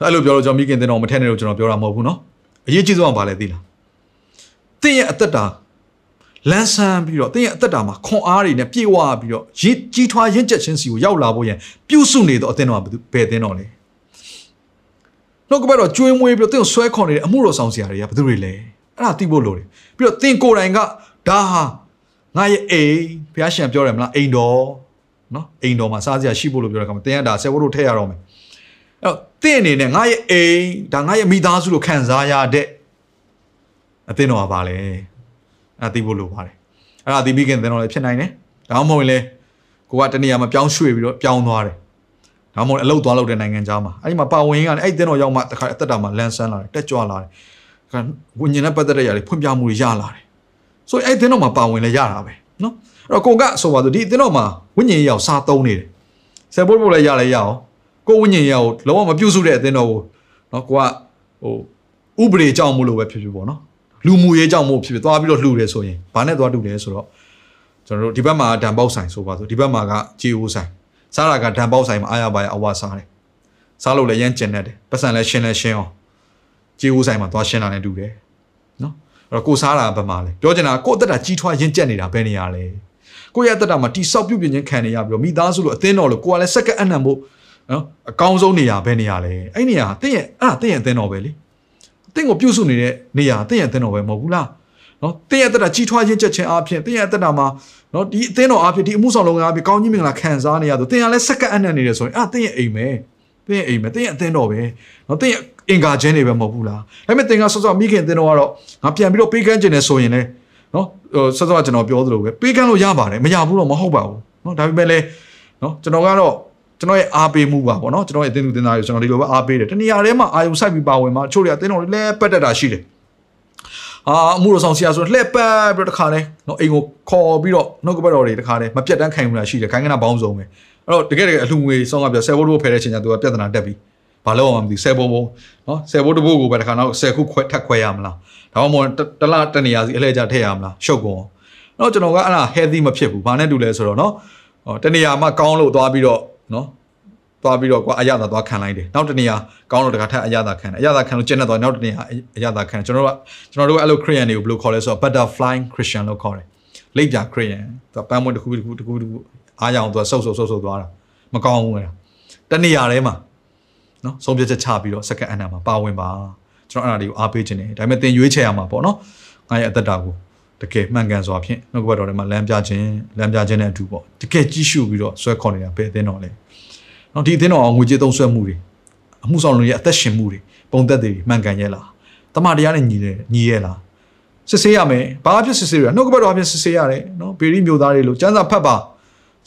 အဲ့လိုပြောလို့ကျွန်တော်မိခင်အသင်းတော်မထည့်နဲ့လို့ကျွန်တော်ပြောတာမဟုတ်ဘူးနော်အရေးကြီးဆုံးကဘာလဲသိလားသင်ရဲ့အသက်တာလန်းဆန်းပြီးတော့သင်ရဲ့အသက်တာမှာခွန်အားတွေနဲ့ပြည့်ဝပြီးတော့ရင်းကြီးထွားရင့်ကျက်ခြင်းစီကိုရောက်လာဖို့ရန်ပြုစုနေတော့အသင်းတော်ကဘယ်အသင်းတော်လဲနှုတ်ကပတ်တော်ကျွေးမွေးပြီးတော့သင်ကိုဆွဲခေါ်နေတဲ့အမှုတော်ဆောင်စရာတွေကဘယ်သူတွေလဲအဲ့ဒါသိဖို့လိုတယ်ပြီးတော့သင်ကိုယ်တိုင်ကဒါဟာငါရဲ့အိမ်ဘုရားရှင်ပြောတယ်မလားအိမ်တော်နော်အိမ်တော်မှာစားစရာရှိဖို့လို့ပြောတဲ့အခါမှာသင်ကဒါဆယ်ဝတ်လို့ထည့်ရတော့မယ် အဲ့တော့သင်အနေနဲ့ငါရဲ့အိမ်ဒါငါရဲ့မိသားစုလို့ခံစားရတဲ့အသင်းတော်ကပါလေအဲ့ဒါသိဖို့လိုပါတယ်အဲ့ဒါသိပြီးခင်သင်တော်လည်းဖြစ်နိုင်တယ်ဒါမှမဟုတ်ရင်လည်းကိုကတနေရာမှာပြောင်းရွှေ့ပြီးတော့ပြောင်းသွားတယ်ဒါမှမဟုတ်အလုတ်သွားလို့တဲ့နိုင်ငံခြားမှာအဲ့ဒီမှာပါဝင်ကလည်းအဲ့တင်းတော်ရောက်မှတခါအသက်တာမှာလန်ဆန်းလာတယ်တက်ကြွလာတယ်ဝိညာဉ်နဲ့ပတ်သက်တဲ့ຢာတွေဖွင့်ပြမှုတွေရလာတယ်ဆိုရင်အဲ့တင်းတော်မှာပါဝင်လည်းရတာပဲနော်အဲ့တော့ကိုကဆိုပါဆိုဒီတင်းတော်မှာဝိညာဉ်ရောက်စားသုံးနေတယ်ဆယ်ဘိုးဘိုးလည်းရလဲရအောင် ကိုဝိညာဉ်ရောက်လုံးဝမပြုတ်စုတဲ့အတင်းတော်ကိုနော်ကိုကဟိုဥပဒေကြောင့်မို့လို့ပဲဖြစ်ဖြစ်ပေါ့နော်လူမှုရေးကြောင့်မို့ဖြစ်ဖြစ်သွားပြီးတော့လှူတယ်ဆိုရင်ဘာနဲ့သွားလှူလဲဆိုတော့ကျွန်တော်တို့ဒီဘက်မှာဒံပေါက်ဆိုင်ဆိုပါဆိုဒီဘက်မှာကဂျီအိုဆိုင်စားတာကဒံပေါက်ဆိုင်မှာအားရပါရအဝစားတယ်စားလို့လည်းရမ်းကျင်နေတယ်ပတ်စံလည်းရှင်းလည်းရှင်းအောင်ဂျီအိုဆိုင်မှာသွားရှင်းတာနဲ့တူတယ်နော်အဲ့တော့ကိုစားတာဘယ်မှာလဲပြောချင်တာကိုအသက်တာကြီးထွားရင့်ကျက်နေတာဘယ်နေရာလဲကိုရဲ့အသက်တာမှာတိဆောက်ပြုပြင်ခြင်းခံနေရပြီးတော့မိသားစုလို့အသင်းတော်လို့ကိုကလည်းစက္ကန့်အနံ့ဖို့ နော်အကောင်းဆုံးနေရာဘယ်နေရာလဲအဲ့နေရာတင့်ရဲ့အဲ့ဒါတင့်ရဲ့အသင်းတော်ပဲလေတင့်ကိုပြုစုနေတဲ့နေရာတင့်ရဲ့အသင်းတော်ပဲမဟုတ်ဘူးလားနော်တင်းရဲ့အသက်တာကြီးထွားခြင်းချက်ချင်းအားဖြင့်တင်းရဲ့အသက်တာမှာနော်ဒီအသင်းတော်အားဖြင့်ဒီအမှုဆောင်လုပ်ငန်းအားဖြင့်ကောင်းကြီးမင်္ဂလာခံစားနေရတော့တင်းကလည်းစက္ကန့်အနံ့နေတယ်ဆိုရင်အဲ့တင်းရဲ့အိမ်ပဲတင်းရဲ့အိမ်ပဲတင်းရဲ့အသင်းတော်ပဲနော်တင်းရဲ့အင်္ဂါချင်းတွေပဲမဟုတ်ဘူးလားဒါပေမဲ့တင်းကဆော့ဆော့မိခင်အသင်းတော်ကတော့ငါပြန်ပြီးတော့ပေးကမ်းခြင်းနဲ့ဆိုရင်လည်းနော်ဟိုဆော့ဆော့ကျွန်တော်ပြောသလိုပဲပေးကမ်းလို့ရပါတယ်မရဘူးတော့မဟုတ်ပါဘူးနော်ဒါပေမဲ့လည်းနော်ကျွန်တော်ကတော့ ကျွန်တော်ရဲ့အားပေးမှုပါပေါ့နော်ကျွန်တော်ရဲ့အသင်းသူတင်သားတွေကျွန်တော်ဒီလိုပဲအားပေးတယ်တနေရာထဲမှာအာယုံဆိုင်ပြီးပါဝင်မှာအချို့တွေအသင်းတော်တွေလည်းပတ်တက်တာရှိတယ်အာအမှုတော်ဆောင်ဆရာဆိုလှည့်ပတ်ပြီးတော့တခါလဲနော်အိမ်ကိုခေါ်ပြီးတော့နှုတ်ကပတ်တော်တွေတခါလဲမပြတ်တမ်းခံယူလာရှိတယ်ခိုင်းကနာဘောင်းစုံပဲအဲ့တော့တကယ်တကယ်အလှငွေဆောင်းကပြဆယ်ဘိုးတို့ဖယ်တဲ့ချိန်ကျသူကပြဿနာတက်ပြီးဘာလို့အောင်မသိဆယ်ဘိုးဘိုးနော်ဆယ်ဘိုးတဘိုးကိုပဲတခါနောက်ဆယ်ခုခွဲထက်ခွဲရမလားဒါမှမဟုတ်တလတနေရာစီအလဲကြထည့်ရမလားရှုပ်ကုန်နော်ကျွန်တော်ကအဲ့ဒါ healthy မဖြစ်ဘူးဘာနဲ့တူလဲဆိုတော့နော်တနေရာမှာကောင်းလို့သွားပြီးတော့ နော်သွားပြီးတော့ကွာအရသာသွားခံလိုက်တယ်နောက်တနေရာကောင်းလို့တခါထပ်အရသာခံတယ်အရသာခံလို့ကျင့်တဲ့သွားနောက်တနေရာအရသာခံကျွန်တော်တို့ကကျွန်တော်တို့ကအဲ့လို Christian တွေကိုဘယ်လိုခေါ်လဲဆိုတော့ butterfly Christian လို့ခေါ်တယ်လိပ်ပြ Christian သူပန်းမွန်းတစ်ခုတစ်ခုတစ်ခုတစ်ခုအားရအောင်သူဆုပ်ဆုပ်ဆုပ်ဆုပ်သွားတာမကောင်းဘူးအဲ့ဒါတနေရာထဲမှာနော်ဆုံးဖြတ်ချက်ချပြီးတော့ second အနံမှာပါဝင်ပါကျွန်တော်အဲ့ဒါတွေကိုအားပေးခြင်းတယ်ဒါပေမဲ့သင်ရွေးချယ်ရမှာပေါ့နော်ငါရဲ့အသက်တာကို တကယ်မှန်ကန်စွာဖြင့်နှုတ်ကပတ်တော်ထဲမှာလမ်းပြခြင်းလမ်းပြခြင်းနဲ့အတူပေါ့တကယ်ကြီးရှုပြီးတော့ဆွဲခေါ်နေတာဘယ်အသင်းတော်လဲနော်ဒီအသင်းတော်အောင်ငွေကြေးသုံးဆွဲမှုတွေအမှုဆောင်လူတွေအသက်ရှင်မှုတွေပုံသက်တွေမှန်ကန်ရဲ့လားတမန်တရားနဲ့ညီတယ်ညီရဲ့လားစစ်ဆေးရမယ်ဘာဖြစ်စစ်ဆေးရနှုတ်ကပတ်တော်အဖြစ်စစ်ဆေးရတယ်နော်ဗေရိမျိုးသားတွေလို့စံစာဖတ်ပါ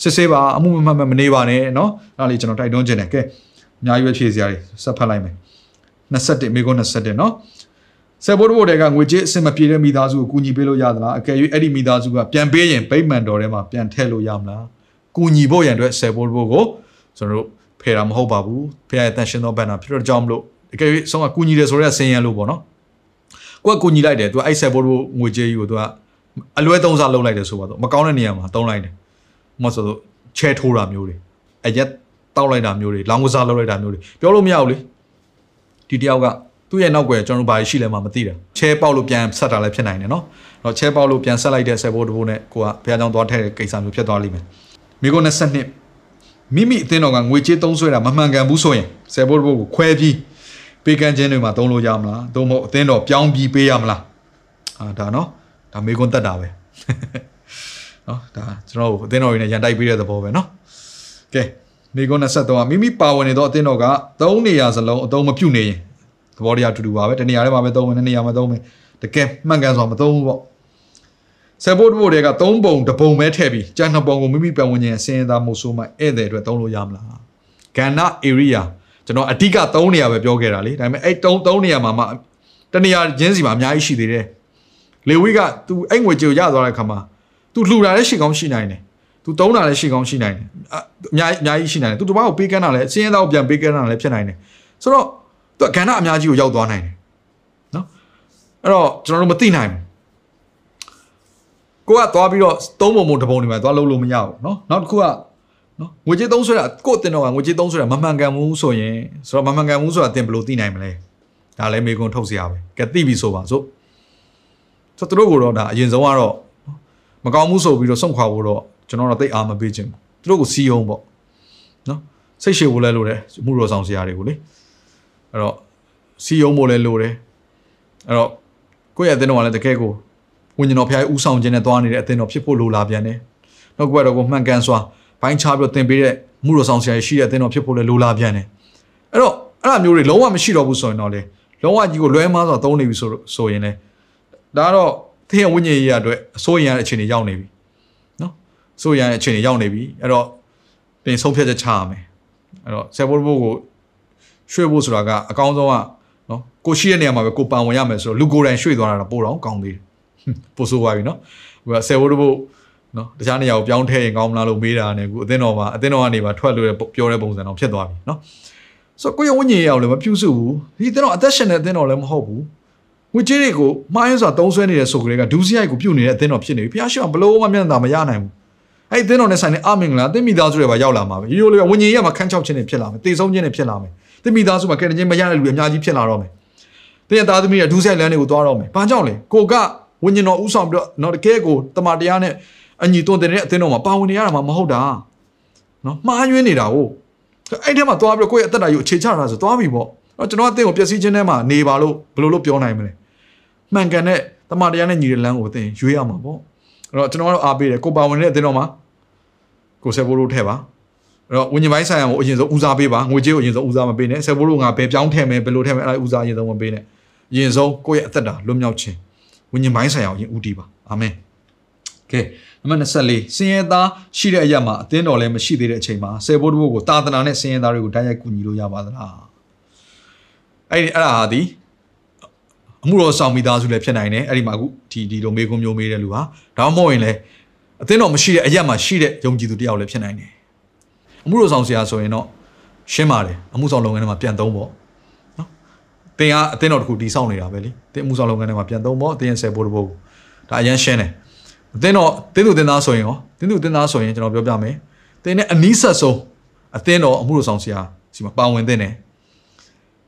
စစ်ဆေးပါအမှုမမှန်မနေပါနဲ့နော်အဲ့ဒါလေးကျွန်တော်တိုက်တွန်းခြင်းတယ်ကဲအများကြီးပဲဖြည့်စရာတွေဆက်ဖတ်လိုက်မယ်21မိကုန်း21နော် ဆေဘောတို့တွေကငွေကြေးအဆင်မပြေတဲ့မိသားစုကိုကူညီပေးလို့ရသလားအကယ်၍အဲ့ဒီမိသားစုကပြန်ပေးရင်ဗိမှန်တော်ထဲမှာပြန်ထည့်လို့ရမလားကူညီဖို့ရန်အတွက်ဆေဘောတို့ကိုကျွန်တော်တို့ဖယ်တာမဟုတ်ပါဘူးဖယ်ရတဲ့ရှင်သောဘန်နာဖြစ်တော့ကြောင်းမလို့အကယ်၍ဆုံးကကူညီတယ်ဆိုတော့ဆင်းရဲလို့ပေါ့နော်ကိုကကူညီလိုက်တယ်သူကအဲ့ဆေဘောတို့ငွေကြေးကြီးကိုသူကအလွဲသုံးစားလုပ်လိုက်တယ်ဆိုပါတော့မကောင်းတဲ့နေရာမှာတုံးလိုက်တယ်မဟုတ်ဆိုတော့ချဲထိုးတာမျိုးတွေအရက်တောက်လိုက်တာမျိုးတွေလောင်းကစားလုပ်လိုက်တာမျိုးတွေပြောလို့မရဘူးလေဒီတယောက်က သူ့ရဲ့နောက်ွယ်ကျွန်တော်တို့ဘာရှိလဲမှမသိတာချဲပေါက်လို့ပြန်ဆက်တာလည်းဖြစ်နိုင်တယ်နော်အဲ့တော့ချဲပေါက်လို့ပြန်ဆက်လိုက်တဲ့ဆယ်ဘိုးတဘိုးနဲ့ကိုကဘုရားကျောင်းသွားထည့်တဲ့ကိစ္စမျိုးဖြစ်သွားလိမ့်မယ်မိကို22မိမိအသင်းတော်ကငွေကြေးသုံးဆွဲတာမမှန်ကန်ဘူးဆိုရင်ဆယ်ဘိုးတဘိုးကိုခွဲပြီးပေးကမ်းခြင်းတွေမှာသုံးလို့ရမလားသို့မဟုတ်အသင်းတော်ပြောင်းပြီးပေးရမလားအာဒါနော်ဒါမိကွန်းတက်တာပဲနော်ဒါကျွန်တော်အသင်းတော်ရင်းနဲ့ရန်တိုက်ပေးတဲ့သဘောပဲနော်ကဲမိကွန်း23ကမိမိပါဝင်နေသောအသင်းတော်က၃နေရာစလုံးအသုံးမပြုနေရင် သဘောတရားအတူတူပါပဲတနေရာထဲမှာပဲသုံးမယ်နှစ်နေရာမှာသုံးမယ်တကယ်မှန်ကန်စွာမသုံးဘူးပေါ့ဆယ်ဘုတ်ဘုတ်တွေက၃ပုံတစ်ပုံပဲထည့်ပြီးကြံနှစ်ပုံကိုမိမိပတ်ဝန်းကျင်အစင်းသားမို့ဆိုမှဧည့်သည်အတွက်သုံးလို့ရမလားကဏ္ဍ area ကျွန်တော်အဓိက၃နေရာပဲပြောခဲ့တာလေဒါပေမဲ့အဲ့၃၃နေရာမှာမှတနေရာချင်းစီမှာအများကြီးရှိသေးတယ်လေဝိက तू အဲ့ငွေကြေးကိုရသွားတဲ့အခါမှာ तू လှူတာလည်းရှိကောင်းရှိနိုင်တယ်သူတုံးတာလည်းရှိကောင်းရှိနိုင်တယ်အများကြီးအများကြီးရှိနိုင်တယ်သူတပားကိုပေးကမ်းတာလည်းအစင်းသားကိုပြန်ပေးကမ်းတာလည်းဖြစ်နိုင်တယ်ဆိုတော့ तू ကဏ္ဍအများကြီးကိုရောက်သွားနိုင်တယ်။နော်။အဲ့တော့ကျွန်တော်တို့မသိနိုင်ဘူး။ကိုကသွားပြီးတော့သုံးပုံပုံတစ်ပုံတွေမှာသွားလုံးလို့မရဘူးနော်။နောက်တစ်ခုကနော်ငွေကြေးသုံးဆွဲတာကိုယ့်တင်တော့ကငွေကြေးသုံးဆွဲတာမမှန်ကန်ဘူးဆိုရင်ဆိုတော့မမှန်ကန်ဘူးဆိုတာတင်ဘယ်လိုသိနိုင်မလဲ။ဒါလည်းမေကွန်ထုတ်စရာပဲ။ကဲသိပြီဆိုပါစို့။ဆိုတော့တို့ကတော့ဒါအရင်ဆုံးကတော့မကောင်းမှုဆိုပြီးတော့ဆုံးခွာဖို့တော့ကျွန်တော်တော့တိတ်အားမပေးခြင်းဘူးသူတို့ကိုစီးအောင်ပေါ့နော်စိတ်ရှည်ဖို့လဲလို့တယ်မှုတော်ဆောင်စရာတွေကိုလေ အဲ့တော့စီးအောင်ဖို့လဲလို့တယ်အဲ့တော့ကိုယ့်ရဲ့အသင်းတော်ကလည်းတကယ်ကိုဝิญဉ်တော်ဖျားဥဆောင်ခြင်းနဲ့သွားနေတဲ့အသင်းတော်ဖြစ်ဖို့လိုလာပြန်တယ်နောက်ကဘက်တော့ကိုမှန်ကန်စွာဘိုင်းချပြီးတော့သင်ပေးတဲ့မှုတော်ဆောင်စရာရှိတဲ့အသင်းတော်ဖြစ်ဖို့လဲလိုလာပြန်တယ်အဲ့တော့အဲ့လိုမျိုးတွေလုံးဝမရှိတော့ဘူးဆိုရင်တော့လေလုံးဝကြီးကိုလွဲမားစွာသုံးနေပြီဆိုဆိုရင်လေဒါကတော့သင်ရဲ့ဝိညာဉ်ရေးရအတွက်အစိုးရရတဲ့အခြေအနေရောက်နေပြီနော်စိုးရန်အခြေအနေရောက်နေပြီအဲ့တော့တင်ဆုံးဖြတ်ချက်ချရမယ်အဲ့တော့ဆယ်ဘိုးဘိုးကို ရွှေ့ဖို့ဆိုတာကအကောင်းဆုံးကနော်ကိုရှိတဲ့နေရာမှာပဲကိုပန်ဝင်ရမယ်ဆိုတော့လူကိုယ်တိုင်ရွှေ့သွားတာတော့ပိုတော့ကောင်းသေးတယ်ပိုဆိုးသွားပြီနော်ဟိုကဆယ်ဘိုးဘိုးနော်တခြားနေရာကိုပြောင်းထည့်ရင်ကောင်းမလားလို့မေးတာနဲ့အခုအသင်းတော်မှာအသင်းတော်ကနေပါထွက်လို့ပြောတဲ့ပုံစံတော့ဖြစ်သွားပြီနော်ဆိုတော့ကိုရဝဉ္ဉေရအောင်လည်းမပြုစုဘူးဒီအသင်းတော်အသက်ရှင်တဲ့အသင်းတော်လည်းမဟုတ်ဘူးငွေကြေးတွေကိုမှားရင်းစွာသုံးဆွဲနေတဲ့ဆိုကြတဲ့ကဒူးစရိုက်ကိုပြုတ်နေတဲ့အသင်းတော်ဖြစ်နေပြီဘုရားရှင်ကဘလို့မှမျက်နှာမရနိုင်ဘူးအဲ့ဒီအသင်းတော်နဲ့ဆိုင်တဲ့အမင်္ဂလာအသင်းမိသားစုတွေပါရောက်လာမှာပဲရိုးရိုးလေးဝဉ္ဉေရမှာခန်းချောက်ခြင်းတွေဖြစ်လာမယ်တေဆုံးခြင်းတွေဖြစ်လာမယ် အသင်းမိသားစုမှာကဲတဲ့ခြင်းမရတဲ့လူတွေအများကြီးဖြစ်လာတော့မယ်တင်းရဲ့သားသမီးတွေဒူးစရိုက်လမ်းတွေကိုသွားတော့မယ်ဘာကြောင့်လဲကိုကဝဉ္ဉေတော်ဥဆောင်ပြီးတော့တော့တကယ်ကိုတမန်တရားနဲ့အညီတွန်းတဲ့အသင်းတော်မှာပါဝင်နေရတာမှမဟုတ်တာနော်မှားယွင်းနေတာဟုတ်အဲ့ထဲမှာသွားပြီးတော့ကိုယ့်ရဲ့အသက်တာကိုအခြေချတာဆိုသွားပြီပေါ့တော့ကျွန်တော်အသင်းကိုပျက်စီးခြင်းထဲမှာနေပါလို့ဘယ်လိုလုပ်ပြောနိုင်မလဲမှန်ကန်တဲ့တမန်တရားနဲ့ညီတဲ့လမ်းကိုအသင်ရွေးရမှာပေါ့အဲ့တော့ကျွန်တော်တို့အားပေးတယ်ကိုပါဝင်တဲ့အသင်းတော်မှာကိုဆယ်ဘိုးတို့ထဲပါအဲ့ တော့ဝิญဉ်ပိုင်းဆိုင်ရာကိုအရင်ဆုံးဦးစားပေးပါငွေကြေးကိုအရင်ဆုံးဦးစားမပေးနဲ့ဆယ်ဘိုးတို့ငါဘယ်ပြောင်းထည့်မယ်ဘယ်လိုထည့်မယ်အဲ့ဒါဦးစားအရင်ဆုံးမပေးနဲ့အရင်ဆုံးကိုယ့်ရဲ့အသက်တာလွတ်မြောက်ခြင်းဝิญဉ်ပိုင်းဆိုင်ရာကိုအရင်ဦးတည်ပါအာမင်ကဲနံပါတ်24စင်ရသားရှိတဲ့အရာမှာအသင်းတော်လည်းမရှိသေးတဲ့အချိန်မှာဆယ်ဘိုးတို့ကိုတာသနာနဲ့စင်ရသားတွေကိုတိုက်ရိုက်ကူညီလို့ရပါသလားအဲ့ဒီအဲ့ဒါဟာဒီအမှုတော်ဆောင်မိသားစုလည်းဖြစ်နိုင်တယ်အဲ့ဒီမှာအခုဒီဒီလိုမေးခွန်းမျိုးမေးတဲ့လူဟာဒါမှမဟုတ်ရင်လည်းအသင်းတော်မရှိတဲ့အရက်မှာရှိတဲ့ယုံကြည်သူတယောက်လည်းဖြစ်နိုင်တယ် အမှုတော်ဆောင်ဆရာဆိုရင်တော့ရှင်းပါတယ်အမှုဆောင်လုပ်ငန်းထဲမှာပြန်သုံးပေါ့နော်တင်ကအသင်းတော်တစ်ခုတည်ဆောက်နေတာပဲလေတင်အမှုဆောင်လုပ်ငန်းထဲမှာပြန်သုံးပေါ့တင်ရဲ့ဆယ်ဘိုးတစ်ဘိုးဒါအရန်ရှင်းတယ်အသင်းတော်တင်းသူတင်းသားဆိုရင်ရောတင်းသူတင်းသားဆိုရင်ကျွန်တော်ပြောပြမယ်တင်းနဲ့အနီးဆက်ဆုံးအသင်းတော်အမှုတော်ဆောင်ဆရာစီမှာပါဝင်တဲ့တယ်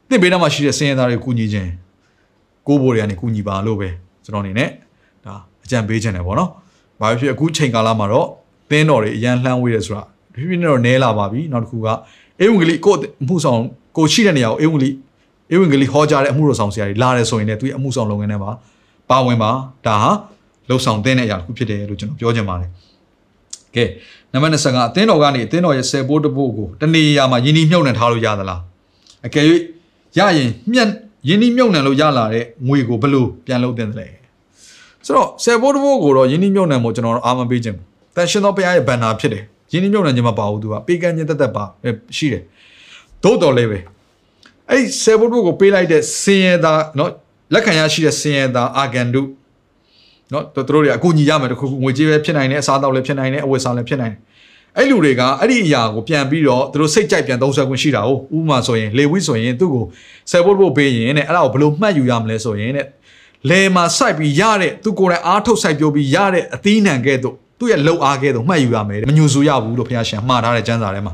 တင်းဘေးနားမှာရှိတဲ့စင်ရသားတွေကိုကူညီခြင်းကိုးဘိုးတွေကနေကူညီပါလို့ပဲကျွန်တော်အနေနဲ့ဒါအကြံပေးခြင်းတယ်ပေါ့နော်။ဘာဖြစ်အခုချိန်ကာလမှာတော့သင်းတော်တွေအရန်လှမ်းဝေးတယ်ဆိုတာ ဖြည်းဖြည်းနဲ့တော့နဲလာပါပြီ။နောက်တစ်ခုကအေဝံဂေလိကိုအမှုဆောင်ကိုရှိတဲ့နေရာကိုအေဝံဂေလိအေဝံဂေလိဟောကြားတဲ့အမှုတော်ဆောင်ဆရာတွေလာတယ်ဆိုရင်လည်းသူရဲ့အမှုဆောင်လုပ်ငန်းထဲမှာပါဝင်ပါဒါဟာလှုပ်ဆောင်တဲ့အရာတစ်ခုဖြစ်တယ်လို့ကျွန်တော်ပြောချင်ပါတယ်။ကဲနံပါတ်25အသင်းတော်ကနေအသင်းတော်ရဲ့ဆယ်ဘိုးတဘိုးကိုတနေရာမှာယင်းဒီမြုပ်နှံထားလို့ရသလား။အကယ်၍ရရင်မြက်ယင်းဒီမြုပ်နှံလို့ရလာတဲ့ငွေကိုဘယ်လိုပြန်လုပ်တင်တယ်လဲဆိုတော့ဆယ်ဘိုးတဘိုးကိုတော့ယင်းဒီမြုပ်နှံဖို့ကျွန်တော်တို့အာမပေးခြင်းတန်ရှင်သောဘုရားရဲ့ဘန်နာဖြစ်တယ် ယင်းဒီမြုပ်နှံခြင်းမပါဘူးသူကပေးကမ်းခြင်းတက်တက်ပါရှိတယ်သို့တော်လည်းပဲအဲ့ဒီဆယ်ဘိုးတဘိုးကိုပေးလိုက်တဲ့စင်ရသားเนาะလက်ခံရရှိတဲ့စင်ရသားအာဂန်ဒုเนาะသူတို့တွေအကူညီရမယ်တခုခုငွေကြေးပဲဖြစ်နိုင်တယ်အစားအသောက်လည်းဖြစ်နိုင်တယ်အဝတ်စားလည်းဖြစ်နိုင်တယ်အဲ့လူတွေကအဲ့ဒီအရာကိုပြန်ပြီးတော့သူတို့စိတ်ကြိုက်ပြန်သုံးဆွဲခွင့်ရှိတာဟုတ်ဥပမာဆိုရင်လေဝိဆိုရင်သူ့ကိုဆယ်ဖို့ဖို့ပေးရင်တဲ့အဲ့ဒါကိုဘယ်လိုမှတ်ယူရမလဲဆိုရင်တဲ့လေမှာစိုက်ပြီးရတဲ့သူကိုယ်တိုင်အားထုတ်စိုက်ပျိုးပြီးရတဲ့အသီးနှံကဲ့သို့ သူ့ရဲ့လှုပ်အားကဲ့သို့မှတ်ယူရမယ်တဲ့မညူဆူရဘူးလို့ဘုရားရှင်မှားထားတဲ့ကျမ်းစာထဲမှာ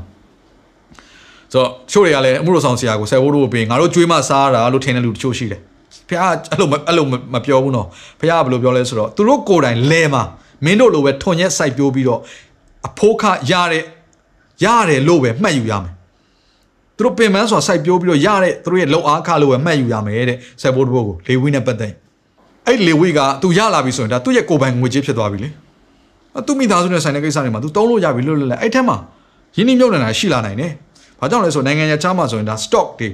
ဆိုတော့ချို့တွေကလည်းအမှုတော်ဆောင်ဆရာကိုဆယ်ဖို့ဖို့ပေးငါတို့ကြွေးမစားတာလို့ထင်တဲ့လူတချို့ရှိတယ်ဖះအဲ့လိုအဲ့လိုမပြောဘူးနော်ဖះကဘယ်လိုပြောလဲဆိုတော့သူတို့ကိုယ်တိုင်လဲမှာမင်းတို့လိုပဲထွန်ရက်စိုက်ပျိုးပြီးတော့အဖိုးခရတဲ့ရတယ်လို့ပဲမှတ်ယူရမယ်သူတို့ပင်ပန်းဆိုတာစိုက်ပျိုးပြီးတော့ရတဲ့သူတို့ရဲ့လုံအားခလို့ပဲမှတ်ယူရမယ်တဲ့ဆက်ဘိုးတဘိုးကိုလေဝိနဲ့ပတ်သက်အဲ့လေဝိကသူရလာပြီဆိုရင်ဒါသူ့ရဲ့ကိုယ်ပိုင်ငွေကြေးဖြစ်သွားပြီလေ သူမိသားစုနဲ့ဆိုင်တဲ့ကိစ္စတွေမှာသူတုံးလို့ရပြီလို့လည်းအဲ့ထဲမှာရင်းနှီးမြှုပ်နှံတာရှိလာနိုင်တယ်ဘာကြောင့်လဲဆိုနိုင်ငံခြားချားမှာဆိုရင်ဒါ stock တွေ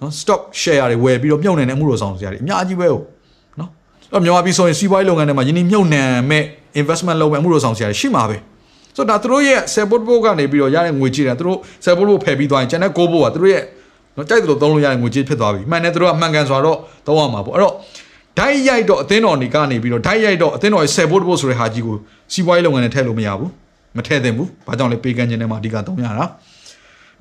နော် stock share တွေဝယ်ပြီးတော့မြှုပ်နှံတဲ့အမှုတော်ဆောင်စရာတွေအများကြီးပဲဟုတ်နော်အဲ့တော့မြန်မာပြည်ဆိုရင်စီးပွားရေးလုပ်ငန်းတွေမှာယင်းနှမြုပ်နှံမဲ့ investment လုပ်မဲ့အမှုတော်ဆောင်စရာတွေရှိမှာပဲဆိုတော့ဒါသူတို့ရဲ့ support book ကနေပြီးတော့ရတဲ့ငွေကြေးတွေသူတို့ support book ဖယ်ပြီးသွားရင်ကျန်တဲ့ go book ကသူတို့ရဲ့နော်ကြိုက်တယ်လို့သုံးလို့ရတဲ့ငွေကြေးဖြစ်သွားပြီမှန်တယ်သူတို့ကမှန်ကန်စွာတော့သုံးရမှာပေါ့အဲ့တော့ ဓာတ်ရိုက်တော့အသင်းတော်နေကနေပြီးတော့ဓာတ်ရိုက်တော့အသင်းတော်ရဲ့ support book ဆိုတဲ့ဟာကြီးကိုစီးပွားရေးလုပ်ငန်းနဲ့ထည့်လို့မရဘူးမထည့်သင့်ဘူးဘာကြောင့်လဲပေးကမ်းခြင်းထဲမှာအဓိကသုံးရတာ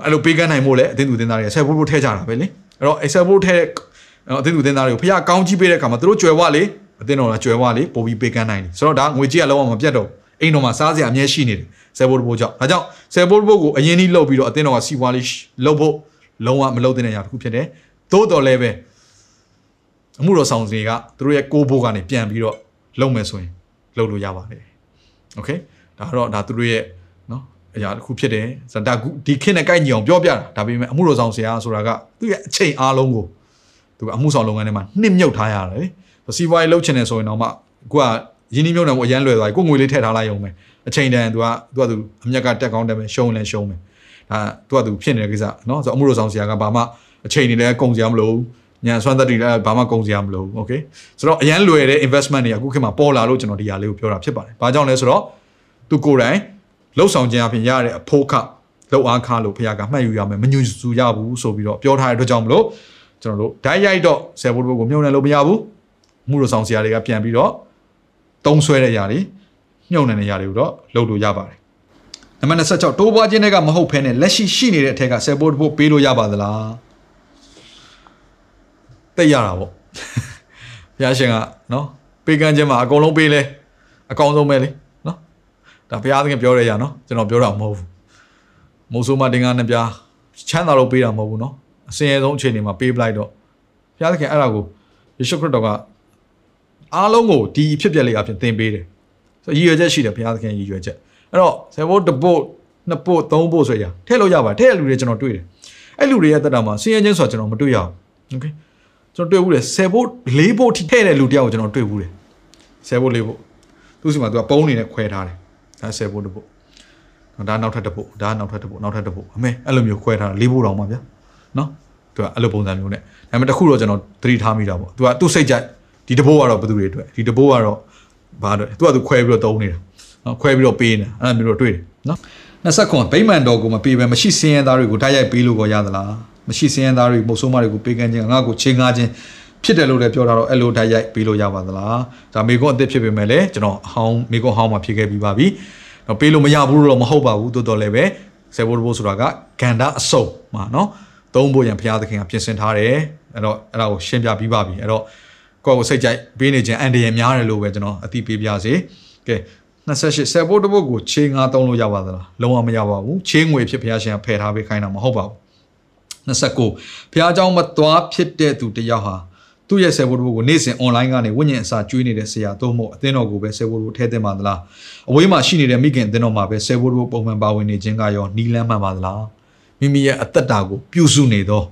အဲ့လိုပေးကမ်းနိုင်မို့လဲအသင်းသူအသင်းသားတွေ support book ထည့်ကြတာပဲလေအဲ့တော့ Excel book ထဲအသင်းသူအသင်းသားတွေကိုဖះကောင်းကြီးပေးတဲ့အခါမှာသူတို့ကြွယ်ဝလေအသင်းတော်ကကြွယ်ဝလေပို့ပြီးပေးကမ်းနိုင်တယ်ဆိုတော့ဒါငွေကြေးကလုံးဝမပြတ်တော့အိမ်တော်မှာစားစရာအမြဲရှိနေတယ်ဆယ်ဘိုးဘိုးကြောင့်ဒါကြောင့်ဆယ်ဘိုးဘိုးကိုအရင်ကြီးလှုပ်ပြီးတော့အသင်းတော်ကစီပွားလေးလှုပ်ဖို့လုံးဝမလှုပ်တဲ့အရာတစ်ခုဖြစ်တယ်သို့တော်လည်းပဲ အမှုတော်ဆောင်တွေကသူတို့ရဲ့ကိုးဘိုးကနေပြန်ပြီးတော့လုပ်မယ်ဆိုရင်လုပ်လို့ရပါတယ်โอเคဒါတော့ဒါသူတို့ရဲ့เนาะအရာတစ်ခုဖြစ်တယ်ဇန်တာကူဒီခင်နဲ့ကိုက်ညီအောင်ပြောပြတာဒါပေမဲ့အမှုတော်ဆောင်ဆရာဆိုတာကသူ့ရဲ့အချိန်အားလုံးကိုသူကအမှုဆောင်လုပ်ငန်းထဲမှာနှစ်မြုပ်ထားရတယ်လေစီးပွားရေးလုပ်ချင်တယ်ဆိုရင်တော့မှကိုကရင်းနှီးမြုပ်နှံမှုအရန်လွယ်သွားပြီကိုငွေလေးထည့်ထားလိုက်ရုံပဲအချိန်တန်သူကသူကသူအမြက်ကတက်ကောင်းတက်မယ်ရှုံးလဲရှုံးမယ်ဒါသူကသူဖြစ်နေတဲ့ကိစ္စเนาะဆိုတော့အမှုတော်ဆောင်ဆရာကဘာမှအချိန်နေလဲကုန်စရာမလိုဘူး ညံဆွမ်းသက်တွေလည်းဘာမှကုန်စရာမလိုโอเคဆိုတော့အရန်လွယ်တဲ့ investment တွေအခုခေတ်မှာပေါ်လာလို့ကျွန်တော်ဒီဟာလေးကိုပြောတာဖြစ်ပါတယ်ဘာကြောင့်လဲဆိုတော့ तू ကိုယ်တိုင် လှုပ်ဆောင်ခြင်းအပြင်ရတဲ့အဖို့ခလောက်အားခလို့ဖခင်ကမှတ်ယူရမယ်မညွန်စုရဘူးဆိုပြီးတော့ပြောထားတဲ့အတွက်ကြောင့်မလို့ကျွန်တော်တို့ဓာတ်ရိုက်တော့ဆယ်ဘိုးဘိုးကိုမြုံနယ်လို့မရဘူးမှုလို့ဆောင်ဆရာတွေကပြန်ပြီးတော့တုံးဆွဲတဲ့ຢာတွေမြုံနယ်တဲ့ຢာတွေကိုတော့လုပ်လို့ရပါတယ်နံပါတ်26တိုးပွားခြင်းတွေကမဟုတ်ဖ ೇನೆ လက်ရှိရှိနေတဲ့အထက်ကဆယ်ဘိုးဘိုးပေးလို့ရပါသလား သိရတာပေါ့ဘုရားရှင်ကနော်ပေးကမ်းခြင်းမှာအကုန်လုံးပေးလဲအကောင်းဆုံးပဲလေနော်ဒါဘုရားသခင်ပြောရရနော်ကျွန်တော်ပြောတာမဟုတ်ဘူးမိုးဆိုးမတင်ကားနှစ်ပြားချမ်းသာလို့ပေးတာမဟုတ်ဘူးနော်အစင်အဆုံးအခြေအနေမှာပေးပလိုက်တော့ဘုရားသခင်အဲ့ဒါကိုယေရှုခရစ်တော်ကအားလုံးကိုဒီအဖြစ်ပြက်လေးအဖြစ်သင်ပေးတယ်ဆိုရည်ရွယ်ချက်ရှိတယ်ဘုရားသခင်ရည်ရွယ်ချက်အဲ့တော့ဆယ်ဘိုးတစ်ပုတ်နှစ်ပုတ်သုံးပုတ်ဆိုရထည့်လို့ရပါထည့်တဲ့လူတွေကျွန်တော်တွေ့တယ်အဲ့လူတွေရဲ့တက်တာမှာစင်ရချင်းဆိုတာကျွန်တော်မတွေ့ရဘူးโอเค ကျွန်တော်တွေ့ဘူးလေဆယ်ဘိုးလေးဘိုးထိထည့်တဲ့လူတယောက်ကိုကျွန်တော်တွေ့ဘူးတယ်ဆယ်ဘိုးလေးဘိုးသူ့စီမှာသူကပုံးနေနဲ့ခွဲထားတယ်ဒါဆယ်ဘိုးတစ်ပုတ်ဒါနောက်ထပ်တစ်ပုတ်ဒါနောက်ထပ်တစ်ပုတ်နောက်ထပ်တစ်ပုတ်အမေအဲ့လိုမျိုးခွဲထားတာလေးဘိုးတောင်ပါဗျာနော်သူကအဲ့လိုပုံစံမျိုးနဲ့ဒါပေမဲ့တစ်ခုတော့ကျွန်တော်သတိထားမိတာပေါ့သူကသူ့စိတ်ကြိုက်ဒီတဘိုးကတော့ဘယ်သူတွေအတွက်ဒီတဘိုးကတော့ဘာတော့သူကသူခွဲပြီးတော့တုံးနေတာနော်ခွဲပြီးတော့ပေးနေတာအဲ့လိုမျိုးတော့တွေ့တယ်နော်29ဗိမ္မာန်တော်ကိုမပေးဘဲမရှိစင်းရဲသားတွေကိုတိုက်ရိုက်ပေးလို့ကိုရသလား မရှိစင်းရဲသားတွေမုတ်ဆိုးမတွေကိုပေးကမ်းခြင်းငါ့ကိုချင်းငါခြင်းဖြစ်တယ်လို့လည်းပြောထားတော့အဲ့လိုတိုက်ရိုက်ပေးလို့ရပါသလားဒါမေကွန်းအစ်စ်ဖြစ်ပေမဲ့လည်းကျွန်တော်အဟောင်းမေကွန်းဟောင်းမှာဖြစ်ခဲ့ပြီးပါပြီတော့ပေးလို့မရဘူးလို့တော့မဟုတ်ပါဘူးတိုးတော်လည်းပဲဆယ်ဘိုးတဘိုးဆိုတာကဂန္ဓာအစုံမှာနော်သုံးဖို့ရန်ဘုရားသခင်ကပြင်ဆင်ထားတယ်အဲ့တော့အဲ့ဒါကိုရှင်းပြပြီးပါပြီအဲ့တော့ကိုယ့်ကိုစိတ်ကြိုက်ပေးနေခြင်းအန်တရယ်များတယ်လို့ပဲကျွန်တော်အသိပေးပြစေကဲ28ဆယ်ဘိုးတဘိုးကိုချေငါသုံးလို့ရပါသလားလုံးဝမရပါဘူးချေငွေဖြစ်ဘုရားရှင်ကဖယ်ထားပေးခိုင်းတာမဟုတ်ပါဘူး 29ဘုရားเจ้าမသွားဖြစ်တဲ့သူတယောက်ဟာသူ့ရဲ့ဆယ်ဘိုးတဘိုးကိုနေ့စဉ် online ကနေဝိညာဉ်အစာကျွေးနေတဲ့ဆရာတို့မို့အသင်းတော်ကိုပဲဆယ်ဘိုးတို့ထဲသင်ပါသလားအဝေးမှာရှိနေတဲ့မိခင်အသင်းတော်မှာပဲဆယ်ဘိုးတို့ပုံမှန်ပါဝင်နေခြင်းကရောနီးလန်းမှန်ပါသလားမိမိရဲ့အသက်တာကိုပြုစုနေသော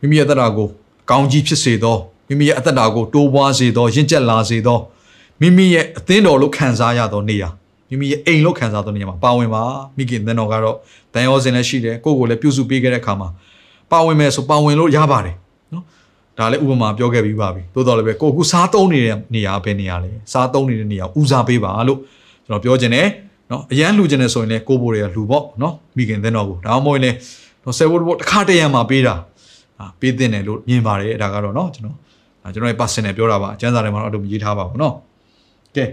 မိမိရဲ့အသက်တာကိုကောင်းကြီးဖြစ်စေသောမိမိရဲ့အသက်တာကိုတိုးပွားစေသောရင့်ကျက်လာစေသောမိမိရဲ့အသင်းတော်လို့ခံစားရသောနေရာမိမိရဲ့အိမ်လို့ခံစားသောနေရာမှာပါဝင်ပါမိခင်သင်းတော်ကတော့တန်ရောစင်လည်းရှိတယ်ကိုယ့်ကိုလည်းပြုစုပေးခဲ့တဲ့အခါမှာ ပါဝင်မယ်ဆိုပါဝင်လို့ရပါတယ်နော်ဒါလည်းဥပမာပြောခဲ့ပြီးပါပြီတိုးတော်လည်းပဲကိုခုစားသုံးနေတဲ့နေရာပဲနေရာလေစားသုံးနေတဲ့နေရာဦးစားပေးပါလို့ကျွန်တော်ပြောချင်တယ်နော်အရန်လှူချင်တယ်ဆိုရင်လည်းကိုဘိုတွေကလှူပေါ့နော်မိခင်သင်းတော်ကိုဒါမှမဟုတ်ရင်လည်းတော့ဆယ်ဘိုးဘိုးတစ်ခါတည်းရံမှာပေးတာအာပေးတဲ့တယ်လို့မြင်ပါတယ်ဒါကတော့နော်ကျွန်တော်ဒါကျွန်တော်ရဲ့ personal ပြောတာပါအကျန်းစာထဲမှာတော့အတူရေးထားပါဘူးနော်ကဲ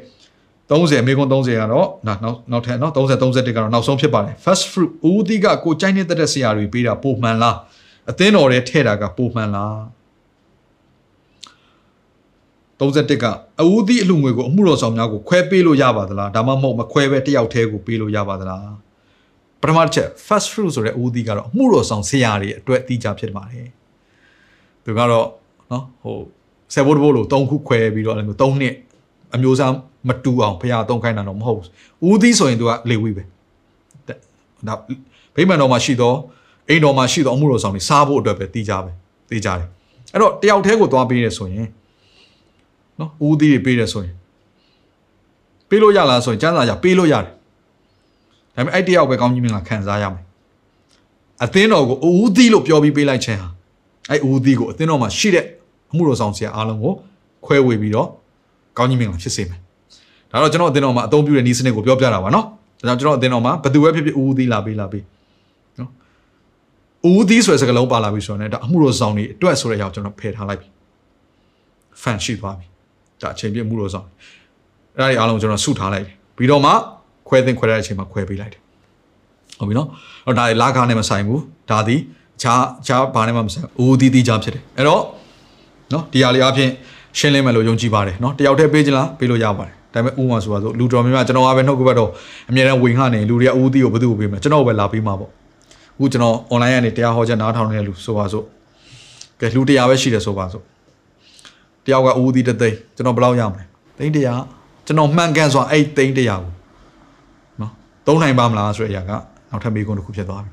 30အမေကွန်30ကတော့နောက်နောက်နောက်ထပ်နော်30 31ကတော့နောက်ဆုံးဖြစ်ပါတယ် first fruit ဦးသီးကကိုကြိုက်နေတဲ့ဆရာတွေပေးတာပုံမှန်လား အသင်းတော်တွေထဲ့တာကပုံမှန်လား31ကအဦးသီးအလူငွေကိုအမှုတော်ဆောင်များကိုခွဲပေးလို့ရပါသလားဒါမှမဟုတ်မခွဲပဲတယောက်တည်းကိုပေးလို့ရပါသလားပထမတစ်ချက် first fruit ဆိုတဲ့ဦးသီးကတော့အမှုတော်ဆောင်ဆရာတွေအတွက်အတိအကျဖြစ်ပါတယ်သူကတော့နော်ဟိုဆယ်ဘိုးတဘိုးလို့၃ခုခွဲပြီးတော့အဲ့လိုမျိုး၃နှစ်အမျိုးသားမတူအောင်ဖះသုံးခိုင်းတာတော့မဟုတ်ဘူးဦးသီးဆိုရင်သူကလေဝိပဲဒါဗိမာန်တော်မှာရှိတော့ အိမ်တော်မှာရှိတော့အမှုတော်ဆောင်တွေစားဖို့အတွက်ပဲတီးကြပဲတီးကြတယ်အဲ့တော့တယောက်တည်းကိုသွားပေးရဆိုရင်နော်ဦးသီးတွေပေးတယ်ဆိုရင်ပေးလို့ရလားဆိုရင်ကျန်းစာရပေးလို့ရတယ်ဒါပေမဲ့အဲ့တယောက်ပဲကောင်းကြီးမင်္ဂလာခံစားရမယ်အသင်းတော်ကိုဦးသီးလို့ပြောပြီးပေးလိုက်ခြင်းဟာအဲ့ဦးသီးကိုအသင်းတော်မှာရှိတဲ့အမှုတော်ဆောင်ဆရာအားလုံးကိုခွဲဝေပြီးတော့ကောင်းကြီးမင်္ဂလာဖြစ်စေမယ်ဒါတော့ကျွန်တော်အသင်းတော်မှာအသုံးပြုတဲ့ဤစနစ်ကိုပြောပြတာပါနော်ဒါကြောင့်ကျွန်တော်အသင်းတော်မှာဘယ်သူပဲဖြစ်ဖြစ်ဦးသီးလာပေးလာပေးနော် ဦးသီးဆိုတဲ့စကားလုံးပါလာပြီဆိုတော့ねဒါအမှုတော်ဆောင်တွေအတွက်ဆိုတဲ့အကြောင်းကျွန်တော်ဖယ်ထားလိုက်ပြီ fan ရှိသွားပြီဒါအချိန်ပြည့်မှုတော်ဆောင်အဲ့ဒါတွေအားလုံးကျွန်တော်ဆုထားလိုက်တယ်ပြီးတော့မှခွဲသိမ်းခွဲတဲ့အချိန်မှာခွဲပေးလိုက်တယ်ဟုတ်ပြီနော်အဲ့ဒါလာကားနဲ့မဆိုင်ဘူးဒါသည်ခြားခြားဘာနဲ့မှမဆိုင်ဦးသီးသီးချဖြစ်တယ်အဲ့တော့နော်ဒီဟာလေးအပြင်ရှင်းလင်းမယ်လို့ယုံကြည်ပါတယ်နော်တယောက်တည်းပေးချင်လားပေးလို့ရပါတယ်ဒါပေမဲ့ဥပမာဆိုပါဆိုလူတော်များများကျွန်တော်ကပဲနှုတ်ကပတ်တော့အများအားဝင်ခနေလူတွေကဦးသီးကိုဘယ်သူ့ကိုပေးမလဲကျွန်တော်ပဲလာပေးမှာပေါ့ အခုကျွန်တော် online ကနေတရားဟောချက်နားထောင်နေတဲ့လူဆိုပါဆိုကဲလူတရားပဲရှိတယ်ဆိုပါဆိုတယောက်ကဦးသီးတစ်သိန်းကျွန်တော်ဘယ်လောက်ရမလဲသိန်းတရားကျွန်တော်မှန်ကန်စွာအဲ့သိန်းတရားကိုနော်သုံးနိုင်ပါမလားဆိုတဲ့အရာကနောက်ထပ်မေးခွန်းတစ်ခုဖြစ်သွားပြီ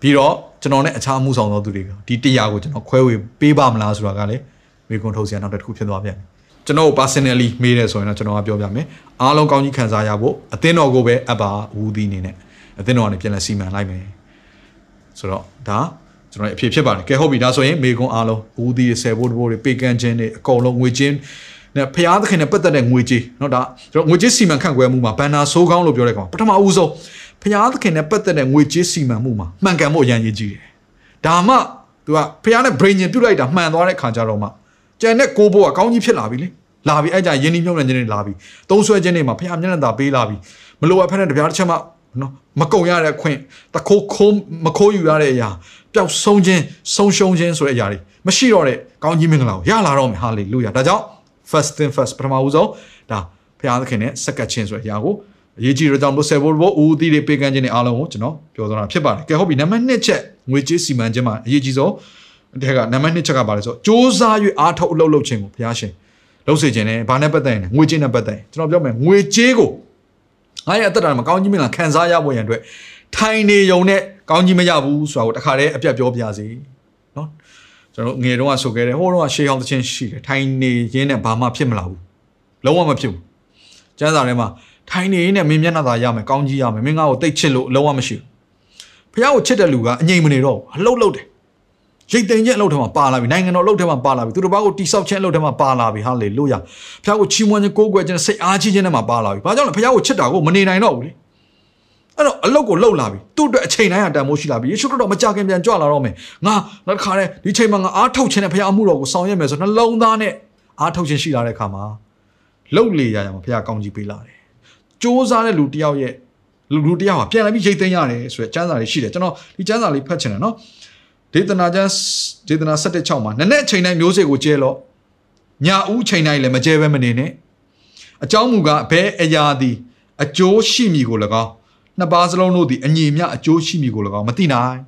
ပြီးတော့ကျွန်တော်နဲ့အခြားမှုဆောင်သောသူတွေကဒီတရားကိုကျွန်တော်ခွဲဝေပေးပါမလားဆိုတာကလည်းမေးခွန်းထုတ်စရာနောက်တစ်ခုဖြစ်သွားပြန်တယ်ကျွန်တော် personally မေးတယ်ဆိုရင်တော့ကျွန်တော်ကပြောပြမယ်အားလုံးကောင်းကြီးခံစားရဖို့အသင်းတော်ကိုပဲအပ်ပါဦးသီးနေနဲ့အသင်းတော်ကနေပြန်လဲစီမံလိုက်မယ် ဆိုတော့ဒါကျွန်တော်အဖြစ်ဖြစ်ပါတယ်ကဲဟုတ်ပြီဒါဆိုရင်မေကွန်အားလုံးဦးသီးဆယ်ဘိုးတဘိုးတွေပေကန်ချင်းတွေအကုန်လုံးငွေချင်းနဲ့ဖျားသခင်နဲ့ပတ်သက်တဲ့ငွေကြေးเนาะဒါကျွန်တော်ငွေကြေးစီမံခန့်ခွဲမှုမှာဘန်နာဆိုးကောင်းလို့ပြောတဲ့ကောင်ပထမဦးဆုံး ဖျားသခင်နဲ့ပတ်သက်တဲ့ငွေကြေးစီမံမှုမှာမှန်ကန်ဖို့အရန်ရေးကြည့်တယ်ဒါမှ तू ကဖျားနဲ့ brain ညင်ပြုတ်လိုက်တာမှန်သွားတဲ့ခါကြတော့မှကျန်တဲ့ကိုဘိုးကကောင်းကြီးဖြစ်လာပြီလေလာပြီအဲ့ကြရင်းနှီးမြုပ်နှံခြင်းတွေလာပြီသုံးဆွဲခြင်းတွေမှာဖျားမျက်နှာသာပေးလာပြီမလိုအပ်ဖက်နဲ့တပြားတစ်ချက်မှ နော်မကုံရတဲ့အခွင့်တခိုးခိုးမခိုးယူရတဲ့အရာပျောက်ဆုံးခြင်းဆုံးရှုံးခြင်းဆိုတဲ့အရာတွေမရှိတော့တဲ့ကောင်းကြီးမင်္ဂလာကိုရလာတော့မယ်ဟာလေလုယာဒါကြောင့် first thing first ပထမဦးဆုံးဒါဖျားသခင်နဲ့စက္ကပ်ခြင်းဆိုတဲ့အရာကိုအရေးကြီးတော့ကြောင့်လို့ဆယ်ဘိုးဘိုးဦးသီးတွေပေးကမ်းခြင်းတွေအားလုံးကိုကျွန်တော်ပြောသွားတာဖြစ်ပါတယ်ကဲဟုတ်ပြီနံပါတ်1ချက်ငွေကြေးစီမံခြင်းမှာအရေးကြီးဆုံးဒီကနံပါတ်2ချက်ကပါလဲဆိုတော့စ조사၍အားထုတ်အလုပ်လုပ်ခြင်းကိုဘုရားရှင်လုပ်စေခြင်းနဲ့ဘာနဲ့ပတ်သက်ရင်ငွေကြေးနဲ့ပတ်သက်ရင်ကျွန်တော်ပြောမယ်ငွေကြေးကို ငါရဲ့အသက်တာမှာကောင်းကြီးမင်္ဂလာခံစားရဖို့ရန်အတွက်ထိုင်နေုံနဲ့ကောင်းကြီးမရဘူးဆိုတာကိုတခါတည်းအပြတ်ပြောပြစေနော်ကျွန်တော်ငယ်တုန်းကဆိုခဲ့တယ်ဟိုတုန်းကရှေးဟောင်းသချင်းရှိတယ်ထိုင်နေရင်းနဲ့ဘာမှဖြစ်မလာဘူးလုံးဝမဖြစ်ဘူးကျမ်းစာထဲမှာထိုင်နေရင်းနဲ့မင်းမျက်နှာသာရမယ်ကောင်းကြီးရမယ်မင်းငါ့ကိုတိတ်ချစ်လို့လုံးဝမရှိဘူးဖះကိုချစ်တဲ့လူကအငြိမ်မနေတော့ဘူးအလုတ်လုတ်တယ် ရိတ်သိမ်းခြင်းအလုပ်ထဲမှာပါလာပြီနိုင်ငံတော်အလုပ်ထဲမှာပါလာပြီသူတို့ဘာကိုတိဆောက်ခြင်းအလုပ်ထဲမှာပါလာပြီဟာလေလုယာဖះကိုချီးမွမ်းခြင်းကိုးကွယ်ခြင်းစိတ်အားကြီးခြင်းထဲမှာပါလာပြီဘာကြောင့်လဲဖះကိုချစ်တာကိုမနေနိုင်တော့ဘူးလေအဲ့တော့အလုတ်ကိုလှုပ်လာပြီသူ့အတွက်အချိန်တိုင်းဟာတန်ဖိုးရှိလာပြီယေရှုခရစ်တော်မကြခင်ပြန်ကြွလာတော့မယ်ငါနောက်တစ်ခါတည်းဒီချိန်မှာငါအားထုတ်ခြင်းနဲ့ဖះအမှုတော်ကိုဆောင်ရွက်မယ်ဆိုနှလုံးသားနဲ့အားထုတ်ခြင်းရှိလာတဲ့အခါမှာလှုပ်လေရရမှာဖះကောင်းကြီးပေးလာတယ်စ조사တဲ့လူတယောက်ရဲ့လူလူတယောက်ဟာပြန်လာပြီးရိတ်သိမ်းရတယ်ဆိုတဲ့စံစာလေးရှိတယ်ကျွန်တော်ဒီစံစာလေးဖတ်ချင်တယ်နော် ဒေသနာကျမ်းဒေသနာ7:6မှာနနဲ့အချိန်တိုင်းမျိုးစေ့ကိုကျဲလို့ညဦးချိန်တိုင်းလည်းမကျဲဘဲမနေနဲ့အကြောင်းမူကားဘဲအရာသည်အကျိုးရှိမည်ကို၎င်းနှစ်ပါးစလုံးတို့သည်အညီမျှအကျိုးရှိမည်ကို၎င်းမသိနိုင်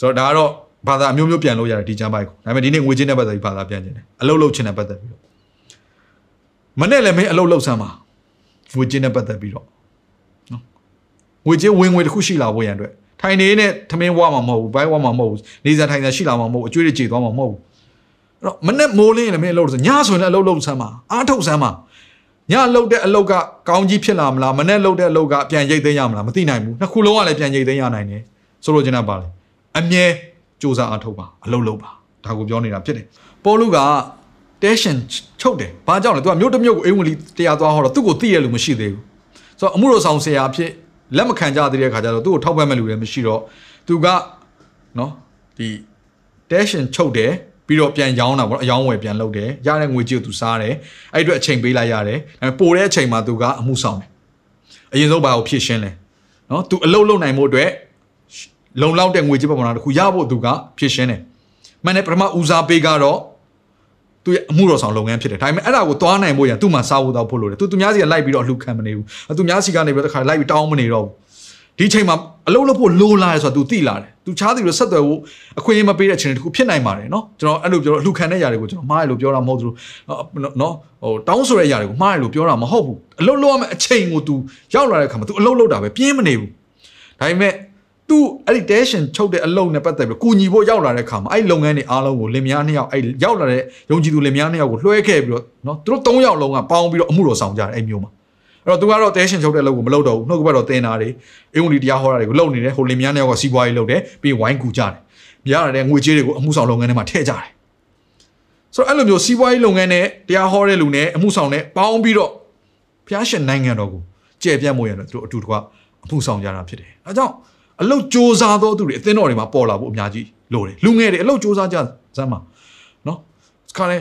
ဆိုတော့ဒါကတော့ဘာသာအမျိုးမျိုးပြန်လို့ရတယ်ဒီကျမ်းပိုက်ကိုဒါပေမဲ့ဒီနေ့ငွေချင်းနဲ့ပတ်သက်ပြီးဘာသာပြန်ခြင်းတယ်အလုတ်လုတ်ခြင်းနဲ့ပတ်သက်ပြီးတော့မနဲ့လည်းမင်းအလုတ်လုတ်ဆမ်းပါငွေချင်းနဲ့ပတ်သက်ပြီးတော့နော်ငွေချင်းဝင်ငွေတစ်ခုရှိလာဖို့ရန်အတွက် ထိုင်နေနဲ့ထမင်းဝါမှာမဟုတ်ဘူးဘိုင်းဝါမှာမဟုတ်ဘူးနေစားထိုင်စားရှိလာမှာမဟုတ်ဘူးအကျွေးတွေကြေသွားမှာမဟုတ်ဘူးအဲ့တော့မနဲ့မိုးလင်းရင်လည်းမင်းအလုပ်လို့ညဆိုရင်လည်းအလုပ်လုပ်ဆမ်းပါအားထုတ်ဆမ်းပါညလှုပ်တဲ့အလုပ်ကကောင်းကြီးဖြစ်လာမလားမနဲ့လှုပ်တဲ့အလုပ်ကပြန်ရိတ်သိမ်းရမလားမသိနိုင်ဘူးနှစ်ခုလုံးကလည်းပြန်ရိတ်သိမ်းရနိုင်တယ်ဆိုလိုချင်တာပါလေအမြဲစူးစမ်းအားထုတ်ပါအလုပ်လုပ်ပါဒါကိုပြောနေတာဖြစ်တယ်ပေါ်လူကတဲရှင်ချုပ်တယ်ဘာကြောင့်လဲသူကမြို့တစ်မြို့ကိုအိမ်ဝင်လီတရားသွားဟောတော့သူ့ကိုသိရလို့မရှိသေးဘူးဆိုတော့အမှုတော်ဆောင်ဆရာအဖြစ် လက်မခံကြသေးတဲ့ခါကျတော့သူ့ကိုထောက်ပံ့မဲ့လူလည်းမရှိတော့သူကနော်ဒီတဲရှင်ချုပ်တယ်ပြီးတော့ပြန်ရောင်းတာပေါ့အယောင်းဝယ်ပြန်လုပ်တယ်ရတဲ့ငွေကြေးကိုသူစားတယ်အဲ့အတွက်အချိန်ပေးလိုက်ရတယ်ဒါပေမဲ့ပိုတဲ့အချိန်မှာသူကအမှုဆောင်တယ်အရင်ဆုံးဘာကိုဖြည့်ရှင်းလဲနော်သူအလုပ်လုပ်နိုင်မှုအတွက်လုံလောက်တဲ့ငွေကြေးပမာဏတစ်ခုရဖို့သူကဖြည့်ရှင်းတယ်မှန်တယ်ပထမဦးစားပေးကတော့ သူ့ရဲ့အမှုတော်ဆောင်လုပ်ငန်းဖြစ်တယ်ဒါပေမဲ့အဲ့ဒါကိုသွားနိုင်ဖို့ရန်သူ့မှာစားဖို့တော့ဖို့လိုတယ်သူသူများစီကလိုက်ပြီးတော့အလှခံမနေဘူးသူများစီကနေပြီးတော့တစ်ခါလိုက်ပြီးတောင်းမနေတော့ဘူးဒီချိန်မှာအလုပ်လုပ်ဖို့လိုလာတယ်ဆိုတာ तू သိလာတယ် तू ချားသူတွေဆက်သွယ်ဖို့အခွင့်အရေးမပေးတဲ့အခြေအနေတခုဖြစ်နိုင်ပါတယ်နော်ကျွန်တော်အဲ့လိုပြောတော့အလှခံတဲ့ຢာတွေကိုကျွန်တော်မှားတယ်လို့ပြောတာမဟုတ်ဘူးနော်ဟိုတောင်းဆိုတဲ့ຢာတွေကိုမှားတယ်လို့ပြောတာမဟုတ်ဘူးအလုပ်လုပ်ရမယ့်အချိန်ကို तू ရောက်လာတဲ့အခါမှာ तू အလုပ်လုပ်တာပဲပြင်းမနေဘူးဒါပေမဲ့ သူအဲ့ဒီ tension ချုပ်တဲ့အလုံနဲ့ပတ်သက်ပြီးကုညီဖို့ရောက်လာတဲ့ခါမှာအဲ့ဒီလုပ်ငန်းတွေအားလုံးကိုလင်မယားနှစ်ယောက်အဲ့ရောက်လာတဲ့ယုံကြည်သူလင်မယားနှစ်ယောက်ကိုလွှဲခဲ့ပြီးတော့နော်သူတို့၃ယောက်လုံးကပေါင်းပြီးတော့အမှုတော်ဆောင်ကြတယ်အဲ့မျိုးမှာအဲ့တော့သူကတော့ tension ချုပ်တဲ့အလုပ်ကိုမလုပ်တော့ဘူးနှုတ်ကပတ်တော်တင်တာတွေအင်္ဂလိပ်တရားဟောတာတွေကိုလုပ်နေတယ်ဟိုလင်မယားနှစ်ယောက်ကစီးပွားရေးလုပ်တယ်ပြီးဝိုင်းကူကြတယ်မြရတဲ့ငွေကြေးတွေကိုအမှုဆောင်လုပ်ငန်းထဲမှာထည့်ကြတယ်ဆိုတော့အဲ့လိုမျိုးစီးပွားရေးလုပ်ငန်းနဲ့တရားဟောတဲ့လူနဲ့အမှုဆောင်နဲ့ပေါင်းပြီးတော့ဖျားရှင်နိုင်ငံတော်ကိုကျယ်ပြန့်မှုရတယ်သူတို့အတူတကွအမှုဆောင်ကြတာဖြစ်တယ်အဲကြောင့် အလုတ်စ조사သောသူတွေအသင်းတော်တွေမှာပေါ်လာဖို့အများကြီးလိုတယ်လူငယ်တွေအလုတ်စ조사ကြစမ်းပါနော်ခါလေ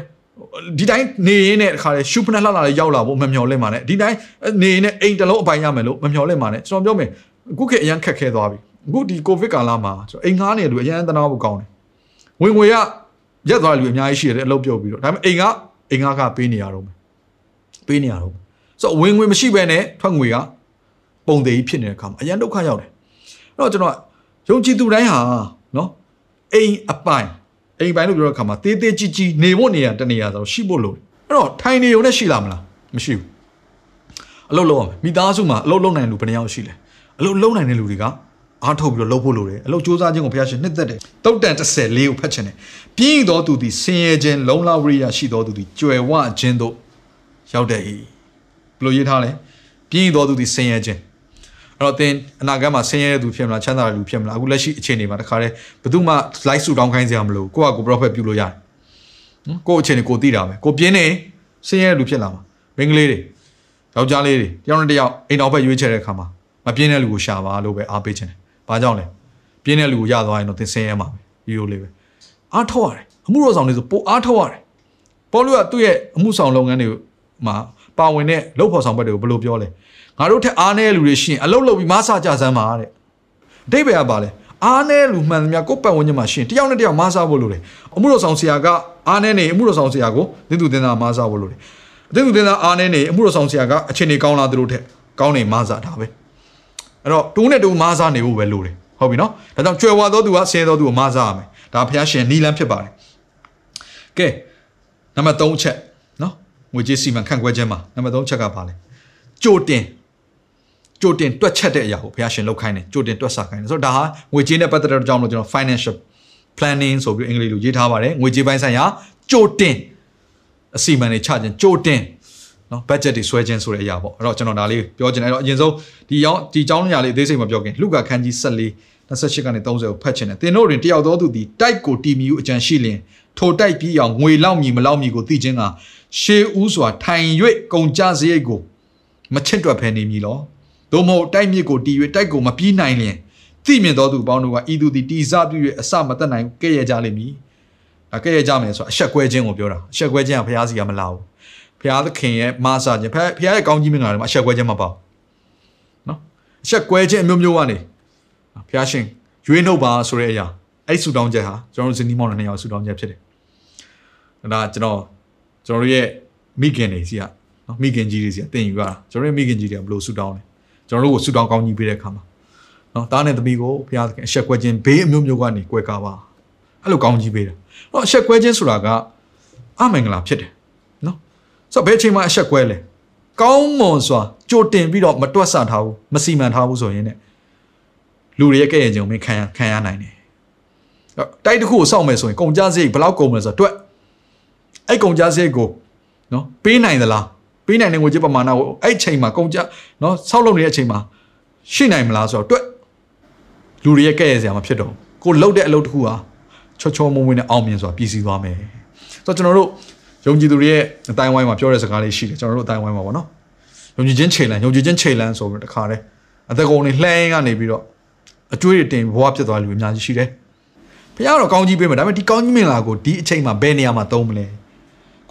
ဒီတိုင်းနေရင်းနဲ့ခါလေရှုဖနက်လှလာလေးရောက်လာဖို့မမျှော်လင့်ပါနဲ့ဒီတိုင်းနေရင်းနဲ့အိမ်တစ်လုံးအပိုင်ရမယ်လို့မမျှော်လင့်ပါနဲ့ကျွန်တော်ပြောမယ်အခုခေတ်အရန်ခက်ခဲသွားပြီအခုဒီကိုဗစ်ကာလမှာကျွန်တော်အိမ်ငားနေလူအရန်တနာဖို့ကောင်းတယ်ဝင်ငွေရရက်သွားလူအများကြီးရှိတယ်အလုပ်ပြုတ်ပြီးတော့ဒါပေမဲ့အိမ်ကအိမ်ငားကပေးနေရတော့မယ်ပေးနေရတော့ဆိုတော့ဝင်ငွေမရှိဘဲနဲ့ထွက်ငွေကပုံသေးကြီးဖြစ်နေတဲ့အခါမှာအရန်ဒုက္ခရောက်တယ်အဲ့ တော့ကျွန်တော်ယုံကြည်သူတိုင်းဟာနော်အိမ်အပိုင်အိမ်ပိုင်လို့ပြောတဲ့အခါမှာတေးသေးကြီးကြီးနေဖို့နေရတနေရဆိုတော့ရှိဖို့လို့အဲ့တော့ထိုင်နေုံနဲ့ရှိလာမလားမရှိဘူးအလုပ်လုပ်ရမယ်မိသားစုမှာအလုပ်လုပ်နိုင်လူဘယ်နှယောက်ရှိလဲအလုပ်လုပ်နိုင်တဲ့လူတွေကအားထုတ်ပြီးတော့လုပ်ဖို့လိုတယ်အလုပ်စူးစမ်းခြင်းကိုဘုရားရှင်နှစ်သက်တယ်တုတ်တန်34ကိုဖတ်ချင်တယ်ပြင်းတော်သူသည်ဆင်းရဲခြင်းလုံလဝရိယရှိတော်သူသည်ကြွယ်ဝခြင်းတို့ရောက်တဲ့၏ဘယ်လိုရေးထားလဲပြင်းတော်သူသည်ဆင်းရဲခြင်း အဲ့တော့သင်အနာဂတ်မှာဆင်းရဲတဲ့သူဖြစ်မလားချမ်းသာတဲ့လူဖြစ်မလားအခုလက်ရှိအခြေအနေမှာတခါတည်းဘယ်သူမှ live ဆူတောင်းခိုင်းစရာမလိုကိုယ့်ဟာကိုယ် prophet ပြုလို့ရတယ်နော်ကိုယ့်အခြေအနေကိုသိတာပဲကိုပြင်းနေဆင်းရဲတဲ့လူဖြစ်လာမှာမိန်းကလေးတွေယောက်ျားလေးတွေတယောက်နဲ့တယောက်အိမ်တော်ဘက်ရွေးချယ်တဲ့အခါမှာမပြင်းတဲ့လူကိုရှာပါလို့ပဲအားပေးခြင်းတယ်ဘာကြောင့်လဲပြင်းတဲ့လူကိုရသွားရင်တော့သင်ဆင်းရဲမှာပဲဒီလိုလေးပဲအားထုတ်ရတယ်အမှုတော်ဆောင်တွေဆိုပိုအားထုတ်ရတယ်ပေါလုကသူ့ရဲ့အမှုဆောင်လုပ်ငန်းတွေမှာပါဝင်တဲ့လုပ်ဖော်ဆောင်ဘက်တွေကိုဘယ်လိုပြောလဲ ငါတို့ထက်အားနည်းတဲ့လူတွေရှိရင်အလုပ်လုပ်ပြီးမဆာကြစမ်းပါတဲ့အတိတ်ပဲကပါလဲအားနည်းလူမှန်သမျှကိုယ်ပတ်ဝန်းကျင်မှာရှင်တယောက်နဲ့တယောက်မဆာဖို့လိုတယ်အမှုတော်ဆောင်ဆရာကအားနည်းနေအမှုတော်ဆောင်ဆရာကိုသင်သူသင်သားမဆာဖို့လိုတယ်အသင်သူသင်သားအားနည်းနေအမှုတော်ဆောင်ဆရာကအချိန်နေကောင်းလာသူတို့ထက်ကောင်းနေမဆာတာပဲအဲ့တော့တူးနဲ့တူးမဆာနေဖို့ပဲလိုတယ်ဟုတ်ပြီနော်ဒါကြောင့်ကြွယ်ဝသောသူကဆဲသောသူကိုမဆာရမယ်ဒါဖျားရှင်နီလန်းဖြစ်ပါတယ်ကဲနံပါတ်3ချက်နော်ငွေကြေးစီမံခန့်ခွဲခြင်းမှာနံပါတ်3ချက်ကပါလဲကြိုတင် ကြိုတင်တွက်ချက်တဲ့အရာကိုဘုရားရှင်လုပ်ခိုင်းတယ်ကြိုတင်တွက်ဆခိုင်းတယ်ဆိုတော့ဒါဟာငွေကြေးနဲ့ပတ်သက်တဲ့အကြောင်းလို့ကျွန်တော် financial planning ဆိုပြီးအင်္ဂလိပ်လိုရေးထားပါတယ်ငွေကြေးပိုင်းဆိုင်ရာကြိုတင်အစီအမံတွေချခြင်းကြိုတင်နော် budget တွေဆွဲခြင်းဆိုတဲ့အရာပေါ့အဲ့တော့ကျွန်တော်ဒါလေးပြောချင်တယ်အဲ့တော့အရင်ဆုံးဒီရောင်းဒီအကြောင်းအရာလေးအသေးစိတ်မပြောခင်လူကခန်းကြီး14 28ကနေ30ကိုဖတ်ချင်တယ်တင်တို့တွင်တယောက်သောသူသည်တိုက်ကိုတီမီဟုအကြံရှိလျင်ထိုတိုက်ပြီးအောင်ငွေလောက်မီမလောက်မီကိုသိခြင်းကရှေးဦးစွာထိုင်၍ကုန်ကြစရိတ်ကိုမချစ်တွက်ဖဲနေမည်လော သို့မဟုတ်တိုက်မြစ်ကိုတီ၍တိုက်ကိုမပြီးနိုင်လျင်သိမြင်သောသူပေါင်းတို့ကဤသူသည်တီစားပြု၍အစမတက်နိုင်ကဲ့ရဲ့ကြလိမ့်မည်ဒါကဲ့ရဲ့ကြမယ်ဆိုတာအဆက်ကွဲခြင်းကိုပြောတာအဆက်ကွဲခြင်းကဘုရားစီကမလာဘူးဘုရားသခင်ရဲ့မဆာခြင်းဘုရားရဲ့ကောင်းကြီးမင်္ဂလာတွေမှာအဆက်ကွဲခြင်းမပေါ့နော်အဆက်ကွဲခြင်းအမျိုးမျိုးကနေဘုရားရှင်ရွေးနှုတ်ပါဆိုတဲ့အရာအဲ့ဆူတောင်းချက်ဟာကျွန်တော်တို့ဇနီးမောင်နှံနှစ်ယောက်ဆူတောင်းချက်ဖြစ်တယ်ဒါကျွန်တော်ကျွန်တော်တို့ရဲ့မိခင်တွေစီကနော်မိခင်ကြီးတွေစီကတင်ယူရတာကျွန်တော်ရဲ့မိခင်ကြီးတွေကဘယ်လိုဆူတောင်းလဲ ကျွန်တော်တို့ကိုဆူတောင်းကောင်းကြီးပေးတဲ့အခါမှာနော်တားနဲ့သမီးကိုဘုရားသခင်အဆက်ကွဲခြင်းဘေးအမျိုးမျိုးကနေကွဲကားပါအဲ့လိုကောင်းကြီးပေးတယ်တော့အဆက်ကွဲခြင်းဆိုတာကအမင်္ဂလာဖြစ်တယ်နော်ဆိုတော့ဘယ်အချိန်မှအဆက်ကွဲလဲကောင်းမွန်စွာကြိုတင်ပြီးတော့မတွက်ဆထားဘူးမစီမံထားဘူးဆိုရင်ねလူတွေရဲ့ကဲ့ရဲ့ခြင်းကိုမင်းခံရခံရနိုင်တယ်တိုက်တစ်ခုကိုစောင့်မယ်ဆိုရင်ကုန်ကြစရိတ်ဘယ်လောက်ကုန်မလဲဆိုတော့တွက်အဲ့ကုန်ကြစရိတ်ကိုနော်ပေးနိုင်သလား ပေးနိုင်တဲ့ငွေကြေးပမာဏကိုအဲ့ချိန်မှာကုန်ကြနော်စောင့်လုပ်နေတဲ့အချိန်မှာရှိနိုင်မလားဆိုတော့တွက်လူတွေရဲ့ကဲ့ရဲ့စရာမဖြစ်တော့ကိုလှုပ်တဲ့အလုပ်တစ်ခုဟာချောချောမွေ့မွေ့နဲ့အောင်မြင်စွာပြည်စည်းသွားမယ်ဆိုတော့ကျွန်တော်တို့ယုံကြည်သူတွေရဲ့အတိုင်းဝိုင်းမှာပြောတဲ့စကားလေးရှိတယ်ကျွန်တော်တို့အတိုင်းဝိုင်းမှာပေါ့နော်ယုံကြည်ခြင်းခြေလန်းယုံကြည်ခြင်းခြေလန်းဆိုပြီးတခါတည်းအသက်ကုန်နေလှဲရင်းကနေပြီးတော့အကျွေးတွေတင်ဘဝဖြစ်သွားလူအများကြီးရှိတယ်။ဘုရားတော့ကောင်းကြီးပေးမယ်ဒါပေမဲ့ဒီကောင်းကြီးမင်္ဂလာကိုဒီအချိန်မှာဘယ်နေရာမှာသုံးမလဲ။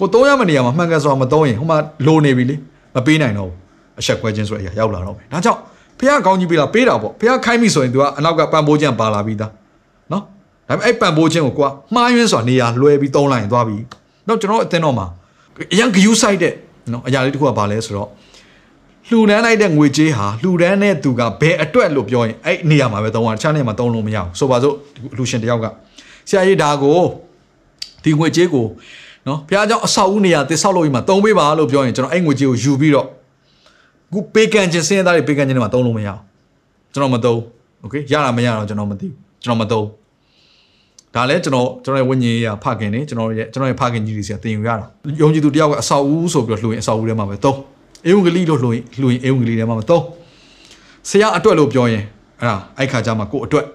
ကိုသုံးရမယ့်နေရာမှာမှန်ကန်စွာမသုံးရင်ဟိုမှာလိုနေပြီလေမပေးနိုင်တော့ဘူးအဆက်ခွဲခြင်းဆိုတဲ့အရာရောက်လာတော့မယ်။ဒါကြောင့်ဘုရားကောင်းကြီးပေးလာပေးတာပေါ့။ဘုရားခိုင်းပြီဆိုရင် तू ကအနောက်ကပံပိုးခြင်းပါလာပြီးသား။နော်။ဒါပေမဲ့အဲ့ပံပိုးခြင်းကိုကိုကမှားယွင်းစွာနေရာလွှဲပြီးသုံးလိုက်ရင်သွားပြီ။တော့ကျွန်တော်အသင်းတော်မှာအရန်ဂယူးဆိုင်တဲ့နော်အရာလေးတစ်ခုကဘာလဲဆိုတော့လှူဒန်းလိုက်တဲ့ငွေကြေးဟာလှူဒန်းတဲ့သူကဘယ်အတွက်လို့ပြောရင်အဲ့နေရာမှာပဲသုံးတာတခြားနေရာမှာသုံးလို့မရဘူးဆိုပါစို့လှူရှင်တယောက်ကဆရာကြီးဒါကိုဒီငွေကြေးကို နော်ဘုရားကျောင်းအဆောက်အဦနေရာတစ်ဆောက်လို့ရမှာသုံးပေးပါလို့ပြောရင်ကျွန်တော်အဲ့ငွေကြေးကိုယူပြီးတော့ခုပေးကန်ခြင်းစင်းရသားတွေပေးကန်ခြင်းတွေမှာသုံးလို့မရဘူးကျွန်တော်မသုံးโอเคရတာမရတော့ကျွန်တော်မသိဘူးကျွန်တော်မသုံးဒါလည်းကျွန်တော်ကျွန်တော်ရဲ့ဝိညာဉ်ရေးဖခင်နေကျွန်တော်ရဲ့ကျွန်တော်ရဲ့ဖခင်ကြီးတွေစီကတင်ယူရတာယုံကြည်သူတယောက်ကအဆောက်အဦဆိုပြီးတော့လှူရင်အဆောက်အဦထဲမှာပဲသုံးအေဝံဂေလိလို့လှူရင်လှူရင်အေဝံဂေလိထဲမှာမသုံးဆရာအတွက်လို့ပြောရင်အဲ့ဒါအဲ့ခါကျမှကိုအတွက်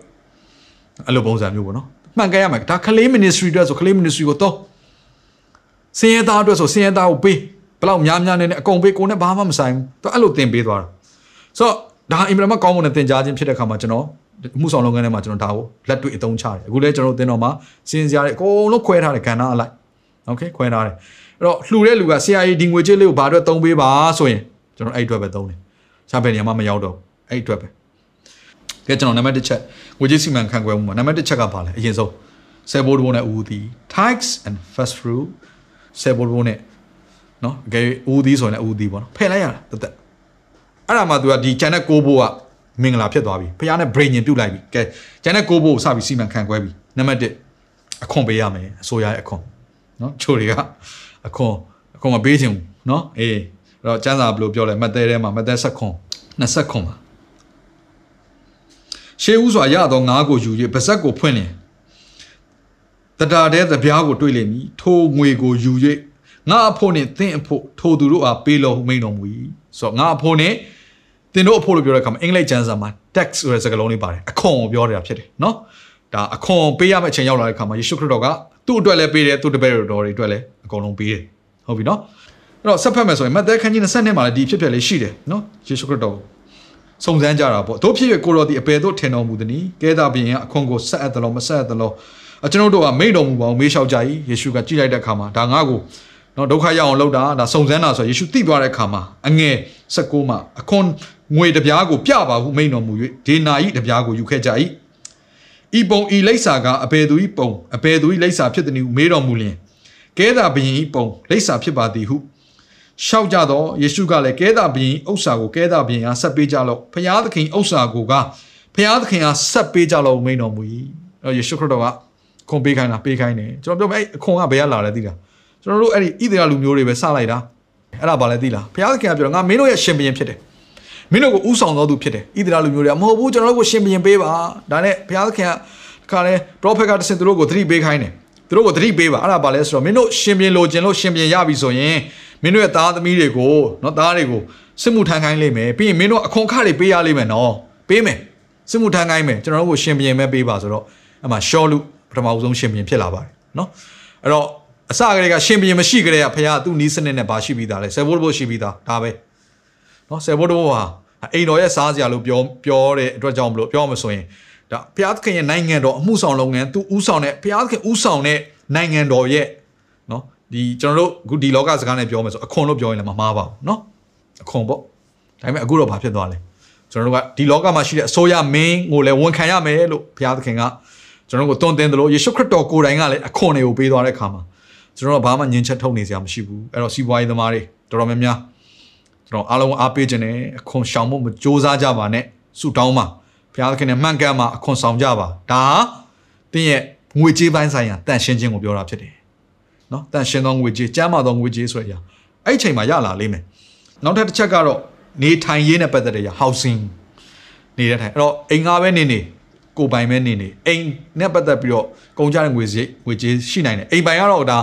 အဲ့လိုပုံစံမျိုးပေါ့နော်မှန်ကန်ရမှာဒါခလေး ministry အတွက်ဆိုခလေး ministry ကိုသုံး စင်ရသားအတွက်ဆိုစင်ရသားကိုပေးဘလောက်များများနေနေအကုန်ပေးကိုနဲ့ဘာမှမဆိုင်ဘူးသူအဲ့လိုတင်ပေးသွားတာဆိုတော့ဒါအင်မတန်မှကောင်းမွန်တဲ့တင်ကြားခြင်းဖြစ်တဲ့ခါမှာကျွန်တော်မှုဆောင်လုပ်ငန်းထဲမှာကျွန်တော်ဒါကိုလက်တွေ့အသုံးချတယ်အခုလည်းကျွန်တော်တင်တော်မှာစင်စရာတွေအကုန်လုံးခွဲထားတယ်ကဏ္ဍအလိုက်โอเคခွဲထားတယ်အဲ့တော့လှူတဲ့လူက CIA ဒီငွေကြေးလေးကိုဘာအတွက်သုံးပေးပါဆိုရင်ကျွန်တော်အဲ့အတွက်ပဲသုံးတယ်ရှားပဲနေရာမှာမရောက်တော့အဲ့အတွက်ပဲကဲကျွန်တော်နံပါတ်1ချက်ငွေကြေးစီမံခန့်ခွဲမှုမှာနံပါတ်1ချက်ကဘာလဲအရင်ဆုံးဆယ်ဘိုးဘိုးနဲ့ဦးသီး tax and fast food ဆယ်ဘိုးဘိုးနဲ့နော်အကယ်ဦးသီးဆိုရင်ဦးသီးပေါ့နော်ဖယ်လိုက်ရတာတက်တက်အဲ့ဒါမှ तू ကဒီ channel ကိုဘိုးကမင်္ဂလာဖြစ်သွားပြီဖះနဲ့ brain ညင်ပြုတ်လိုက်ပြီကဲ channel ကိုဘိုးကိုစပြီးစီမံခန့်ခွဲပြီနံပါတ်1အခွန်ပေးရမယ်အစိုးရရဲ့အခွန်နော်ချိုတွေကအခွန်အခွန်မပေးချင်ဘူးနော်အေးအဲ့တော့ကျန်းစာဘယ်လိုပြောလဲမတ်သေးထဲမှာမတ်သေးဆက်ခွန်20ခွန်ပါရှေးဦးစွာရသောငါးကိုယူ၍ပါဇက်ကိုဖွင့်လျင် တတာတဲ့သပြားကိုတွေ့လိမ့်မည်ထိုငွေကိုယူ၍ငါအဖို့နှင့်သင်အဖို့ထိုသူတို့အားပေးလို့မိန်တော်မူ၏ဆိုတော့ငါအဖို့နှင့်သင်တို့အဖို့လို့ပြောတဲ့အခါမှာအင်္ဂလိပ်ကျမ်းစာမှာ tax ဆိုတဲ့စကားလုံးလေးပါတယ်အခွန်ကိုပြောနေတာဖြစ်တယ်နော်ဒါအခွန်ပေးရမယ့်အချိန်ရောက်လာတဲ့အခါမှာယေရှုခရစ်တော်ကသူ့အတွက်လည်းပေးတယ်သူ့တပည့်တော်တွေအတွက်လည်းအကုန်လုံးပေးတယ်ဟုတ်ပြီနော်အဲ့တော့ဆက်ဖတ်မယ်ဆိုရင်မဿဲခန်းကြီး20နှစ်မှာလည်းဒီဖြစ်ပျက်လေးရှိတယ်နော်ယေရှုခရစ်တော်စုံစမ်းကြတာပေါ့တို့ဖြစ်ရကိုရောဒီအပေတို့ထင်တော်မူသည်။ကဲသာဘုရင်ကအခွန်ကိုဆက်အပ်တယ်လို့မဆက်အပ်တယ်လို့ အကျွန်တော်တို့ကမိတ်တော်မူပါအောင်မေးလျှောက်ကြ၏ယေရှုကကြည့်လိုက်တဲ့အခါမှာဒါငါ့ကိုနော်ဒုက္ခရောက်အောင်လုပ်တာဒါစုံစမ်းတာဆိုယေရှုသိသွားတဲ့အခါမှာအငယ်16မှာအခွန်ငွေတပြားကိုပြပါဟုမိန်တော်မူ၍ဒေနာဤတပြားကိုယူခဲ့ကြ၏ဤပုံဤလိပ်စာကအဘယ်သူဤပုံအဘယ်သူဤလိပ်စာဖြစ်သည်ဟုမေးတော်မူလျင်ကဲသာဘုရင်ဤပုံလိပ်စာဖြစ်ပါသည်ဟုရှောက်ကြတော့ယေရှုကလည်းကဲသာဘုရင်ဥစ္စာကိုကဲသာဘုရင်အားဆက်ပေးကြလော့ဖျားသခင်ဥစ္စာကိုကဖျားသခင်အားဆက်ပေးကြလော့မိန်တော်မူ၏အဲယေရှုခရစ်တော်က ခွန်ပေးခိုင်းတာပေးခိုင်းတယ်ကျွန်တော်ပြောမယ်အဲ့အခွန်ကဘယ်ကလာလဲသိလားကျွန်တော်တို့အဲ့ဒီဣသရေလလူမျိုးတွေပဲစလိုက်တာအဲ့ဒါဘာလဲသိလားဘုရားသခင်ကပြောငါမင်းတို့ရဲ့ရှင်ဘုရင်ဖြစ်တယ်မင်းတို့ကိုဥဆောင်တော်သူဖြစ်တယ်ဣသရေလလူမျိုးတွေကမဟုတ်ဘူးကျွန်တော်တို့ကိုရှင်ဘုရင်ပေးပါဒါနဲ့ဘုရားသခင်ကခါလဲပရောဖက်ကတစင်သူတို့ကိုသတိပေးခိုင်းတယ်သူတို့ကိုသတိပေးပါအဲ့ဒါဘာလဲဆိုတော့မင်းတို့ရှင်ဘုရင်လိုချင်လို့ရှင်ဘုရင်ရပြီဆိုရင်မင်းတို့ရဲ့သားသမီးတွေကိုနော်သားတွေကိုစစ်မှုထမ်းခိုင်းလိမ့်မယ်ပြီးရင်မင်းတို့အခွန်ခတွေပေးရလိမ့်မယ်နော်ပေးမယ်စစ်မှုထမ်းခိုင်းမယ်ကျွန်တော်တို့ကိုရှင်ဘုရင်ပဲပေးပါဆိုတော့အမှရှောလူ ပထမဆုံးရှင်ဘုရင်ဖြစ်လာပါတယ်နော်အဲ့တော့အစကတည်းကရှင်ဘုရင်မရှိကြတဲ့ကဖခင်ကသူ့နီးစနစ်နဲ့ပါရှိပြီးသားလေဆယ်ဘိုးဘိုးရှိပြီးသားဒါပဲနော်ဆယ်ဘိုးဘိုးဟာအိမ်တော်ရဲ့စားစရာလို့ပြောပြောတဲ့အတွက်ကြောင့်မလို့ပြောမှဆိုရင်ဒါဘုရားသခင်ရဲ့နိုင်ငံတော်အမှုဆောင်လုပ်ငန်းသူဥဆောင်တဲ့ဘုရားသခင်ဥဆောင်တဲ့နိုင်ငံတော်ရဲ့နော်ဒီကျွန်တော်တို့အခုဒီလောကစကားနဲ့ပြောမယ်ဆိုအခွန်လို့ပြောရင်လည်းမမှားပါဘူးနော်အခွန်ပေါ့ဒါပေမဲ့အခုတော့ဘာဖြစ်သွားလဲကျွန်တော်တို့ကဒီလောကမှာရှိတဲ့အစိုးရမင်းကိုလည်းဝန်ခံရမယ်လို့ဘုရားသခင်က ကျွန်တော်တို့ကိုတွန်းတင်တယ်လို့ယေရှုခရစ်တော်ကိုယ်တိုင်ကလည်းအခွန်တွေကိုပေးသွားတဲ့အခါမှာကျွန်တော်တို့ဘာမှညင်ချက်ထုတ်နေစရာမရှိဘူးအဲ့တော့စီးပွားရေးသမားတွေတော်တော်များများကျွန်တော်အားလုံးအားပေးခြင်းနဲ့အခွန်ရှောင်ဖို့မကြိုးစားကြပါနဲ့ဆုတောင်းပါဘုရားသခင်နဲ့မှန်ကန်မှာအခွန်ဆောင်ကြပါဒါတင်းရဲ့ငွေကြေးပိုင်းဆိုင်ရာတန်ရှင်းခြင်းကိုပြောတာဖြစ်တယ်နော်တန်ရှင်းသောငွေကြေးကျမ်းမာသောငွေကြေးဆိုရအဲ့အချိန်မှာရလာလိမ့်မယ်နောက်ထပ်တစ်ချက်ကတော့နေထိုင်ရေးနဲ့ပတ်သက်တဲ့ housing နေတဲ့ထိုင်အဲ့တော့အိမ်ငါပဲနေနေ ကိုပိုင်ပဲနေနေအိမ်နဲ့ပတ်သက်ပြီးတော့ကုန်ကြတဲ့ငွေကြေးငွေကြေးရှိနိုင်တယ်အိမ်ပိုင်ကတော့ဒါ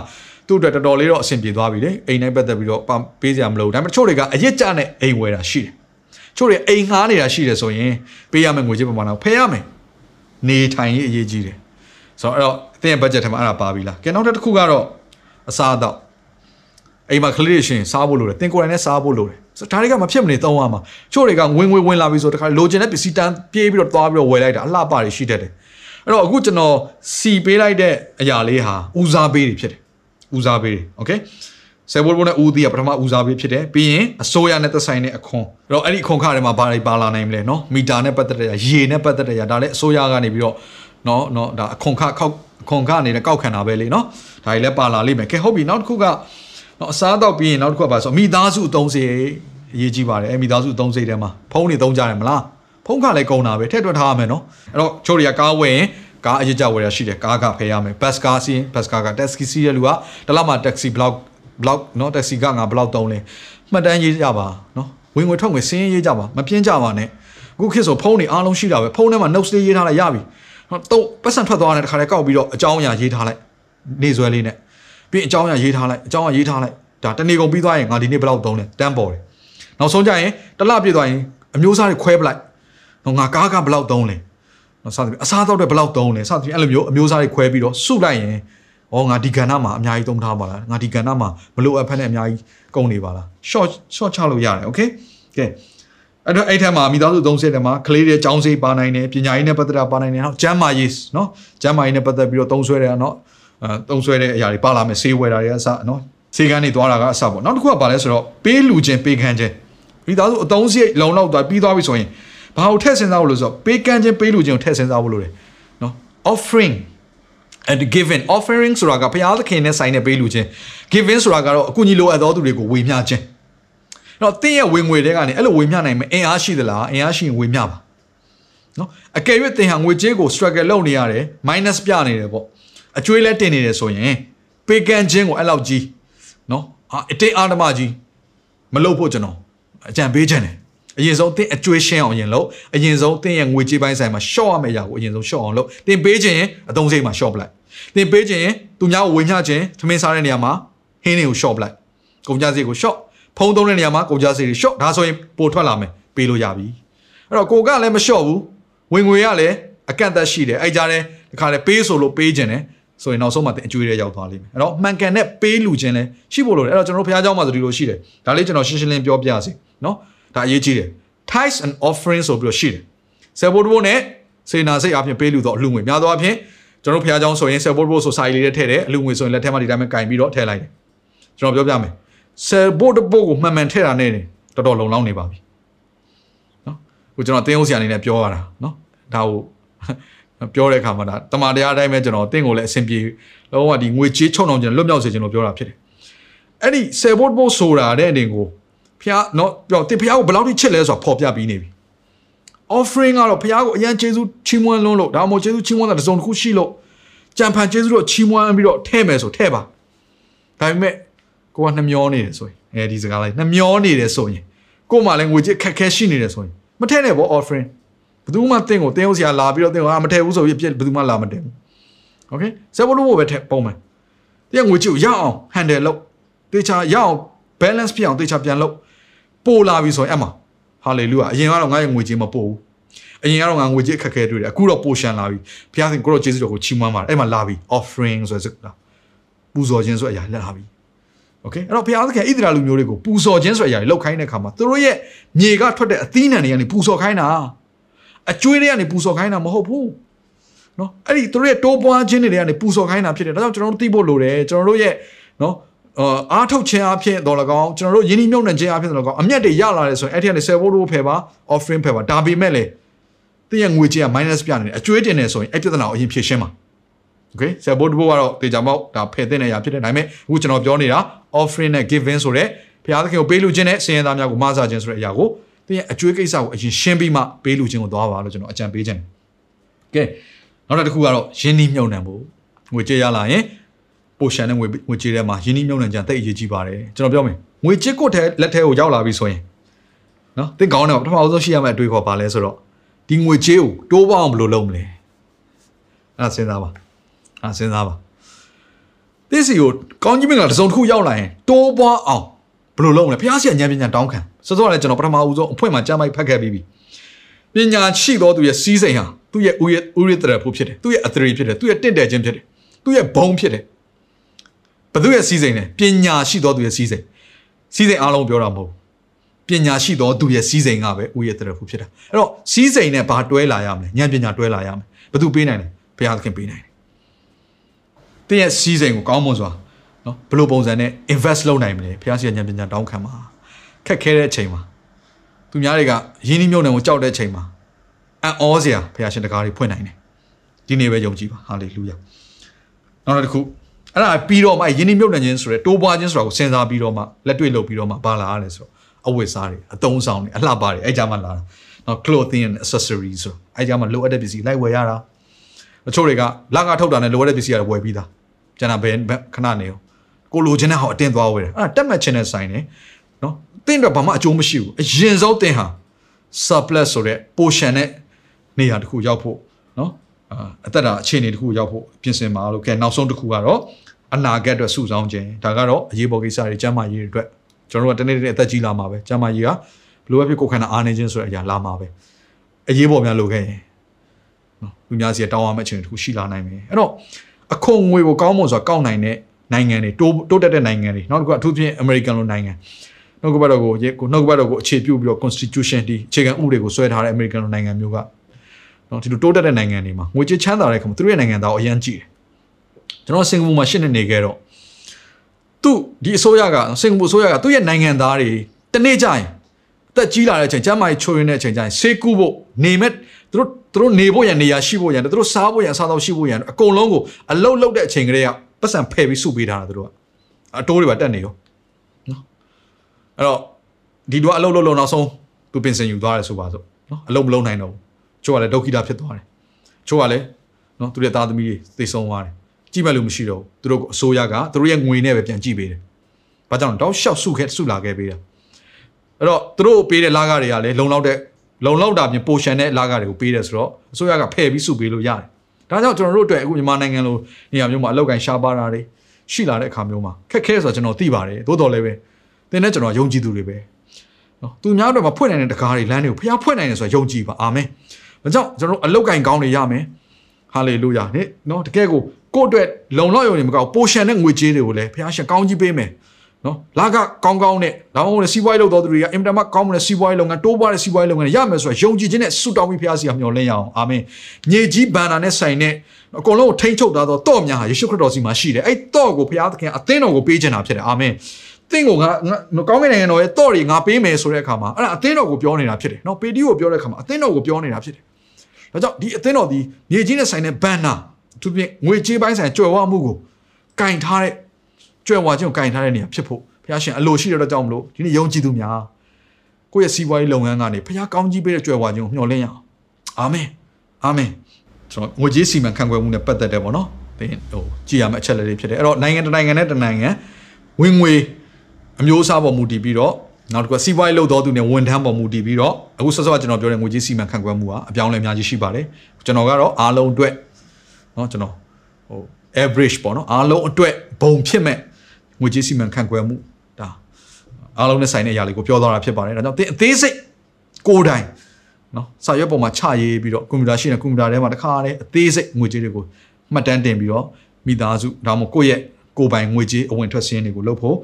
သူ့အတွက်တော်တော်လေးတော့အဆင်ပြေသွားပြီလေအိမ်နဲ့ပတ်သက်ပြီးတော့ပေးစရာမလိုဘူးဒါပေမဲ့တချို့တွေကအရစ်ကြနဲ့အိမ်ဝယ်တာရှိတယ်ချို့တွေအိမ်ငှားနေတာရှိတယ်ဆိုရင်ပေးရမယ့်ငွေကြေးပမာဏကိုဖယ်ရမယ်နေထိုင်ရေးအရေးကြီးတယ်ဆိုတော့အဲ့တော့အသင်ရဲ့ budget ထဲမှာအဲ့ဒါပါပြီလားကဲနောက်တစ်ခုကတော့အစားအသောက်အိမ်မှာကလေးတွေရှင်စားဖို့လိုတယ်တင်ကိုယ်တိုင်နဲ့စားဖို့လိုတယ် ဆိုဒါတွေကမဖြစ်မနေသုံးရမှာချို့တွေကဝင်ဝင်ဝင်လာပြီဆိုတခါလိုချင်တဲ့ပစ္စည်းတန်းပြေးပြီးတော့သွားပြီးတော့ဝယ်လိုက်တာအလှပတွေရှိတတ်တယ်အဲ့တော့အခုကျွန်တော်စီပေးလိုက်တဲ့အရာလေးဟာဦးစားပေးတွေဖြစ်တယ်ဦးစားပေးတွေโอเคဆယ်ဘိုးဘိုးနဲ့ဦးသီးကပထမဦးစားပေးဖြစ်တယ်ပြီးရင်အစိုးရနဲ့သက်ဆိုင်တဲ့အခွန်အဲ့တော့အဲ့ဒီအခွန်ခါတွေမှာဘာတွေပါလာနိုင်မလဲเนาะမီတာနဲ့ပတ်သက်တဲ့ရေနဲ့ပတ်သက်တဲ့ဒါလည်းအစိုးရကနေပြီးတော့เนาะเนาะဒါအခွန်ခခောက်အခွန်ခအနေနဲ့ကောက်ခံတာပဲလေเนาะဒါတွေလည်းပါလာလိမ့်မယ်ကဲဟုတ်ပြီနောက်တစ်ခုက နော်အစားတော့ပြီးရင်နောက်တစ်ခုကပါဆိုမိသားစုအသုံးစရိတ်အရေးကြီးပါတယ်အဲမိသားစုအသုံးစရိတ်ထဲမှာဖုန်းတွေသုံးကြတယ်မလားဖုန်းကလည်းကုန်တာပဲထည့်တွက်ထားရမယ်နော်အဲ့တော့ချိုးတွေကကားဝယ်ရင်ကားအရေးကြဝယ်ရရှိတယ်ကားကဖယ်ရမယ်ဘတ်ကားစီးဘတ်ကားကတက်ဆီစီးရလူကတလောက်မှတက်ဆီဘလောက်ဘလောက်နော်တက်ဆီကငါဘလောက်သုံးလဲမှတ်တမ်းရေးကြပါနော်ဝင်ငွေထွက်ငွေစင်းရေးကြပါမပြင်းကြပါနဲ့အခုခေတ်ဆိုဖုန်းတွေအားလုံးရှိတာပဲဖုန်းထဲမှာ notes လေးရေးထားလိုက်ရပြီတော့ပတ်စံထွက်သွားတဲ့တခါတည်းကောက်ပြီးတော့အကြောင်းအရာရေးထားလိုက်နေဆွဲလေးနဲ့ ပြီးအကြောင်းအရာရေးထားလိုက်အကြောင်းအရာရေးထားလိုက်ဒါတနေ့ကုန်ပြီးသွားရင်ငါဒီနေ့ဘယ်လောက်သုံးလဲတန်းပေါ်တယ်နောက်ဆုံးကြရင်တစ်လပြည့်သွားရင်အမျိုးသားတွေခွဲပလိုက်တော့ငါကားကဘယ်လောက်သုံးလဲနော်စသဖြင့်အစားတော့တွေဘယ်လောက်သုံးလဲစသဖြင့်အဲ့လိုမျိုးအမျိုးသားတွေခွဲပြီးတော့စုလိုက်ရင်ဩငါဒီကဏ္ဍမှာအများကြီးသုံးထားပါလားငါဒီကဏ္ဍမှာမလိုအပ်ဖက်နဲ့အများကြီးကုန်နေပါလား short short ချလို့ရတယ် okay ကဲအဲ့တော့အဲ့ထက်မှာမိသားစုသုံးဆတဲ့မှာကလေးတွေចောင်းစေးပါနိုင်တယ်ပညာရေးနဲ့ပတ်သက်တာပါနိုင်တယ်နော်ကျမ်းမာရေးနော်ကျမ်းမာရေးနဲ့ပတ်သက်ပြီးတော့သုံးဆွဲတယ်နော်အဲ သုံးဆွဲတဲ့အရာတွေပါလာမယ်ဆေးဝယ်တာတွေအစနော်ဆေးကန်းတွေသွားတာကအစပေါ့နောက်တစ်ခုကပါလဲဆိုတော့ပေးလူချင်းပေးခန်းချင်းမိသားစုအသုံးစရိတ်လုံလောက်သွားပြီးသွားပြီဆိုရင်ဘာလို့ထည့်စဉ်းစားဖို့လို့ဆိုတော့ပေးကန်းချင်းပေးလူချင်းကိုထည့်စဉ်းစားဖို့လို့တယ်နော် offering and giving offering ဆိုတာကဘုရားသခင်နဲ့ဆိုင်တဲ့ပေးလူချင်း giving ဆိုတာကတော့အကူအညီလိုအပ်သောသူတွေကိုဝေမျှခြင်းတော့တင်းရဲ့ဝင်ငွေတွေကနေအဲ့လိုဝေမျှနိုင်မယ်အင်အားရှိသလားအင်အားရှိရင်ဝေမျှပါနော်အကယ်၍တင်ဟာငွေကြေးကို struggle လုပ်နေရတယ် minus ပြနေတယ်ပေါ့ အကျွေးလဲတင်နေတယ်ဆိုရင်ပေကန်ချင်းကိုအဲ့လောက်ကြီးနော်အတိတ်အာဓမကြီးမလုပ်ဖို့ကျွန်တော်အကြံပေးခြင်းတယ်အရင်ဆုံးသင်အကျွေးရှင်းအောင်အရင်လုပ်အရင်ဆုံးသင်ရဲ့ငွေကြေးပိုင်းဆိုင်မှာရှော့ရမယ့်အရာကိုအရင်ဆုံးရှော့အောင်လုပ်သင်ပေးခြင်းရင်အသုံးစိတ်မှာရှော့ပလိုက်သင်ပေးခြင်းရင်သူများကိုဝေမျှခြင်းထမင်းစားတဲ့နေရာမှာဟင်းတွေကိုရှော့ပလိုက်ကုန်ကြစည်ကိုရှော့ဖုံးသုံးတဲ့နေရာမှာကုန်ကြစည်တွေရှော့ဒါဆိုရင်ပိုထွက်လာမယ်ပေးလို့ရပြီအဲ့တော့ကိုကလည်းမရှော့ဘူးဝင်ငွေကလည်းအကန့်အသတ်ရှိတယ်အဲ့ကြားတဲ့ဒီခါလည်းပေးဆိုလို့ပေးခြင်းတယ် ဆိုရင်နောက်ဆုံးမှာတင်အကျွေးတွေရောက်သွားလိမ့်မယ်အဲ့တော့မှန်ကန်တဲ့ပေးလူခြင်းလဲရှိဖို့လိုတယ်အဲ့တော့ကျွန်တော်တို့ဘုရားကျောင်းမှာဆိုဒီလိုရှိတယ်ဒါလေးကျွန်တော်ရှင်းရှင်းလင်းပြောပြစီနော်ဒါအရေးကြီးတယ် tithes and offering ဆိုပြီးတော့ရှိတယ်ဆယ်ဘိုးတဘိုးနဲ့စေနာစိတ်အပြင်ပေးလူတော့အလှငွေများသောအပြင်ကျွန်တော်ဘုရားကျောင်းဆိုရင်ဆယ်ဘိုးတဘိုးဆိုစာရီလေးထည့်တယ်အလှငွေဆိုရင်လက်ထဲမှာဒီတိုင်းပဲကင်ပြီးတော့ထည့်လိုက်တယ်ကျွန်တော်ပြောပြမယ်ဆယ်ဘိုးတဘိုးကိုမှန်မှန်ထည့်တာနဲ့တော်တော်လုံလောက်နေပါပြီနော်ဟိုကျွန်တော်တင်းအောင်ဆရာအနေနဲ့ပြောရတာနော်ဒါကို ပြောတဲ့အခါမှာဒါတမန်တရားအတိုင်းပဲကျွန်တော်တင့်ကိုလည်းအဆင်ပြေလုံးဝဒီငွေကြေးချုံအောင်ကျွန်တော်လွတ်မြောက်စေချင်လို့ပြောတာဖြစ်တယ်အဲ့ဒီဆယ်ဘိုးတဘိုးဆိုတာတဲ့အနေကိုဖျားနော်ပြောတင်ဖျားကိုဘယ်လောက်ထိချစ်လဲဆိုတာပေါ်ပြပြီးနေပြီ offering ကတော့ဘုရားကိုအရန်ကျေးဇူးချီးမွမ်းလွန်းလို့ဒါမှမဟုတ်ကျေးဇူးချီးမွမ်းတာတစ်စုံတစ်ခုရှိလို့ကြံဖန်ကျေးဇူးတော့ချီးမွမ်းပြီးတော့ထဲ့မယ်ဆိုထဲ့ပါဒါပေမဲ့ကိုကနှမျောနေတယ်ဆိုရင်အဲဒီစကားလိုက်နှမျောနေတယ်ဆိုရင်ကို့မှာလည်းငွေကြေးခက်ခဲရှိနေတယ်ဆိုရင်မထဲ့နဲ့ပေါ့ offering ဘယ်သူမှတင်းကိုတင်းဟုတ်စရာလာပြီးတော့တင်းကိုအာမထဲ့ဘူးဆိုပြီးပြည့်ဘယ်သူမှလာမတင်ဘူး okay စက်ဘလို့ပဲထဲ့ပုံမှန်တင်းငွေကြေးကိုရအောင် handle လုပ်တေချာရအောင် balance ဖြစ်အောင်တေချာပြန်လုပ်ပို့လာပြီဆိုရင်အမှ hallelujah အရင်ကတော့ငါ့ရဲ့ငွေကြေးမပို့ဘူးအရင်ကတော့ငါငွေကြေးအခက်အခဲတွေ့တယ်အခုတော့ပိုရှန်လာပြီဘုရားသခင်ကိုတော့ကျေးဇူးတော်ကိုချီးမွမ်းပါတယ်အဲ့မှာလာပြီ offering ဆိုတဲ့စကားပူဇော်ခြင်းဆိုတဲ့အရာလာပြီโอเคအဲ့တော့ဘုရားသခင်ဣသရေလလူမျိုးတွေကိုပူဇော်ခြင်းဆိုတဲ့အရာတွေလောက်ခိုင်းတဲ့အခါမှာသူတို့ရဲ့မြေကထွက်တဲ့အသီးနှံတွေကနေပူဇော်ခိုင်းတာ အကျွေးတွေကနေပူဇော်ခိုင်းတာမဟုတ်ဘူးနော်အဲ့ဒီသူတို့ရဲ့တိုးပွားခြင်းတွေကနေပူဇော်ခိုင်းတာဖြစ်တယ်ဒါကြောင့်ကျွန်တော်တို့သိဖို့လိုတယ်ကျွန်တော်တို့ရဲ့နော်အားထုတ်ခြင်းအဖြစ်တော်လကောင်းကျွန်တော်တို့ယင်းနှမြုပ်နှံခြင်းအဖြစ်တော်လကောင်းအမျက်တွေရလာတယ်ဆိုရင်အဲ့ဒီကနေ servo တို့ဖယ်ပါ offering ဖယ်ပါဒါပေမဲ့လေတင်းရဲ့ငွေကြေးက minus ပြနေတယ်အကျွေးတင်နေဆိုရင်အဲ့ပြဿနာကိုအရင်ဖြေရှင်းပါ okay ဆယ်ဘိုးတဘိုးကတော့တေချာမောက်ဒါဖယ်တဲ့နေရာဖြစ်တယ်ဒါပေမဲ့အခုကျွန်တော်ပြောနေတာ offering နဲ့ giving ဆိုတဲ့ဘုရားသခင်ကိုပေးလူခြင်းနဲ့ဆင်းရဲသားများကိုမဆာခြင်းဆိုတဲ့အရာကို တင်းရဲ့အကျွေးကိစ္စကိုအရင်ရှင်းပြီးမှပေးလူခြင်းကိုသွားပါလို့ကျွန်တော်အကြံပေးခြင်းတယ်ကဲနောက်တစ်ခုကတော့ယင်းနှမြုံနှံဖို့ငွေကြေးရလာရင်ပိုရှန်တဲ့ငွေငွေကြေးထဲမှာယင်းနှမြုံနှံကြတိတ်အရေးကြီးပါတယ်ကျွန်တော်ပြောမယ်ငွေကြေးကိုထဲလက်ထဲကိုရောက်လာပြီဆိုရင်နော်တင်းကောင်းတယ်ပထမဆုံးရှိရမယ့်အတွေ့အခေါ်ပါလဲဆိုတော့ဒီငွေကြေးကိုတိုးပေါအောင်ဘယ်လိုလုပ်မလဲအဲ့ဒါစဉ်းစားပါအဲ့စဉ်းစားပါသစ်စီကိုကောင်းကြီးမင်္ဂလာတစ်စုံတစ်ခုရောက်လာရင်တိုးပွားအောင် ဘယ်လိုလုပ်မလဲဘုရားရှင်ဉာဏ်ပညာတောင်းခံစောစောကလည်းကျွန်တော်ပထမဦးဆုံးအဖွင့်မှာကြမ်းမိုက်ဖတ်ခဲ့ပြီးပြီပညာရှိသောသူရဲ့စီးစိမ်ဟာသူ့ရဲ့ဥရဥရတရဖို့ဖြစ်တယ်သူ့ရဲ့အသရေဖြစ်တယ်သူ့ရဲ့တင့်တယ်ခြင်းဖြစ်တယ်သူ့ရဲ့ဘုံဖြစ်တယ်ဘသူရဲ့စီးစိမ်လဲပညာရှိသောသူရဲ့စီးစိမ်စီးစိမ်အားလုံးပြောတာမဟုတ်ပညာရှိသောသူရဲ့စီးစိမ်ကပဲဥရတရဖို့ဖြစ်တာအဲ့တော့စီးစိမ်နဲ့ဘာတွဲလာရမလဲဉာဏ်ပညာတွဲလာရမယ်ဘသူပေးနိုင်လဲဘုရားသခင်ပေးနိုင်တယ်တင်းရဲ့စီးစိမ်ကိုကောင်းမွန်စွာ နော်ဘယ်လိုပုံစံနဲ့ invest လုပ်နိုင်မလဲဘုရားရှိခိုးဉာဏ်ပညာတောင်းခံပါခက်ခဲတဲ့အချိန်မှာသူများတွေကရင်းနှီးမြှုပ်နှံကိုကြောက်တဲ့အချိန်မှာအံ့ဩစရာဘုရားရှင်တကားတွေဖွင့်နိုင်တယ်ဒီနေ့ပဲယုံကြည်ပါဟာလေလုယာနောက်တစ်ခုအဲ့ဒါပြီးတော့မှယင်းနှိမ့်မြုပ်နှံခြင်းဆိုရဲတိုးပွားခြင်းဆိုတာကိုစဉ်းစားပြီးတော့မှလက်တွေ့လုပ်ပြီးတော့မှဘာလာရလဲဆိုတော့အဝတ်စားတွေအသုံးဆောင်တွေအလှပတွေအဲ့ကြမှာလာတာနော် clothing and accessories ဆိုအဲ့ကြမှာလိုအပ်တဲ့ပစ္စည်းလိုက်ဝယ်ရတာတချို့တွေကလကထုတ်တာနဲ့လိုအပ်တဲ့ပစ္စည်းတွေဝယ်ပြီးသားကျန်တာဘယ်ခဏနေရော ကိုလိုချင်တဲ့ဟာအတင်းသွားဝယ်တယ်အဲ့ဒါတက်မှတ်ခြင်းနဲ့ဆိုင်တယ်နော်တင်းတော့ဘာမှအကျိုးမရှိဘူးအရင်ဆုံးတင်းဟာ surplus ဆိုတဲ့ portion နဲ့နေရာတစ်ခုရောက်ဖို့နော်အသက်တာအခြေအနေတစ်ခုရောက်ဖို့ပြင်ဆင်ပါလို့ကဲနောက်ဆုံးတစ်ခုကတော့အနာဂတ်အတွက်စုဆောင်းခြင်းဒါကတော့အရေးပေါ်ကိစ္စတွေကျန်းမာရေးတွေအတွက်ကျွန်တော်တို့ကတနေ့တနေ့အသက်ကြီးလာမှာပဲကျန်းမာရေးကဘလိုပဲဖြစ်ကိုယ်ခန္ဓာအားနေခြင်းဆိုတဲ့အရာလာမှာပဲအရေးပေါ်များလိုခဲ့ရင်နော်လူများစီတောင်းရမယ့်အခြေအနေတစ်ခုရှိလာနိုင်မယ်အဲ့တော့အခွန်ငွေကိုကောင်းမွန်စွာကောက်နိုင်တဲ့ နိုင်ငံတွေတိုးတိုးတက်တဲ့နိုင်ငံတွေနောက်တစ်ခုအထူးဖြင့် American လိုနိုင်ငံနှုတ်ကပတ်တော်ကိုကိုနှုတ်ကပတ်တော်ကိုအခြေပြုပြီးတော့ constitution ဒီအခြေခံဥပဒေကိုဆွဲထားတဲ့ American လိုနိုင်ငံမျိုးကနော်ဒီလိုတိုးတက်တဲ့နိုင်ငံတွေမှာငွေကြေးချမ်းသာတဲ့ခါမှာသူတို့ရဲ့နိုင်ငံသားကိုအရန်ကြည့်တယ်ကျွန်တော်စင်ကာပူမှာရှစ်နှစ်နေခဲ့တော့သူဒီအစိုးရကစင်ကာပူအစိုးရကသူ့ရဲ့နိုင်ငံသားတွေတနေ့ကျရင်အသက်ကြီးလာတဲ့အချိန်ကျန်းမာရေးချိုးရင်းတဲ့အချိန်ကျရင်ဆေးကူးဖို့နေမဲ့သူတို့သူတို့နေဖို့ရန်နေရာရှိဖို့ရန်သူတို့စားဖို့ရန်စားတော့ရှိဖို့ရန်အကုန်လုံးကိုအလုတ်လုတ်တဲ့အချိန်ကလေးက ပတ်စံဖယ်ပြီးစုပေးထားတာသူတို့ကအတိုးတွေပါတက်နေရောနော်အဲ့တော့ဒီတော့အလုတ်လုတ်လုံနောက်ဆုံးသူပင်စင်ယူသွားတယ်ဆိုပါစို့နော်အလုတ်မလုံးနိုင်တော့ဘူးချို့ကလည်းဒုက္ခိတဖြစ်သွားတယ်ချို့ကလည်းနော်သူတို့သားသမီးတွေသိဆုံးသွားတယ်ကြည့်မဲ့လို့မရှိတော့ဘူးသူတို့အစိုးရကသူတို့ရဲ့ငွေနဲ့ပဲပြန်ကြည့်ပေးတယ်ဘာကြောင့်တောက်လျှောက်စုခဲ့စုလာခဲ့ပေးတာအဲ့တော့သူတို့ပေးတဲ့လာကတွေကလည်းလုံလောက်တဲ့လုံလောက်တာပြင်ပိုရှန်တဲ့လာကတွေကိုပေးတယ်ဆိုတော့အစိုးရကဖယ်ပြီးစုပေးလို့ရတယ် ဒါကြောင့်ကျွန်တော်တို့အတွက်အခုမြန်မာနိုင်ငံလိုနေရာမျိုးမှာအလောက်ကန်ရှားပါတာတွေရှိလာတဲ့အခါမျိုးမှာခက်ခဲဆိုတော့ကျွန်တော်သိပါတယ်သို့တော်လည်းပဲတင်းနဲ့ကျွန်တော်ယုံကြည်သူတွေပဲနော်သူများတို့မှာဖွင့်နိုင်တဲ့တကားတွေလမ်းတွေကိုဖျားဖွင့်နိုင်တယ်ဆိုတော့ယုံကြည်ပါအာမင်ဒါကြောင့်ကျွန်တော်တို့အလောက်ကန်ကောင်းတွေရမယ်ဟာလေလုယာနိနော်တကယ်ကိုကိုယ့်အတွက်လုံလောက်ရုံနဲ့မကောက်ပိုရှန်တဲ့ငွေကြေးတွေကိုလည်းဖျားရှင်ကောင်းကြီးပေးမယ် နော်လာကကောင်းကောင်းနဲ့ဒါမှမဟုတ်စီးပွားရေးလုပ်တော်သူတွေကအင်တာမကောင်းမတဲ့စီးပွားရေးလုပ်ငန်းတိုးပွားတဲ့စီးပွားရေးလုပ်ငန်းရမယ်ဆိုတော့ယုံကြည်ခြင်းနဲ့ဆုတောင်းပြီးဖျားစီကမျှော်လင့်ရအောင်အာမင်မြေကြီးဘန္နာနဲ့ဆိုင်တဲ့အကုန်လုံးကိုထိန်းချုပ်ထားသောတော့များဟာယေရှုခရစ်တော်စီမှာရှိတယ်အဲ့တော့ကိုဖျားသခင်အသင်းတော်ကိုပေးချင်တာဖြစ်တယ်အာမင်သင်ကိုငါကောင်းကင်နိုင်ငံတော်ရဲ့တော့တွေငါပေးမယ်ဆိုတဲ့အခါမှာအဲ့ဒါအသင်းတော်ကိုပြောနေတာဖြစ်တယ်နော်ပေတီကိုပြောတဲ့အခါမှာအသင်းတော်ကိုပြောနေတာဖြစ်တယ်ဒါကြောင့်ဒီအသင်းတော်ဒီမြေကြီးနဲ့ဆိုင်တဲ့ဘန္နာသူပြင်ငွေကြေးပိုင်းဆိုင်ကြွယ်ဝမှုကိုကင်ထားတဲ့ ကြွယ်ဝခြင်းကိုကင်ထားတဲ့နေရာဖြစ်ဖို့ဘုရားရှင်အလိုရှိတဲ့တော့ကြောင့်မလို့ဒီနေ့ယုံကြည်သူများကိုယ့်ရဲ့စီးပွားရေးလုပ်ငန်းကနေဘုရားကောင်းကြီးပေးတဲ့ကြွယ်ဝခြင်းကိုမျှော်လင့်ရအောင်အာမင်အာမင်ကျွန်တော်ငွေကြေးစီမံခန့်ခွဲမှုနဲ့ပတ်သက်တယ်ပေါ့နော်သင်ဟိုကြည်ရမယ့်အချက်လက်တွေဖြစ်တယ်အဲ့တော့နိုင်ငံတစ်နိုင်ငံနဲ့တစ်နိုင်ငံဝင်ငွေအမျိုးအစားပေါ်မူတည်ပြီးတော့နောက်တစ်ခုစီးပွားရေးလုပ်တော်သူနဲ့ဝန်ထမ်းပေါ်မူတည်ပြီးတော့အခုဆက်ဆက်ကျွန်တော်ပြောတဲ့ငွေကြေးစီမံခန့်ခွဲမှုကအပြောင်းလဲအများကြီးရှိပါတယ်ကျွန်တော်ကတော့အားလုံးအတွက်เนาะကျွန်တော်ဟို average ပေါ့နော်အားလုံးအတွက်ဘုံဖြစ်မဲ့ ငွေကြေးစီမံခန့်ခွဲမှုဒါအားလုံးနဲ့ဆိုင်တဲ့အရာလေးကိုပြောသွားတာဖြစ်ပါတယ်ဒါကြောင့်သင်အသေးစိတ်ကိုယ်တိုင်နော်စာရွက်ပေါ်မှာချရေးပြီးတော့ကွန်ပျူတာရှိတဲ့ကွန်ပျူတာထဲမှာတခါတည်းအသေးစိတ်ငွေကြေးတွေကိုမှတ်တမ်းတင်ပြီးတော့မိသားစုဒါမှမဟုတ်ကိုယ့်ရဲ့ကိုယ်ပိုင်ငွေကြေးအဝင်ထွက်စင်းတွေကိုလုပ်ဖို့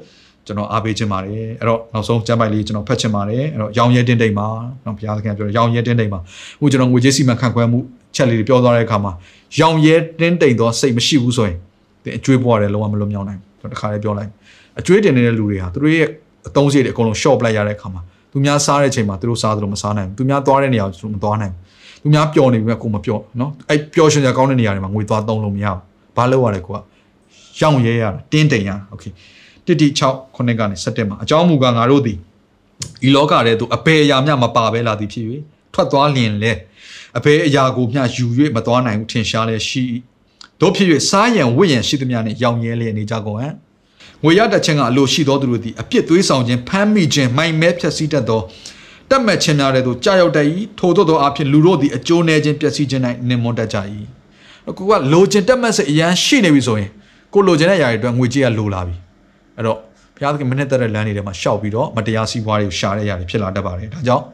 ကျွန်တော်အားပေးခြင်းပါတယ်အဲ့တော့နောက်ဆုံးကျမ်းပိုက်လေးကျွန်တော်ဖတ်ခြင်းပါတယ်အဲ့တော့ရောင်ရဲတင်းတိမ်မှာနော်ဘုရားသခင်ပြောတယ်ရောင်ရဲတင်းတိမ်မှာအခုကျွန်တော်ငွေကြေးစီမံခန့်ခွဲမှုချက်လေးတွေပြောသွားတဲ့အခါမှာရောင်ရဲတင်းတိမ်သောစိတ်မရှိဘူးဆိုရင်ဒီအကျွေးပွားတယ်လုံးဝမလွတ်မြောက်နိုင်ဘူး ကျွန်တော်တခါလေးပြောလိုက်အကျွေးတင်နေတဲ့လူတွေဟာသူတို့ရဲ့အသုံးစရိတ်တွေအကုန်လုံး short ပလိုက်ရတဲ့အခါမှာသူများစားတဲ့အချိန်မှာသူတို့စားသလိုမစားနိုင်ဘူးသူများသွားတဲ့နေရာကိုသူတို့မသွားနိုင်ဘူးသူများပျော်နေပြီကိုမပျော်နော်အဲ့ပျော်ရွှင်ကြကောင်းတဲ့နေရာတွေမှာငွေသွားသုံးလို့မရဘူးဘာလို့ရလဲကိုကရောင်ရဲရတင်းတိမ်ရโอเคတစ်တိ6ခုနှစ်ကနေ7မှာအကြောင်းမူကားငါတို့သည်ဤလောကထဲသို့အပေအရာမျှမပါဘဲလာသည်ဖြစ်၍ထွက်သွားလျင်လဲအပေအရာကိုမျှယူ၍မသွားနိုင်ဘူးထင်ရှားလဲရှိ တို့ဖြစ်၍စားရန်ဝိရန်ရှိသမျှနှင့်ရောင်ရဲလျက်နေကြကုန်ဟံ့ငွေရတတ်ခြင်းကအလိုရှိသောသူတို့သည်အပြစ်သွေးဆောင်ခြင်းဖမ်းမိခြင်းမိုင်မဲဖြက်စီးတတ်သောတတ်မှတ်ခြင်းများတဲ့သို့ကြာရောက်တတ်၏ထို့သောသောအဖြစ်လူတို့သည်အကျိုးနည်းခြင်းပျက်စီးခြင်း၌နင်မွန်တတ်ကြ၏ကိုကလိုချင်တတ်မှတ်စိတ်အရန်ရှိနေပြီဆိုရင်ကိုလိုချင်တဲ့ຢာတွေအတွက်ငွေကြေးကလိုလာပြီအဲ့တော့ဘုရားသခင်မနဲ့တက်တဲ့လမ်းတွေထဲမှာရှောက်ပြီးတော့မတရားစီးပွားတွေကိုရှာတဲ့ຢာတွေဖြစ်လာတတ်ပါတယ်ဒါကြောင့်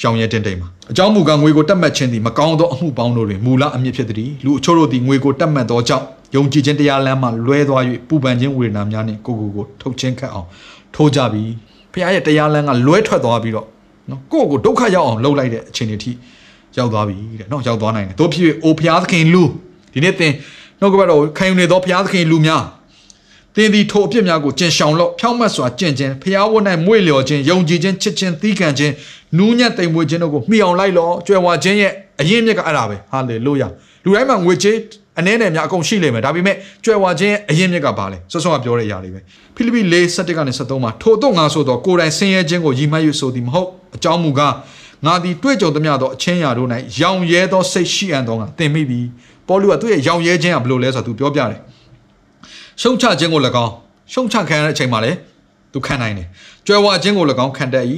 ရှောင်ရဲတင်တိမ်မှာအကြောင်းမူကားငွေကိုတတ်မှတ်ခြင်းသည်မကောင်းသောအမှုပေါင်းတို့တွင်မူလအမြင့်ဖြစ်သည်လူအချို့တို့သည်ငွေကိုတတ်မှတ်သောကြောင့်ယုံကြည်ခြင်းတရားလမ်းမှလွဲသွား၍ပူပန်ခြင်းဝေဒနာများနှင့်ကိုကိုကိုထုတ်ချင်းခတ်အောင်ထိုးကြပြီးဖခင်ရဲ့တရားလမ်းကလွဲထွက်သွားပြီးတော့နော်ကိုကိုဒုက္ခရောက်အောင်လှုပ်လိုက်တဲ့အခြေအနေထိရောက်သွားပြီတဲ့နော်ရောက်သွားနိုင်တယ်တို့ဖြစ်၍အိုဖခင်သခင်လူဒီနေ့သင်နှုတ်ကပတ်တော်ခံယူနေသောဖခင်သခင်လူများသင်သည်ထိုအပြစ်များကိုကျင်ရှောင်လို့ဖြောင့်မတ်စွာကျင့်ခြင်းဖျားဝတ်၌မွေ့လျော်ခြင်းယုံကြည်ခြင်းချစ်ခြင်းသီးခံခြင်း နူးညံ့တိမ်မွေ့ခြင်းတို့ကိုမှီအောင်လိုက်လောကြွယ်ဝခြင်းရဲ့အရင်မြစ်ကအဲ့ဒါပဲဟာလေလုယာလူတိုင်းမှာငွေကြေးအနည်းနဲ့များအကုန်ရှိလိမ့်မယ်ဒါပေမဲ့ကြွယ်ဝခြင်းအရင်မြစ်ကပါလေစောစောကပြောတဲ့အရာလေးပဲဖိလိပ္ပိ၄7ကနေ73မှာထို့တော့ငါဆိုတော့ကိုယ်တိုင်ဆင်းရဲခြင်းကိုရည်မှတ်၍ဆိုသည်မဟုတ်အကြောင်းမူကားငါသည်တွေ့ကြုံသမျှသောအချင်းရာတို့၌ရောင်ရဲသောစိတ်ရှိအံ့သောငါသင်မိပြီပေါလုကသူ့ရဲ့ရောင်ရဲခြင်းကဘယ်လိုလဲဆိုတော့သူပြောပြတယ်ရှုံချခြင်းကို၎င်းရှုံချခံရတဲ့အချိန်မှာလည်းသူခံနိုင်တယ်ကြွယ်ဝခြင်းကို၎င်းခံတတ်၏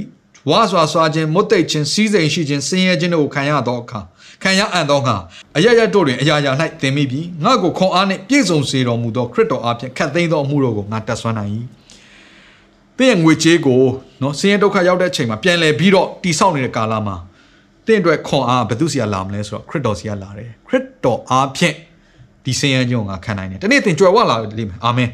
ဝါစွာစွာခြင်းမွတ်သိပ်ခြင်းစီးစိမ်ရှိခြင်းဆင်းရဲခြင်းတို့ကိုခံရသောအခါခံရအံ့သောငါအရရတို့တွင်အရာရာ၌သင်မိပြီငါ့ကိုခွန်အားနှင့်ပြည့်စုံစေတော်မူသောခရစ်တော်အားဖြင့်ခတ်သိမ်းသောအမှုတို့ကိုငါတတ်ဆွမ်းနိုင်၏သင်ရဲ့ငွေကြေးကိုနော်ဆင်းရဲဒုက္ခရောက်တဲ့အချိန်မှာပြန်လည်ပြီးတော့တိဆောက်နေတဲ့ကာလမှာသင်အတွက်ခွန်အားဘယ်သူစီကလာမလဲဆိုတော့ခရစ်တော်စီကလာတယ်ခရစ်တော်အားဖြင့်ဒီဆင်းရဲခြင်းကိုငါခံနိုင်တယ်ဒီနေ့သင်ကြွယ်ဝလာလိမ့်မယ်အာမင်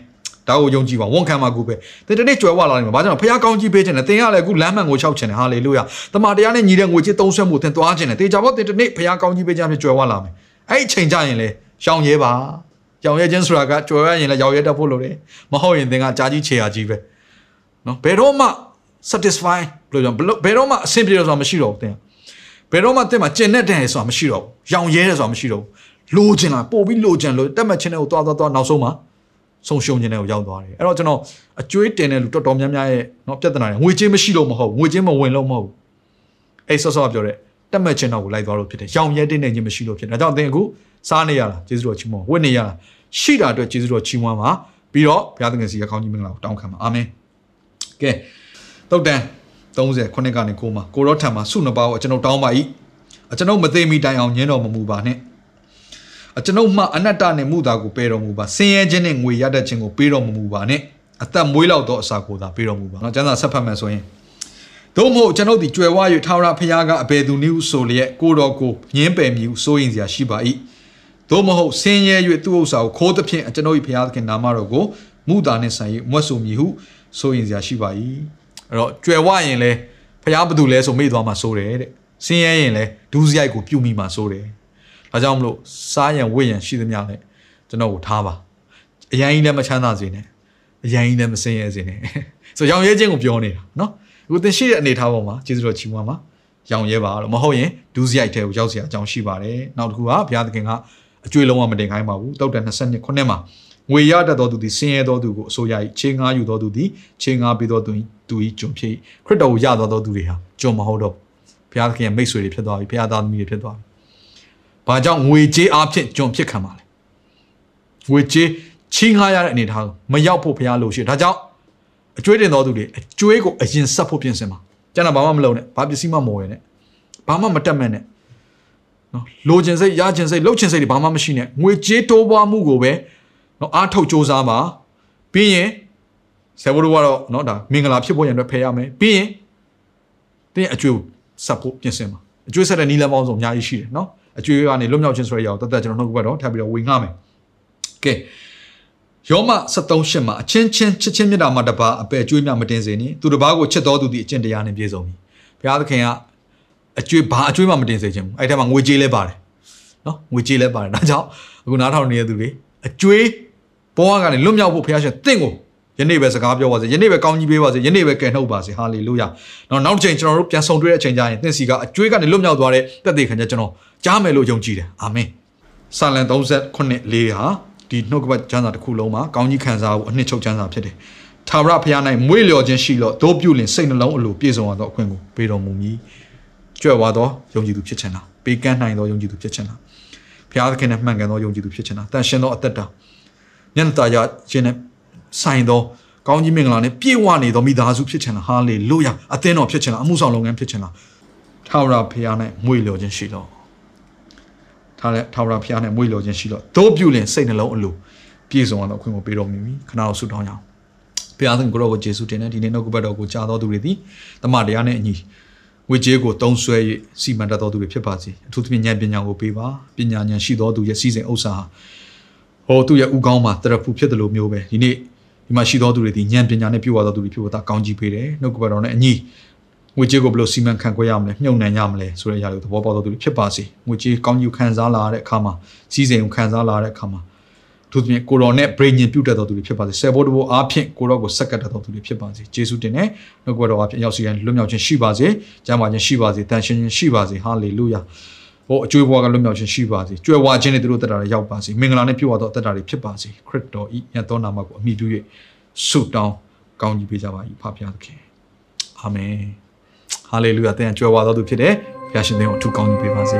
ဒါကိုယုံကြည်ပါဝန်ခံပါကူပဲသင်တနေ့ကြွယ်ဝလာနိုင်မှာဘာကြောင့်ဖခင်ကောင်းကြီးပေးခြင်းနဲ့သင်ကလည်းအခုလမ်းမှန်ကိုလျှောက်ခြင်းနဲ့ဟာလေလုယာတမန်တရားနဲ့ညီတဲ့ငွေကြေးသုံးဆွဲမှုသင်သွားခြင်းနဲ့တေချာဘောသင်တနေ့ဖခင်ကောင်းကြီးပေးခြင်းဖြင့်ကြွယ်ဝလာမယ်အဲ့ဒီချိန်ကြရင်လေရှောင်ရဲပါရှောင်ရဲခြင်းဆိုတာကကြွယ်ဝရင်လည်းရောက်ရဲတတ်ဖို့လိုတယ်မဟုတ်ရင်သင်ကကြာကြီးခြေရာကြီးပဲနော်ဘယ်တော့မှ satisfy ဘယ်လိုကြောင့်ဘယ်တော့မှအဆင်ပြေတယ်ဆိုတာမရှိတော့ဘူးသင်ဘယ်တော့မှသင်မှာကျင်တဲ့တဲ့ဆိုတာမရှိတော့ဘူးရောင်ရဲတယ်ဆိုတာမရှိတော့ဘူးလိုချင်လားပို့ပြီးလိုချင်လို့တက်မှတ်ခြင်းတွေကိုသွားသွားသွားနောက်ဆုံးမှာ ဆုံးရှုံးခြင်းတွေကိုရောက်သွားတယ်အဲ့တော့ကျွန်တော်အကျွေးတင်တဲ့လူတော်တော်များများရဲ့เนาะပြဿနာတွေငွေချင်းမရှိလို့မဟုတ်ငွေချင်းမဝင်လို့မဟုတ်အဲ့ဆော့ဆော့ပြောတဲ့တက်မှတ်ခြင်းတော့ကိုလိုက်သွားလို့ဖြစ်တယ်ရောင်ရဲတင်းနေခြင်းမရှိလို့ဖြစ်တယ်ဒါကြောင့်သင်အခုစားနေရလားကျေးဇူးတော်ချီးမွမ်းဝတ်နေရလားရှိတာအတွက်ကျေးဇူးတော်ချီးမွမ်းပါပြီးတော့ဘုရားသခင်စီကကောင်းကြီးမင်္ဂလာကိုတောင်းခံပါအာမင်ကဲတုတ်တန်30ခုနှစ်ကနေကိုမှာကိုရောထံမှာဆုနှစ်ပါးကိုကျွန်တော်တောင်းပါ၏အကျွန်ုပ်မသိမိတိုင်အောင်ညင်းတော်မမူပါနဲ့အ ကျွန်ုပ်မှအနတ္တနှင့်မှုသာကိုပေးတော်မူပါဆင်းရဲခြင်းနှင့်ငွေရတတ်ခြင်းကိုပေးတော်မမူပါနဲ့အသက်မွေးလောက်သောအစာကိုသာပေးတော်မူပါเนาะကျမ်းစာဆက်ဖတ်မယ်ဆိုရင်သို့မဟုတ်ကျွန်ုပ်သည်ကြွယ်ဝ၍ထာဝရဘုရားကအဘယ်သူနည်းဟုဆိုလျက်ကိုတော်ကိုညင်းပယ်မည်ဟုစိုးရင်စရာရှိပါ၏သို့မဟုတ်ဆင်းရဲ၍သူ့ဥစ္စာကိုခိုးသဖြင့်ကျွန်ုပ်၏ဘုရားသခင်နာမတော်ကိုမူတာနှင့်ဆိုင်၍မွတ်ဆိုမည်ဟု စိုးရင်စရာရှိပါ၏အဲ့တော့ကြွယ်ဝရင်လဲဖျားဘသူလဲဆိုမေ့သွားမှစိုးတယ်တဲ့ဆင်းရဲရင်လဲဒူးစရိုက်ကိုပြုတ်မိမှစိုးတယ် ဒါကြောင့်မလို့စားရန်ဝိရန်ရှိသမျှလဲကျွန်တော်ကိုထားပါအရင်ကြီးလည်းမချမ်းသာစေနဲ့အရင်ကြီးလည်းမဆင်းရဲစေနဲ့ဆိုရောင်ရဲခြင်းကိုပြောနေတာနော်အခုသင်ရှိတဲ့အနေထားပေါ်မှာကျေးဇူးတော်ချီးမွမ်းပါရောင်ရဲပါလို့မဟုတ်ရင်ဒူးစရိုက်တဲ့ကိုရောက်เสียအကြောင်းရှိပါတယ်နောက်တစ်ခုကဘုရားသခင်ကအကျွေးလုံးဝမတင်ခိုင်းပါဘူးတောက်တဲ့22ခုနှစ်မှာငွေရတတ်တော်သူသည်ဆင်းရဲတော်သူကိုအစိုးရ၏ချင်းငါယူတော်သူသည်ချင်းငါပေးတော်သူသူ၏ကျွန်ဖြစ်ခရစ်တော်ကိုရတော်တော်သူတွေဟာကျွန်မဟုတ်တော့ဘုရားသခင်ရဲ့မိတ်ဆွေတွေဖြစ်သွားပြီဘုရားသားသမီးတွေဖြစ်သွားပြီ။ ဘာကြောင့်ငွေကြေးအဖြစ်ကျွန်ဖြစ်ခံပါလဲ။ငွေကြေးချင်းငါရတဲ့အနေထားကိုမရောက်ဖို့ဘုရားလိုရှိဒါကြောင့်အကျွေးတင်တော်သူတွေအကျွေးကိုအရင်ဆက်ဖို့ပြင်ဆင်ပါ။ကျန်တာဘာမှမလုပ်နဲ့။ဘာပစ္စည်းမှမဝယ်နဲ့။ဘာမှမတက်မဲ့နဲ့။နော်လိုချင်စိတ်ရချင်စိတ်လှုပ်ချင်စိတ်တွေဘာမှမရှိနဲ့ငွေကြေးတိုးပွားမှုကိုပဲနော်အားထုတ်စ조사ပါပြီးရင်ဆယ်ဘိုးတို့ကတော့နော်ဒါမင်္ဂလာဖြစ်ဖို့ရန်အတွက်ဖယ်ရမယ်ပြီးရင်တင်းအကျွေးဆက်ဖို့ပြင်ဆင်ပါအကျွေးဆက်တဲ့နီလန်ပေါင်းစုံအများကြီးရှိတယ်နော် အကျွေးကနေလွတ်မြောက်ခြင်းဆိုရရောက်တသက်ကျွန်တော်နှုတ်ကပတ်တော့ထပ်ပြီးတော့ဝင်ငှမယ်ကဲယောမ73ရှစ်မှာအချင်းချင်းချစ်ချင်းမြတ်တာမှာတပါအပဲအကျွေးမြမတင်စေနဲ့သူတစ်ပါးကိုချစ်တော်သူသည်အကျင့်တရားနဲ့ပြည့်စုံပြီဘုရားသခင်ကအကျွေးဘာအကျွေးမှမတင်စေခြင်းဘူးအဲ့ထက်မှာငွေကြေးလဲပါတယ်နော်ငွေကြေးလဲပါတယ်ဒါကြောင့်အခုနားထောင်နေတဲ့သူတွေအကျွေးဘဝကနေလွတ်မြောက်ဖို့ဘုရားရှင်တင့်ကို ယနေ့ပဲစကားပြောပါစေယနေ့ပဲကောင်းကြီးပေးပါစေယနေ့ပဲကယ်နှုတ်ပါစေဟာလေလုယာနော်နောက်တစ်ချိန်ကျွန်တော်တို့ပြန်ဆောင်တွေ့တဲ့အချိန်ကျရင်သင်စီကအကျွေးကနေလွတ်မြောက်သွားတဲ့တက်သေးခံချက်ကျွန်တော်ကြားမယ်လို့ယုံကြည်တယ်အာမင်ဆာလန်38လေးဟာဒီနှုတ်ကပတ်ကျမ်းစာတစ်ခုလုံးမှာကောင်းကြီးခံစားဖို့အနှစ်ချုပ်ကျမ်းစာဖြစ်တယ်ထာဝရဘုရား၌မွေးလျော်ခြင်းရှိလို့တို့ပြုလင်စိတ်နှလုံးအလိုပြည့်စုံသောအခွင့်ကိုပေးတော်မူမည်ကြွယ်ဝသောယုံကြည်သူဖြစ်ချင်တာပေးကမ်းနိုင်သောယုံကြည်သူဖြစ်ချင်တာဘုရားသခင်နဲ့မှန်ကန်သောယုံကြည်သူဖြစ်ချင်တာတန်ရှင်သောအသက်တာမျက်နှာရခြင်းနဲ့ ဆိုင်သောကောင်းကြီးမင်္ဂလာနဲ့ပြည့်ဝနေသောမိသားစုဖြစ်ချင်တာဟာလေလုယာအသင်းတော်ဖြစ်ချင်တာအမှုဆောင်လုပ်ငန်းဖြစ်ချင်တာထာဝရဘုရားနဲ့မွေလျော်ခြင်းရှိတော့ထားတဲ့ထာဝရဘုရားနဲ့မွေလျော်ခြင်းရှိတော့တို့ပြုလင်စိတ်နှလုံးအလိုပြည့်စုံသောအခွင့်ကိုပေးတော်မူမည်ခဏတော့ဆုတောင်းကြအောင်ဘုရားသခင်ကိုရောကိုယေရှုတင်တဲ့ဒီနေ့နှုတ်ကပတ်တော်ကိုကြားတော်သူတွေသည်တမန်တရားနဲ့အညီဝေကျေးကိုတုံးဆွဲ၍စီမံတတ်တော်သူတွေဖြစ်ပါစေအထူးသဖြင့်ဉာဏ်ပညာကိုပေးပါပညာဉာဏ်ရှိတော်သူရဲ့စီစဉ်ဥစ္စာဟာဟောသူရဲ့ဥကောင်းမှာတရဖူဖြစ်တယ်လို့မျိုးပဲဒီနေ့ ဒီမှာရှိတော်သူတွေဒီဉာဏ်ပညာနဲ့ပြုတော်သူတွေဖြစ်ဖို့တာကောင်းကြီးပေးတယ်နှုတ်ကပတ်တော်နဲ့အညီငွေကြေးကိုဘယ်လိုစီမံခန့်ခွဲရမလဲမြုံနှံရမလဲဆိုတဲ့အရာတွေကိုသဘောပေါက်တော်သူတွေဖြစ်ပါစေငွေကြေးကောင်းကြီးခံစားလာတဲ့အခါမှာစီစဉ်ကိုခံစားလာတဲ့အခါမှာသူတို့ပြင်ကိုတော်နဲ့ brain ညင်ပြုတ်တတ်တော်သူတွေဖြစ်ပါစေဆယ်ဘိုးတဘိုးအားဖြင့်ကိုတော်ကိုစက္ကတ်တတ်တော်သူတွေဖြစ်ပါစေယေရှုတင်နဲ့နှုတ်ကပတ်တော်အားဖြင့်ရောက်စီရင်လွတ်မြောက်ခြင်းရှိပါစေကျမ်းမာခြင်းရှိပါစေတန်ရှင်းခြင်းရှိပါစေဟာလေလုယာ ဟောအကျွေးဘွားကလွတ်မြောက်ခြင်းရှိပါစေကြွယ်ဝခြင်းနဲ့သူတို့တက်တာတွေရောက်ပါစေမင်္ဂလာနဲ့ပြည့်ဝသောတက်တာတွေဖြစ်ပါစေခရစ်တော်ဤမြတ်သောနာမကိုအမိပြု၍ဆုတောင်းကောင်းကြီးပေးကြပါ၏ဖဖျားသခင်အာမင်ဟာလေလုယာသင်ကြွယ်ဝသောသူဖြစ်တယ်ဘုရားရှင်သင်ကိုအထူးကောင်းကြီးပေးပါစေ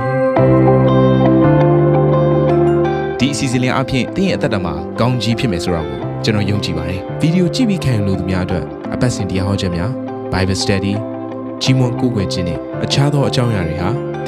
ဒီအစီအစဉ်လေးအပြင်တင်းရဲ့အသက်တာမှာကောင်းကြီးဖြစ်မယ်ဆိုတာကိုကျွန်တော်ယုံကြည်ပါတယ်ဗီဒီယိုကြည့်ပြီးခံယူလို့သူများအတွက်အပတ်စဉ်တရားဟောခြင်းများ Bible Study ကြီးမွန်ကိုးကွယ်ခြင်းနဲ့အခြားသောအကြောင်းအရာတွေဟာ